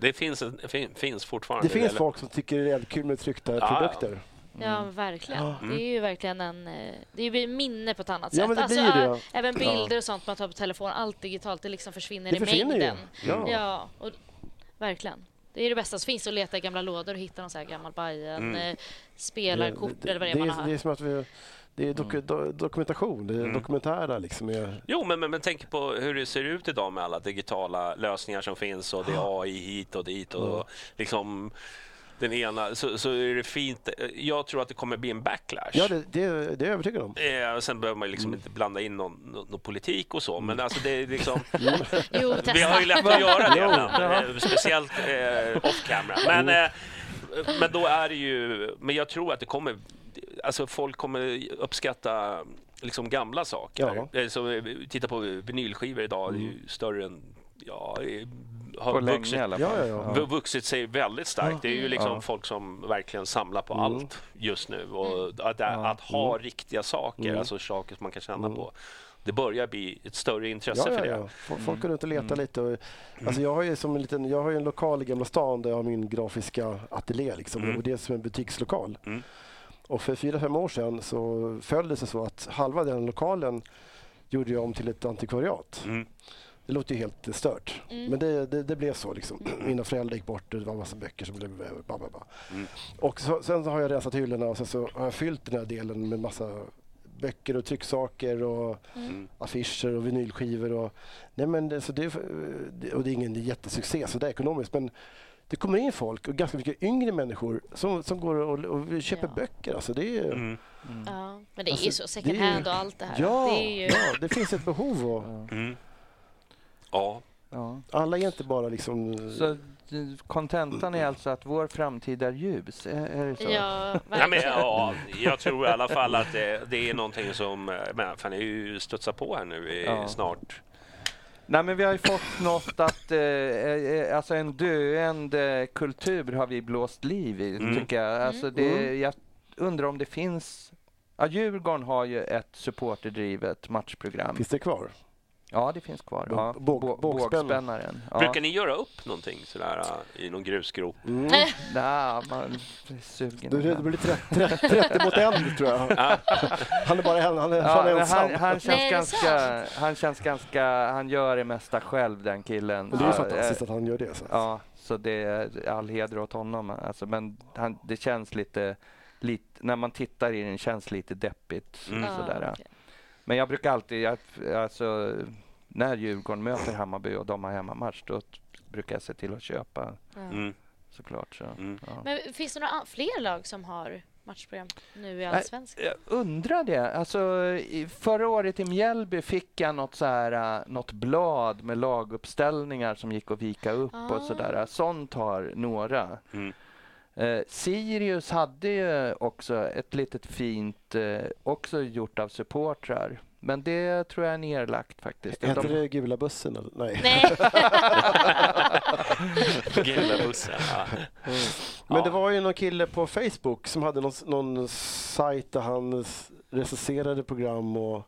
Det finns, fin, finns fortfarande. Det finns eller- folk som tycker det är kul med tryckta Ja, produkter. Ja, verkligen. Ja. Det är ju verkligen en... eh, Det är ju ett minne på ett annat Ja, sätt. men det alltså, blir det, ä- ja. Även bilder och sånt man tar på telefon, allt digitalt, det liksom försvinner Det i försvinner ju. mängden. Ja. Ja, och, verkligen. Det är det bästa som finns, att leta i gamla lådor och hitta någon så här gammal Bajen, Mm. eh, spelarkort det, eller vad det är det, man har. det är som att vi... Det är doku, do, dokumentation, det är Mm. dokumentära liksom. Är, Jo, men, men, men tänk på hur det ser ut idag med alla digitala lösningar som finns och det är AI hit och dit och liksom den ena så, så är det fint. Jag tror att det kommer bli en backlash. ja, det, det, det är jag övertygad om. Eh, sen behöver man liksom inte blanda in någon, någon, någon politik och så, men alltså det är liksom... Jo, Vi har ju lätt att göra det Jo, ibland, eh, speciellt eh, off camera. Men, eh, men då är det ju... Men jag tror att det kommer... Alltså folk kommer uppskatta liksom gamla saker. Ja. Eh, Så, eh, titta på vinylskivor idag, det är ju större än... Ja, har På länge vuxit, i alla Ja, fall. ja, ja. vu- vuxit sig väldigt starkt. Det är ju liksom Ja. folk som verkligen samlar på Mm. allt just nu. Och att, att ha riktiga saker, Mm. alltså saker som man kan känna Mm. på. Det börjar bli ett större intresse Ja, ja, för det. ja. Folk, går runt och letar Mm. lite. Och, alltså jag, har ju som en liten, jag har ju en lokal i Gamla stan där jag har min grafiska ateljé. Liksom, Mm. och det är som en butikslokal. Mm. Och för fyra, fem år sedan så föll det sig så att halva den lokalen gjorde jag om till ett antikvariat. Mm. Det låter ju helt eh, stört. Mm. Men det, det, det blev så. Liksom. Mina föräldrar gick bort och det var en massa böcker som blev över. Bla, bla, bla. Mm. Och så, sen så har jag rensat hyllorna och sen så har jag fyllt den här delen med massa böcker och trycksaker och Mm. affischer och vinylskivor. Och, nej men, det- så det, och det är ingen jättesuccé så det är ekonomiskt men det kommer in folk och ganska mycket yngre människor som, som går och, och köper Ja. böcker. Alltså det är, Mm. Ja, men det är Alltså, ju så, second hand och allt det här. Ja, Det är ju... ja, det finns ett behov. Och, Mm. Ja, Ja. alla är inte bara liksom... Så eh, kontentan är alltså att vår framtid är ljus? Är, är det så? Ja, Nej, men, ja, jag tror i alla fall att det, det är någonting som... eh, Men fan, jag studsat på här nu i Ja. snart. Nej, men vi har ju fått något att, eh, eh, alltså en döende kultur har vi blåst liv i, Mm. tycker jag. Alltså det, Mm. jag undrar om det finns... Ja, Djurgården har ju ett supporterdrivet matchprogram. Finns det kvar? Ja, det finns kvar. Båg- Ja. båg- Bå- bågspännare. Bågspännaren. Ja. Brukar ni göra upp någonting sådär eh, i någon grusgrop? Mm. Nej, man är sugen. Det, det blir 30, 30 mot en tror jag. Ja. Han är bara en, han är Ja, men ensam. han, han, känns Nej, ganska, han känns ganska... Han gör det mesta själv, den killen. Och det är ju fantastiskt eh, att han gör det. Så. Ja, så det är all heder åt honom. Alltså, men han, det känns lite, lite... När man tittar i den känns lite deppigt. Mm. Sådär. Ja, okej. Men jag brukar alltid... Jag, alltså, när Djurgården möter Hammarby och de har hemmamatch, då brukar jag se till att köpa Ja. Mm. såklart. Så, Mm. ja. Men finns det några fler lag som har matchprogram nu i Allsvenskan? Jag undrar det. Alltså, förra året i Mjällby fick jag något, så här, äh, något blad med laguppställningar som gick att vika upp Ah. och sådär. Sånt har några. Mm. Eh, Sirius hade ju också ett litet fint, eh, också gjort av supportrar. Men det tror jag är nerlagt faktiskt. Heter De- det gula bussen? Eller? Nej. Nej. Gula bussen. Ja. Men Ja. det var ju någon kille på Facebook som hade någon, någon sajt där han recenserade program och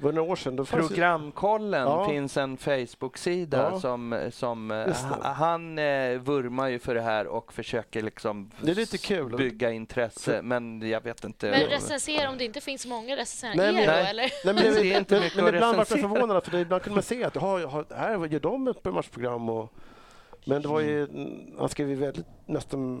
var några år sedan. Programkollen Ja. finns en Facebook-sida Ja. som, som eh, han eh, vurmar ju för det här och försöker liksom Det är lite kul. bygga intresse, men jag vet inte. Men recensera om det inte finns många recensera Nej, men- då, Nej. eller? Nej, men, Det är inte men, mycket men att ibland var jag förvånad för det, ibland kunde man se att har, har, här gör de ett matchprogram. Och, men det var ju, han skrev ju väldigt, nästan,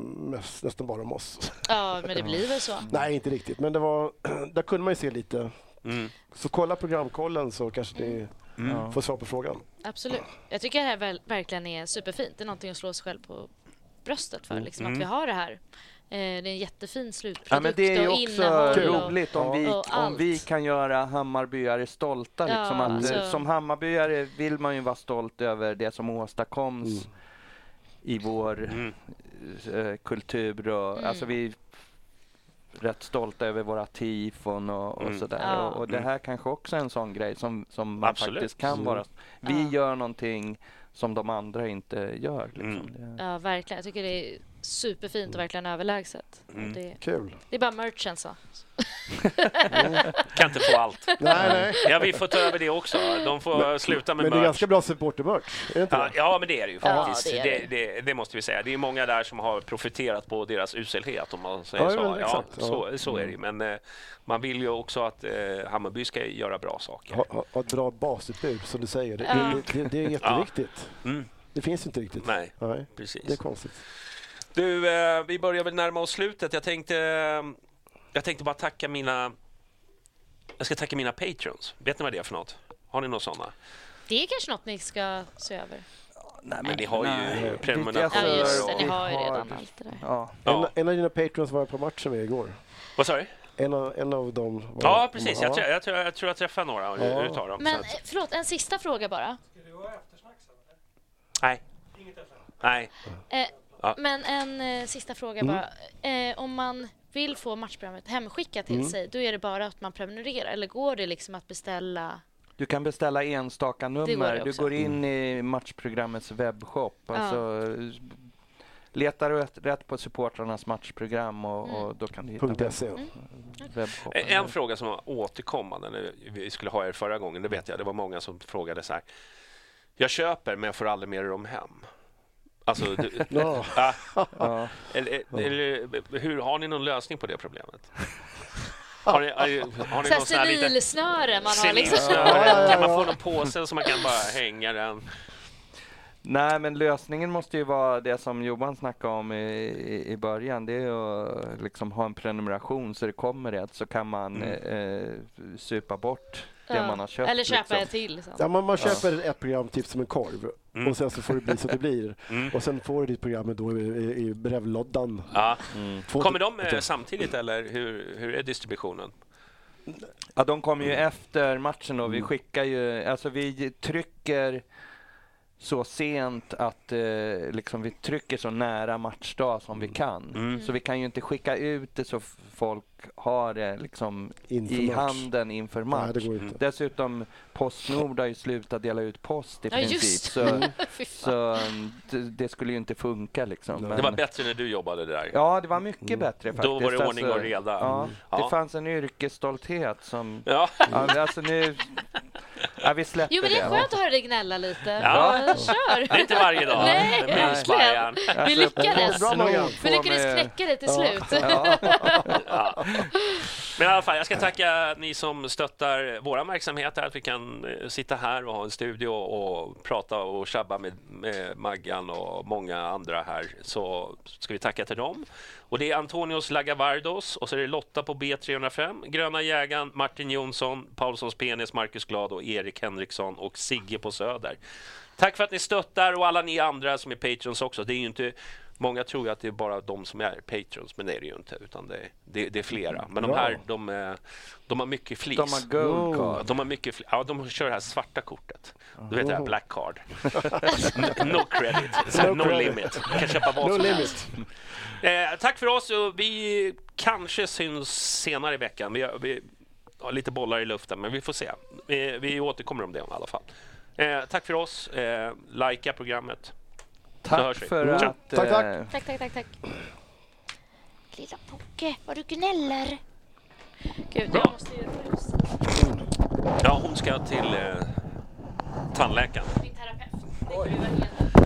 nästan bara om oss. Ja, men det blir väl så. Nej, inte riktigt. Men det var, där kunde man ju se lite. Mm. Så kolla programkollen så kanske ni Ja. får svar på frågan. Absolut. Jag tycker det här väl, verkligen är superfint. Det är någonting att slå sig själv på bröstet för, liksom, Mm. att vi har det här. Eh, det är en jättefin slutprodukt Ja, men det är också roligt om vi, om vi kan göra Hammarbyare stolta. Ja, Liksom att, alltså- eh, Som Hammarbyare vill man ju vara stolt över det som åstadkoms Mm. i vår Mm. eh, kultur. Och, Mm. Alltså vi rätt stolta över våra tifon och, och Mm. sådär. Ja. Och, och det här kanske också är en sån grej som, som man Absolut. faktiskt kan Mm. vara. Vi Ja. gör någonting som de andra inte gör. Liksom. Mm. Ja, verkligen. Jag tycker det är superfint och verkligen överlägset. Mm. Det, Kul. det är bara merchen så. Kan inte få allt. Nej, nej. Ja, vi får ta över det också. De får sluta med Men det är merch. ganska bra supportermerch, är det inte Ja, det? ja, men det är det ju Ja, faktiskt. det är det, det. det, det måste vi säga. Det är många där som har profiterat på deras uselhet om man säger Ja, så. men Ja, exakt. så, Ja. så är det ju. Men eh, man vill ju också att eh, Hammarby ska göra bra saker. Ha, ha, ha ett bra basutbud, som du säger. Det, Ja. det, det, det är jätteviktigt. Mm, Det finns inte riktigt. nej, Nej, precis. det är konstigt. Du, eh, vi börjar väl närma oss slutet. Jag tänkte, eh, jag tänkte bara tacka mina... Jag ska tacka mina patrons. Vet ni vad det är för något? Har ni några sådana? Det är kanske något ni ska se över. Nej, Men ni har ju prenumerationer Ja, just det. Ni har ju redan allt det där. Ja. Ja. En, en av dina patrons var på matchen med igår. Vad sa du? En av, en av dem var... Ja, precis. Jag, Ja. tror- jag, tror- jag tror jag träffade några Ja. utav dem. Men så att, förlåt, en sista fråga bara. Ska det vara eftersnack sen? eller? nej, Inget eftersnack? nej. Eh, Ja. Men en eh, sista fråga Mm. bara. Eh, om man vill få matchprogrammet hemskickat till Mm. sig, då är det bara att man prenumererar? Eller går det liksom att beställa? Du kan beställa enstaka nummer. det Du går in i matchprogrammets webbshop. Ja. Alltså, letar du rätt, rätt på supportrarnas matchprogram och, Mm. och då kan du hitta .se. Mm. webbshoppen. En, en fråga som var återkommande när vi skulle ha er förra gången, det vet jag, det var många som frågade så här. Jag köper men jag får aldrig med dem hem. Alltså, du, Ja. ah, Ja. eller, eller, hur, har ni någon lösning på det problemet? Har ni, har ni, någon sån här liten senilsnöre man har liksom. Kan man få någon påse så man kan bara hänga den? Nej, men lösningen måste ju vara det som Johan snackade om i, i, i början. Det är att liksom ha en prenumeration så det kommer rätt så kan man eh, supa bort det Ja. man har köpt. Eller köpa liksom. ett till. Så. Ja, man, man köper ett program typ som en korv Mm. och sen så får det bli så det blir. Mm. Och sen får du ditt program då i, i, i brevlådan. Ja. Två- Kommer de eh, samtidigt eller hur, hur är distributionen? Ja, de kommer ju efter matchen och vi Mm. skickar ju, alltså vi trycker så sent att eh, liksom vi trycker så nära matchdag som vi kan. Mm. Så vi kan ju inte skicka ut det så folk har det liksom i match. handen inför match. Nej, det går inte. Dessutom Postnord har ju slutat dela ut post i Ja, princip. Så, så um, det, det skulle ju inte funka liksom. Nej. Det var Men- bättre när du jobbade där. Ja, det var mycket bättre faktiskt. Då var det ordning och Alltså, reda. Ja, Mm. Ja. Det fanns en yrkesstolthet som... Ja. Ja, alltså nu... Ja, vi släpper Jo men det är skönt att höra dig gnälla lite. Ja. Ja. Kör! Det är inte varje dag. Nej, Mysbajaren. Vi lyckades. Vi lyckades knäcka det till slut. Men i alla fall, jag ska tacka ni som stöttar våra verksamheter, att vi kan eh, sitta här och ha en studio och prata och tjabba med, med Maggan och många andra här. Så ska vi tacka till dem. Och det är Antonios Lagavardos och så är det Lotta på B305, Gröna jägaren, Martin Jonsson, Paulssons penis, Marcus Glad och Erik Henriksson och Sigge på Söder. Tack för att ni stöttar och alla ni andra som är patrons också. Det är ju inte Många tror ju att det är bara de som är patrons, men det är det ju inte. Utan det, det, det är flera. Men de här, de, är- de har mycket flis. De har gold Wow. card. De har mycket fl- ja, de kör det här svarta kortet. Du vet det här black card. No credit, No no, credit. limit. Du kan köpa vad No som limit. helst. Eh, tack för oss och vi kanske syns senare i veckan. Vi, har- vi har lite bollar i luften, men vi får se. Vi, vi återkommer om det i alla fall. Eh, tack för oss. Eh, likea programmet. Tack för Mm. att... Tack, tack. eh, Tack, tack, tack, tack. Lilla Pocke, vad du gnäller. Gud, Bra. jag måste ju rusa. Ja, hon ska till eh, tandläkaren. Min terapeut. Det kommer